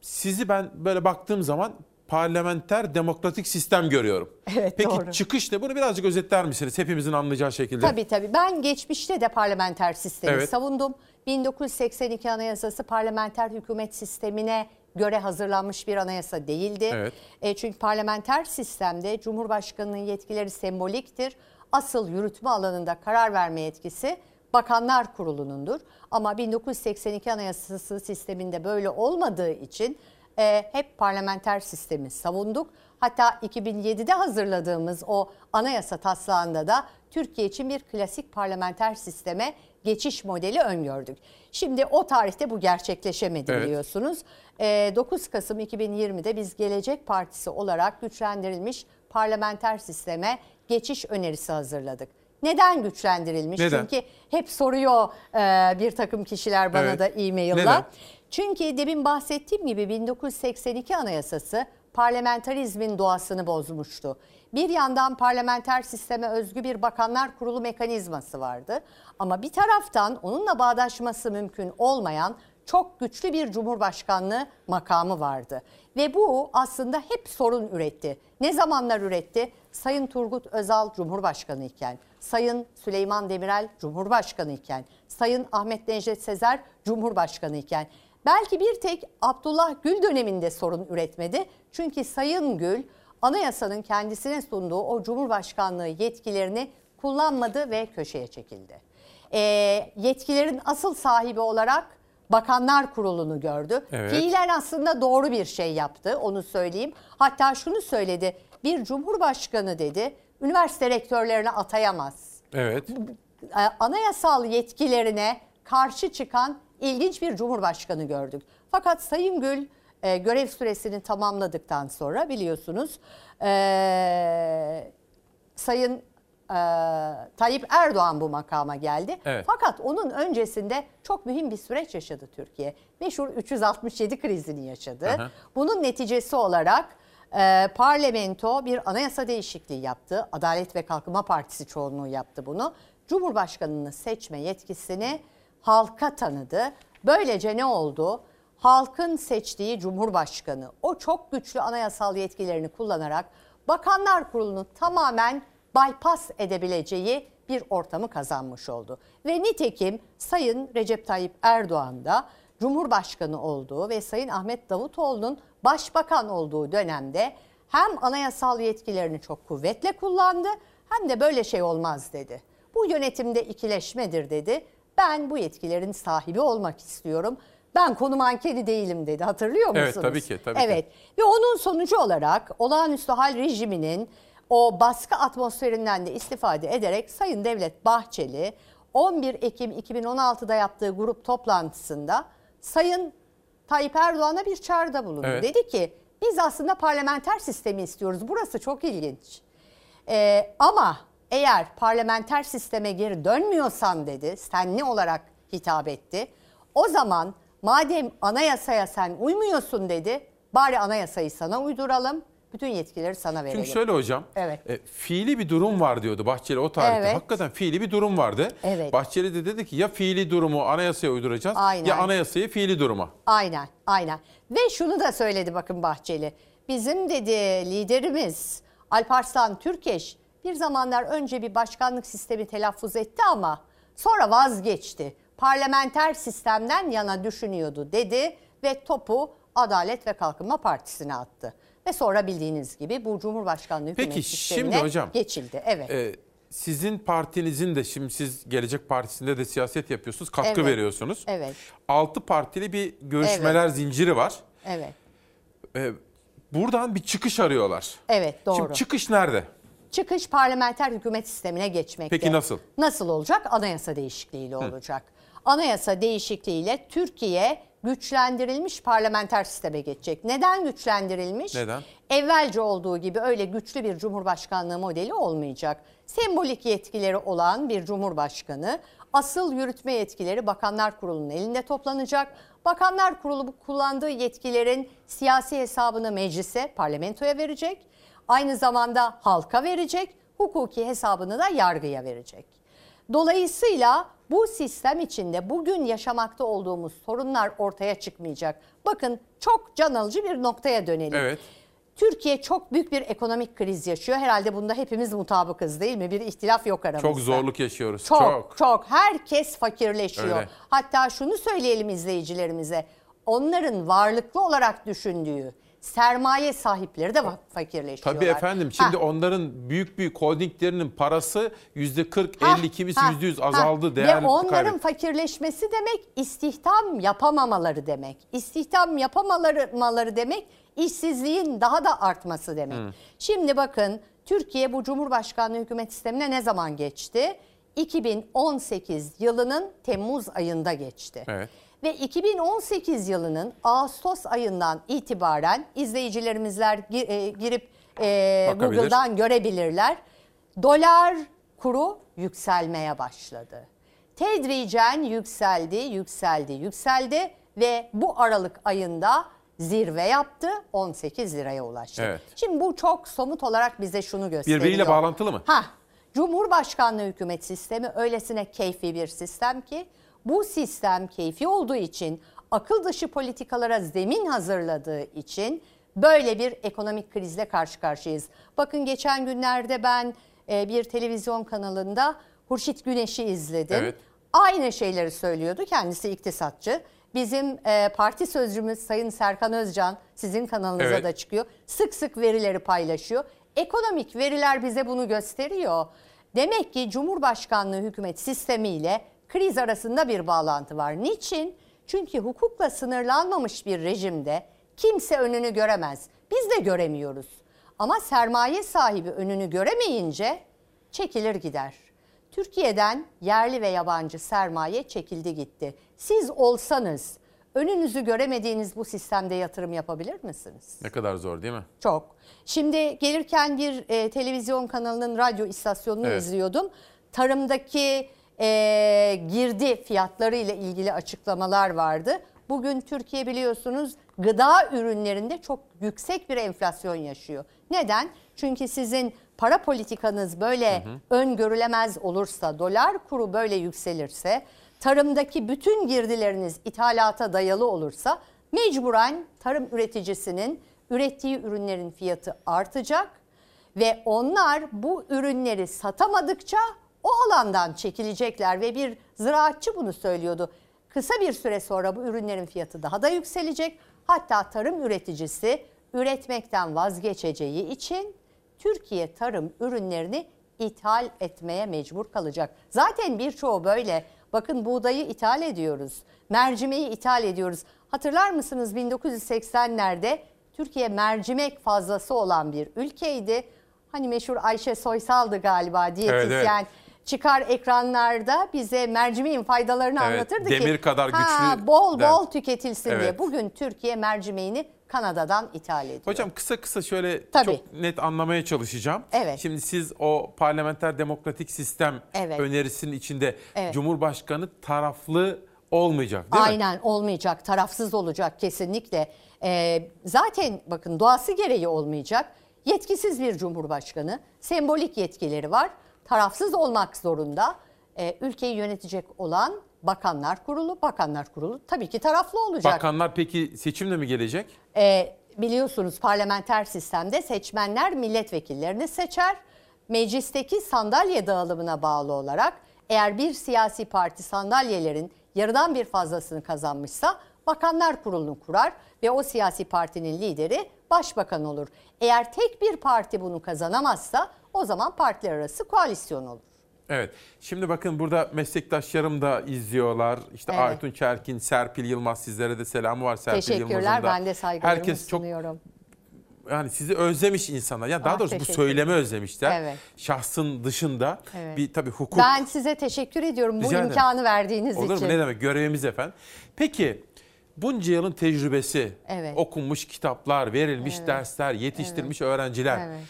Sizi ben böyle baktığım zaman parlamenter demokratik sistem görüyorum. (laughs) Evet, Peki doğru. çıkış ne? Bunu birazcık özetler misiniz? Hepimizin anlayacağı şekilde. Tabii tabii. Ben geçmişte de parlamenter sistemi Evet. savundum. 1982 Anayasası parlamenter hükümet sistemine göre hazırlanmış bir anayasa değildi. Evet. E, çünkü parlamenter sistemde Cumhurbaşkanı'nın yetkileri semboliktir. Asıl yürütme alanında karar verme yetkisi Bakanlar Kurulu'nundur. Ama 1982 Anayasası sisteminde böyle olmadığı için e, hep parlamenter sistemi savunduk. Hatta 2007'de hazırladığımız o anayasa taslağında da Türkiye için bir klasik parlamenter sisteme geçiş modeli öngördük. Şimdi o tarihte bu gerçekleşemedi Evet. biliyorsunuz. E, 9 Kasım 2020'de biz Gelecek Partisi olarak güçlendirilmiş parlamenter sisteme geçiş önerisi hazırladık. Neden güçlendirilmiş? Neden? Çünkü hep soruyor e, bir takım kişiler bana Evet. da e-mail'la. Çünkü demin bahsettiğim gibi 1982 Anayasası parlamenterizmin doğasını bozmuştu. Bir yandan parlamenter sisteme özgü bir bakanlar kurulu mekanizması vardı. Ama bir taraftan onunla bağdaşması mümkün olmayan çok güçlü bir cumhurbaşkanlığı makamı vardı. Ve bu aslında hep sorun üretti. Ne zamanlar üretti? Sayın Turgut Özal Cumhurbaşkanı iken, Sayın Süleyman Demirel Cumhurbaşkanı iken, Sayın Ahmet Necdet Sezer Cumhurbaşkanı iken. Belki bir tek Abdullah Gül döneminde sorun üretmedi. Çünkü Sayın Gül anayasanın kendisine sunduğu o Cumhurbaşkanlığı yetkilerini kullanmadı ve köşeye çekildi. Ee, yetkilerin asıl sahibi olarak Bakanlar Kurulu'nu gördü. Evet. Fiilen aslında doğru bir şey yaptı onu söyleyeyim. Hatta şunu söyledi bir cumhurbaşkanı dedi üniversite rektörlerine atayamaz. Evet. E, Anayasal yetkilerine karşı çıkan ilginç bir cumhurbaşkanı gördük. Fakat Sayın Gül e, görev süresini tamamladıktan sonra biliyorsunuz e, Sayın e, Tayyip Erdoğan bu makama geldi. Evet. Fakat onun öncesinde çok mühim bir süreç yaşadı Türkiye. Meşhur 367 krizini yaşadı. Aha. Bunun neticesi olarak e, parlamento bir anayasa değişikliği yaptı. Adalet ve Kalkınma Partisi çoğunluğu yaptı bunu. Cumhurbaşkanını seçme yetkisini halka tanıdı. Böylece ne oldu? Halkın seçtiği cumhurbaşkanı o çok güçlü anayasal yetkilerini kullanarak Bakanlar Kurulu'nu tamamen bypass edebileceği bir ortamı kazanmış oldu. Ve nitekim Sayın Recep Tayyip Erdoğan da Cumhurbaşkanı olduğu ve Sayın Ahmet Davutoğlu'nun başbakan olduğu dönemde hem anayasal yetkilerini çok kuvvetle kullandı hem de böyle şey olmaz dedi. Bu yönetimde ikileşmedir dedi. Ben bu yetkilerin sahibi olmak istiyorum. Ben konu mankeni değilim dedi. Hatırlıyor musunuz? Evet, tabii ki, tabii ki. evet. Ve onun sonucu olarak olağanüstü hal rejiminin o baskı atmosferinden de istifade ederek Sayın Devlet Bahçeli 11 Ekim 2016'da yaptığı grup toplantısında Sayın Tayyip Erdoğan'a bir çağrıda bulundu. Evet. Dedi ki biz aslında parlamenter sistemi istiyoruz. Burası çok ilginç. Ee, ama eğer parlamenter sisteme geri dönmüyorsan dedi, senli olarak hitap etti. O zaman Madem anayasaya sen uymuyorsun dedi. Bari anayasayı sana uyduralım. Bütün yetkileri sana verelim. Çünkü şöyle hocam, Evet. e, fiili bir durum var diyordu Bahçeli o tarihte. Evet. Hakikaten fiili bir durum vardı. Evet. Bahçeli de dedi ki ya fiili durumu anayasaya uyduracağız Aynen. ya anayasayı fiili duruma. Aynen, aynen. Ve şunu da söyledi bakın Bahçeli. Bizim dedi liderimiz Alparslan Türkeş bir zamanlar önce bir başkanlık sistemi telaffuz etti ama sonra vazgeçti. Parlamenter sistemden yana düşünüyordu dedi ve topu Adalet ve Kalkınma Partisi'ne attı. Ve sonra bildiğiniz gibi bu Cumhurbaşkanlığı hükümet Peki, sistemine şimdi hocam, geçildi. Evet. Ee, sizin partinizin de şimdi siz Gelecek Partisi'nde de siyaset yapıyorsunuz, katkı Evet. veriyorsunuz. Evet. Altı partili bir görüşmeler zinciri var. Evet. Ee, buradan bir çıkış arıyorlar. Evet doğru. Şimdi çıkış nerede? Çıkış parlamenter hükümet sistemine geçmekte. Peki nasıl? Nasıl olacak? Anayasa değişikliğiyle olacak. Anayasa değişikliğiyle Türkiye güçlendirilmiş parlamenter sisteme geçecek. Neden güçlendirilmiş? Neden? Evvelce olduğu gibi öyle güçlü bir cumhurbaşkanlığı modeli olmayacak. Sembolik yetkileri olan bir cumhurbaşkanı, asıl yürütme yetkileri Bakanlar Kurulu'nun elinde toplanacak. Bakanlar Kurulu kullandığı yetkilerin siyasi hesabını meclise, parlamentoya verecek. Aynı zamanda halka verecek, hukuki hesabını da yargıya verecek. Dolayısıyla bu sistem içinde bugün yaşamakta olduğumuz sorunlar ortaya çıkmayacak. Bakın çok can alıcı bir noktaya dönelim. Evet. Türkiye çok büyük bir ekonomik kriz yaşıyor. Herhalde bunda hepimiz mutabıkız değil mi? Bir ihtilaf yok aramızda. Çok zorluk yaşıyoruz. Çok, Çok. çok. Herkes fakirleşiyor. Öyle. Hatta şunu söyleyelim izleyicilerimize. Onların varlıklı olarak düşündüğü sermaye sahipleri de fakirleşiyorlar. Tabii efendim şimdi Ha, onların büyük büyük holdinglerinin parası yüzde 40, ha, 50 kimisi ha, yüzde 100 ha. azaldı. Değer Ve onların kaybetti. fakirleşmesi demek istihdam yapamamaları demek. İstihdam yapamamaları demek işsizliğin daha da artması demek. Hı. Şimdi bakın Türkiye bu Cumhurbaşkanlığı hükümet sistemine ne zaman geçti? 2018 yılının Temmuz ayında geçti. Evet. Ve 2018 yılının Ağustos ayından itibaren izleyicilerimizler e, girip e. Google'dan görebilirler. Dolar kuru yükselmeye başladı. Tedricen yükseldi, yükseldi, yükseldi ve bu Aralık ayında zirve yaptı, 18 liraya ulaştı. Evet. Şimdi bu çok somut olarak bize şunu gösteriyor. Birbiriyle bağlantılı mı? Ha, Cumhurbaşkanlığı hükümet sistemi öylesine keyfi bir sistem ki bu sistem keyfi olduğu için akıl dışı politikalara zemin hazırladığı için böyle bir ekonomik krizle karşı karşıyayız. Bakın geçen günlerde ben e, bir televizyon kanalında Hurşit Güneş'i izledim. Evet. Aynı şeyleri söylüyordu. Kendisi iktisatçı. Bizim e, parti sözcümüz Sayın Serkan Özcan sizin kanalınıza Evet. da çıkıyor. Sık sık verileri paylaşıyor. Ekonomik veriler bize bunu gösteriyor. Demek ki Cumhurbaşkanlığı hükümet sistemiyle kriz arasında bir bağlantı var. Niçin? Çünkü hukukla sınırlanmamış bir rejimde kimse önünü göremez. Biz de göremiyoruz. Ama sermaye sahibi önünü göremeyince çekilir gider. Türkiye'den yerli ve yabancı sermaye çekildi gitti. Siz olsanız önünüzü göremediğiniz bu sistemde yatırım yapabilir misiniz? Ne kadar zor değil mi? Çok. Şimdi gelirken bir e, televizyon kanalının radyo istasyonunu Evet. izliyordum. Tarımdaki e, girdi fiyatları ile ilgili açıklamalar vardı. Bugün Türkiye biliyorsunuz gıda ürünlerinde çok yüksek bir enflasyon yaşıyor. Neden? Çünkü sizin para politikanız böyle öngörülemez olursa, dolar kuru böyle yükselirse, tarımdaki bütün girdileriniz ithalata dayalı olursa mecburen tarım üreticisinin ürettiği ürünlerin fiyatı artacak ve onlar bu ürünleri satamadıkça o alandan çekilecekler ve bir ziraatçı bunu söylüyordu. Kısa bir süre sonra bu ürünlerin fiyatı daha da yükselecek. Hatta tarım üreticisi üretmekten vazgeçeceği için Türkiye tarım ürünlerini ithal etmeye mecbur kalacak. Zaten birçoğu böyle. Bakın buğdayı ithal ediyoruz. Mercimeği ithal ediyoruz. Hatırlar mısınız 1980'lerde Türkiye mercimek fazlası olan bir ülkeydi. Hani meşhur Ayşe Soysal'dı galiba diyetisyen. evet. Çıkar ekranlarda bize mercimeğin faydalarını Evet, anlatırdı ki. demir kadar "Ha, güçlü Bol der." bol tüketilsin diye. Evet. Bugün Türkiye mercimeğini Kanada'dan ithal ediyor. Hocam kısa kısa şöyle Tabii. çok net anlamaya çalışacağım. Evet. Şimdi siz o parlamenter demokratik sistem Evet. önerisinin içinde Evet. Cumhurbaşkanı taraflı Olmayacak değil mi? Aynen olmayacak, tarafsız olacak kesinlikle. Ee, zaten bakın doğası gereği olmayacak. Yetkisiz bir cumhurbaşkanı, sembolik yetkileri var. Tarafsız olmak zorunda. Ee, ülkeyi yönetecek olan Bakanlar Kurulu, Bakanlar Kurulu tabii ki taraflı olacak. Bakanlar peki seçimle mi gelecek? Ee, biliyorsunuz parlamenter sistemde seçmenler milletvekillerini seçer. Meclisteki sandalye dağılımına bağlı olarak eğer bir siyasi parti sandalyelerin yarıdan bir fazlasını kazanmışsa Bakanlar Kurulu'nu kurar ve o siyasi partinin lideri başbakan olur. Eğer tek bir parti bunu kazanamazsa o zaman partiler arası koalisyon olur. Evet. Şimdi bakın burada meslektaşlarım da izliyorlar. İşte Evet. Aytun Çerkin, Serpil Yılmaz sizlere de selamı var Serpil Yılmaz'ın Teşekkürler. da. Ben de saygılarımı Herkes çok sunuyorum. yani sizi özlemiş insanlar. Ya daha Ah, doğrusu bu söylemi özlemişler. Evet. Şahsın dışında Evet. bir tabii hukuk. Ben size teşekkür ediyorum bu Rica ederim. imkanı verdiğiniz Olur için. mu? Ne demek? Görevimiz efendim. Peki bunca yılın tecrübesi, Evet. okunmuş kitaplar, verilmiş Evet. dersler, yetiştirmiş öğrenciler. Evet.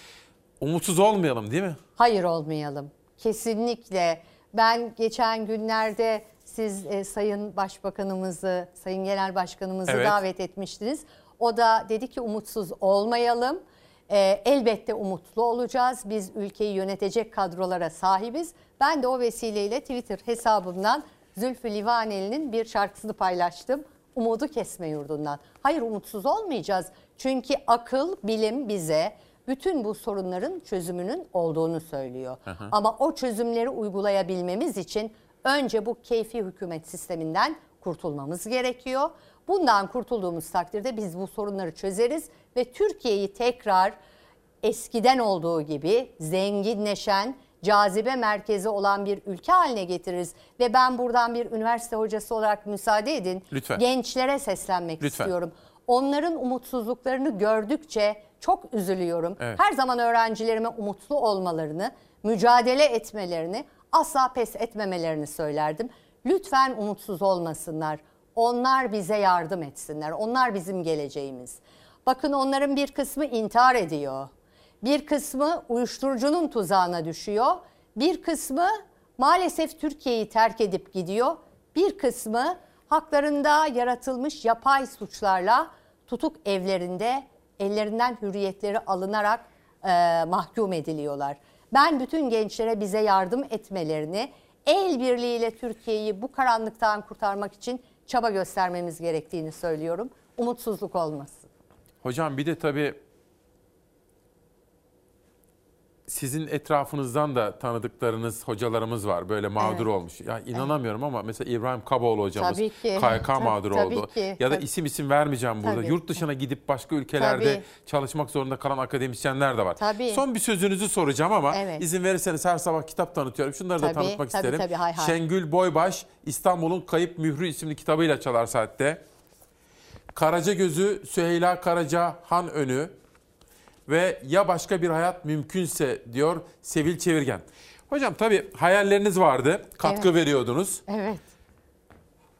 Umutsuz olmayalım değil mi? Hayır olmayalım. Kesinlikle. Ben geçen günlerde siz e, Sayın Başbakanımızı, Sayın Genel Başkanımızı Evet. davet etmiştiniz. O da dedi ki umutsuz olmayalım. E, elbette umutlu olacağız. Biz ülkeyi yönetecek kadrolara sahibiz. Ben de o vesileyle Twitter hesabımdan Zülfü Livaneli'nin bir şarkısını paylaştım. Umudu kesme yurdundan. Hayır umutsuz olmayacağız. Çünkü akıl, bilim bize bütün bu sorunların çözümünün olduğunu söylüyor. Hı. Ama o çözümleri uygulayabilmemiz için önce bu keyfi hükümet sisteminden kurtulmamız gerekiyor. Bundan kurtulduğumuz takdirde biz bu sorunları çözeriz ve Türkiye'yi tekrar eskiden olduğu gibi zenginleşen, cazibe merkezi olan bir ülke haline getiririz. Ve ben buradan bir üniversite hocası olarak müsaade edin. Lütfen. Gençlere seslenmek Lütfen. istiyorum. Onların umutsuzluklarını gördükçe çok üzülüyorum. Evet. Her zaman öğrencilerime umutlu olmalarını, mücadele etmelerini, asla pes etmemelerini söylerdim. Lütfen umutsuz olmasınlar. Onlar bize yardım etsinler. Onlar bizim geleceğimiz. Bakın onların bir kısmı intihar ediyor. Bir kısmı uyuşturucunun tuzağına düşüyor. Bir kısmı maalesef Türkiye'yi terk edip gidiyor. Bir kısmı haklarında yaratılmış yapay suçlarla tutuk evlerinde ellerinden hürriyetleri alınarak e, mahkum ediliyorlar. Ben bütün gençlere bize yardım etmelerini, el birliğiyle Türkiye'yi bu karanlıktan kurtarmak için çaba göstermemiz gerektiğini söylüyorum. Umutsuzluk olmasın. Hocam bir de tabii sizin etrafınızdan da tanıdıklarınız, hocalarımız var. Böyle mağdur Evet. olmuş. Ya inanamıyorum ama mesela İbrahim Kaboğlu hocamız Tabii ki. KYK Tabii- mağdur tabii oldu. ki. Ya da Tabii. isim isim vermeyeceğim burada. Tabii. Yurt dışına gidip başka ülkelerde Tabii. çalışmak zorunda kalan akademisyenler de var. Tabii. Son bir sözünüzü soracağım ama Evet. izin verirseniz her sabah kitap tanıtıyorum. Şunları da Tabii, tanıtmak tabii, isterim. tabii. Hay hay. Şengül Boybaş İstanbul'un Kayıp Mührü isimli kitabıyla Çalar Saat'te. Karaca Gözü Süheyla Karaca Han Önü ve ya başka bir hayat mümkünse diyor Sevil Çevirgen. Hocam tabii hayalleriniz vardı. Katkı Evet. veriyordunuz. Evet.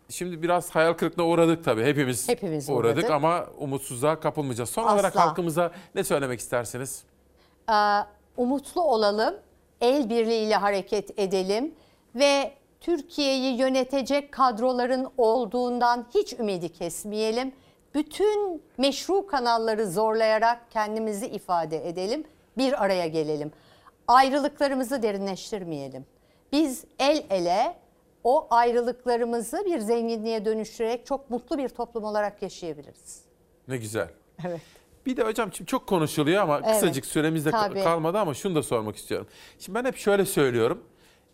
Şimdi biraz hayal kırıklığına uğradık tabii. Hepimiz, Hepimiz uğradık uğradık. ama umutsuzluğa kapılmayacağız. Son Asla. olarak halkımıza ne söylemek istersiniz? Ee, umutlu olalım, el birliğiyle hareket edelim ve Türkiye'yi yönetecek kadroların olduğundan hiç ümidi kesmeyelim. Bütün meşru kanalları zorlayarak kendimizi ifade edelim, bir araya gelelim. Ayrılıklarımızı derinleştirmeyelim. Biz el ele o ayrılıklarımızı bir zenginliğe dönüştürerek çok mutlu bir toplum olarak yaşayabiliriz. Ne güzel. Evet. Bir de hocam şimdi çok konuşuluyor ama Evet, kısacık süremiz de tabii. kalmadı ama şunu da sormak istiyorum. Şimdi ben hep şöyle söylüyorum.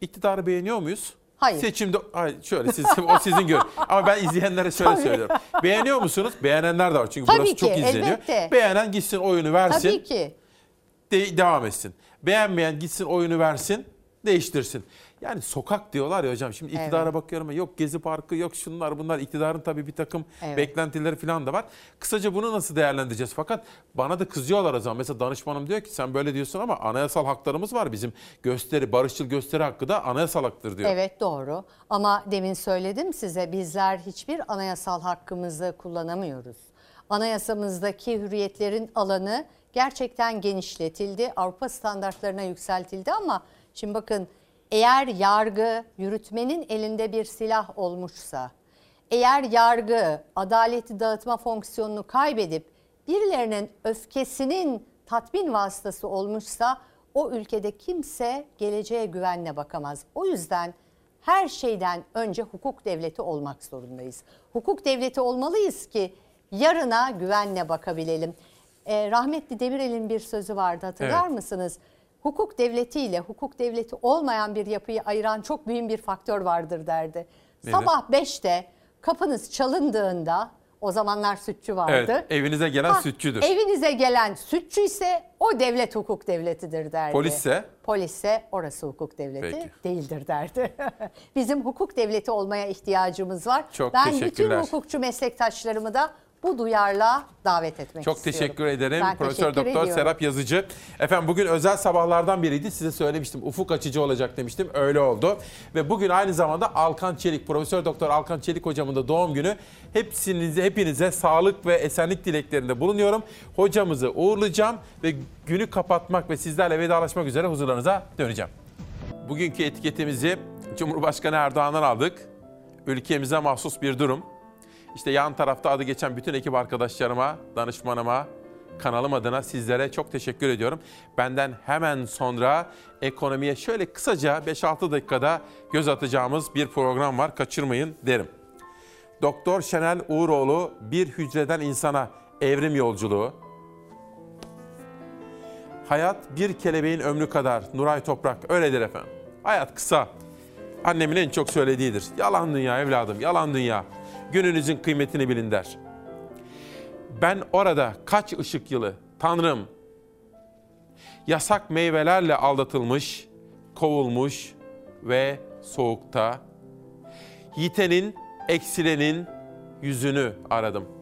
İktidarı beğeniyor muyuz? Hayır. Seçimde hayır şöyle siz, o sizin gör. Ama ben izleyenlere şöyle Tabii. söylüyorum. Beğeniyor musunuz? Beğenenler de var çünkü Tabii burası ki, çok izleniyor. elbette. Beğenen gitsin oyunu versin. Tabii ki. de- devam etsin. Beğenmeyen gitsin oyunu versin, değiştirsin. Yani sokak diyorlar ya hocam. Şimdi iktidara Evet. bakıyorum yok Gezi Parkı, yok şunlar bunlar. İktidarın tabii bir takım Evet. beklentileri falan da var. Kısaca bunu nasıl değerlendireceğiz? Fakat bana da kızıyorlar o zaman. Mesela danışmanım diyor ki sen böyle diyorsun ama anayasal haklarımız var. Bizim gösteri, barışçıl gösteri hakkı da anayasal haktır diyor. Evet doğru ama demin söyledim size bizler hiçbir anayasal hakkımızı kullanamıyoruz. Anayasamızdaki hürriyetlerin alanı gerçekten genişletildi. Avrupa standartlarına yükseltildi ama şimdi bakın eğer yargı yürütmenin elinde bir silah olmuşsa eğer yargı adaleti dağıtma fonksiyonunu kaybedip birilerinin öfkesinin tatmin vasıtası olmuşsa o ülkede kimse geleceğe güvenle bakamaz. O yüzden her şeyden önce hukuk devleti olmak zorundayız. Hukuk devleti olmalıyız ki yarına güvenle bakabilelim. Ee, rahmetli Demirel'in bir sözü vardı hatırlar Evet. mısınız? Hukuk devleti ile hukuk devleti olmayan bir yapıyı ayıran çok büyük bir faktör vardır derdi. Nedir? Sabah 5'te kapınız çalındığında o zamanlar sütçü vardı. Evet, evinize gelen Ha, sütçüdür. Evinize gelen sütçü ise o devlet hukuk devletidir derdi. Polisse? Polisse orası hukuk devleti Peki. değildir derdi. (laughs) Bizim hukuk devleti olmaya ihtiyacımız var. Çok ben bütün teşekkürler. hukukçu meslektaşlarımı da bu duyarla davet etmek Çok istiyorum. teşekkür ederim Ben Profesör teşekkür Doktor. Serap Yazıcı. Efendim bugün özel sabahlardan biriydi. Size söylemiştim. Ufuk açıcı olacak demiştim. Öyle oldu. Ve bugün aynı zamanda Alkan Çelik, Profesör Doktor Alkan Çelik hocamın da doğum günü. Hepsinize hepinize sağlık ve esenlik dileklerinde bulunuyorum. Hocamızı uğurlayacağım ve günü kapatmak ve sizlerle vedalaşmak üzere huzurlarınıza döneceğim. Bugünkü etiketimizi Cumhurbaşkanı Erdoğan'dan aldık. Ülkemize mahsus bir durum. İşte yan tarafta adı geçen bütün ekip arkadaşlarıma, danışmanıma, kanalım adına sizlere çok teşekkür ediyorum. Benden hemen sonra ekonomiye şöyle kısaca 5-6 dakikada göz atacağımız bir program var. Kaçırmayın derim. Doktor Şenel Uğuroğlu bir hücreden insana evrim yolculuğu. Hayat bir kelebeğin ömrü kadar Nuray Toprak öyledir efendim. Hayat kısa. Annemin en çok söylediğidir. Yalan dünya evladım, yalan dünya. Gününüzün kıymetini bilin der. Ben orada kaç ışık yılı, Tanrım, yasak meyvelerle aldatılmış, kovulmuş ve soğukta, yitenin, eksilenin yüzünü aradım.''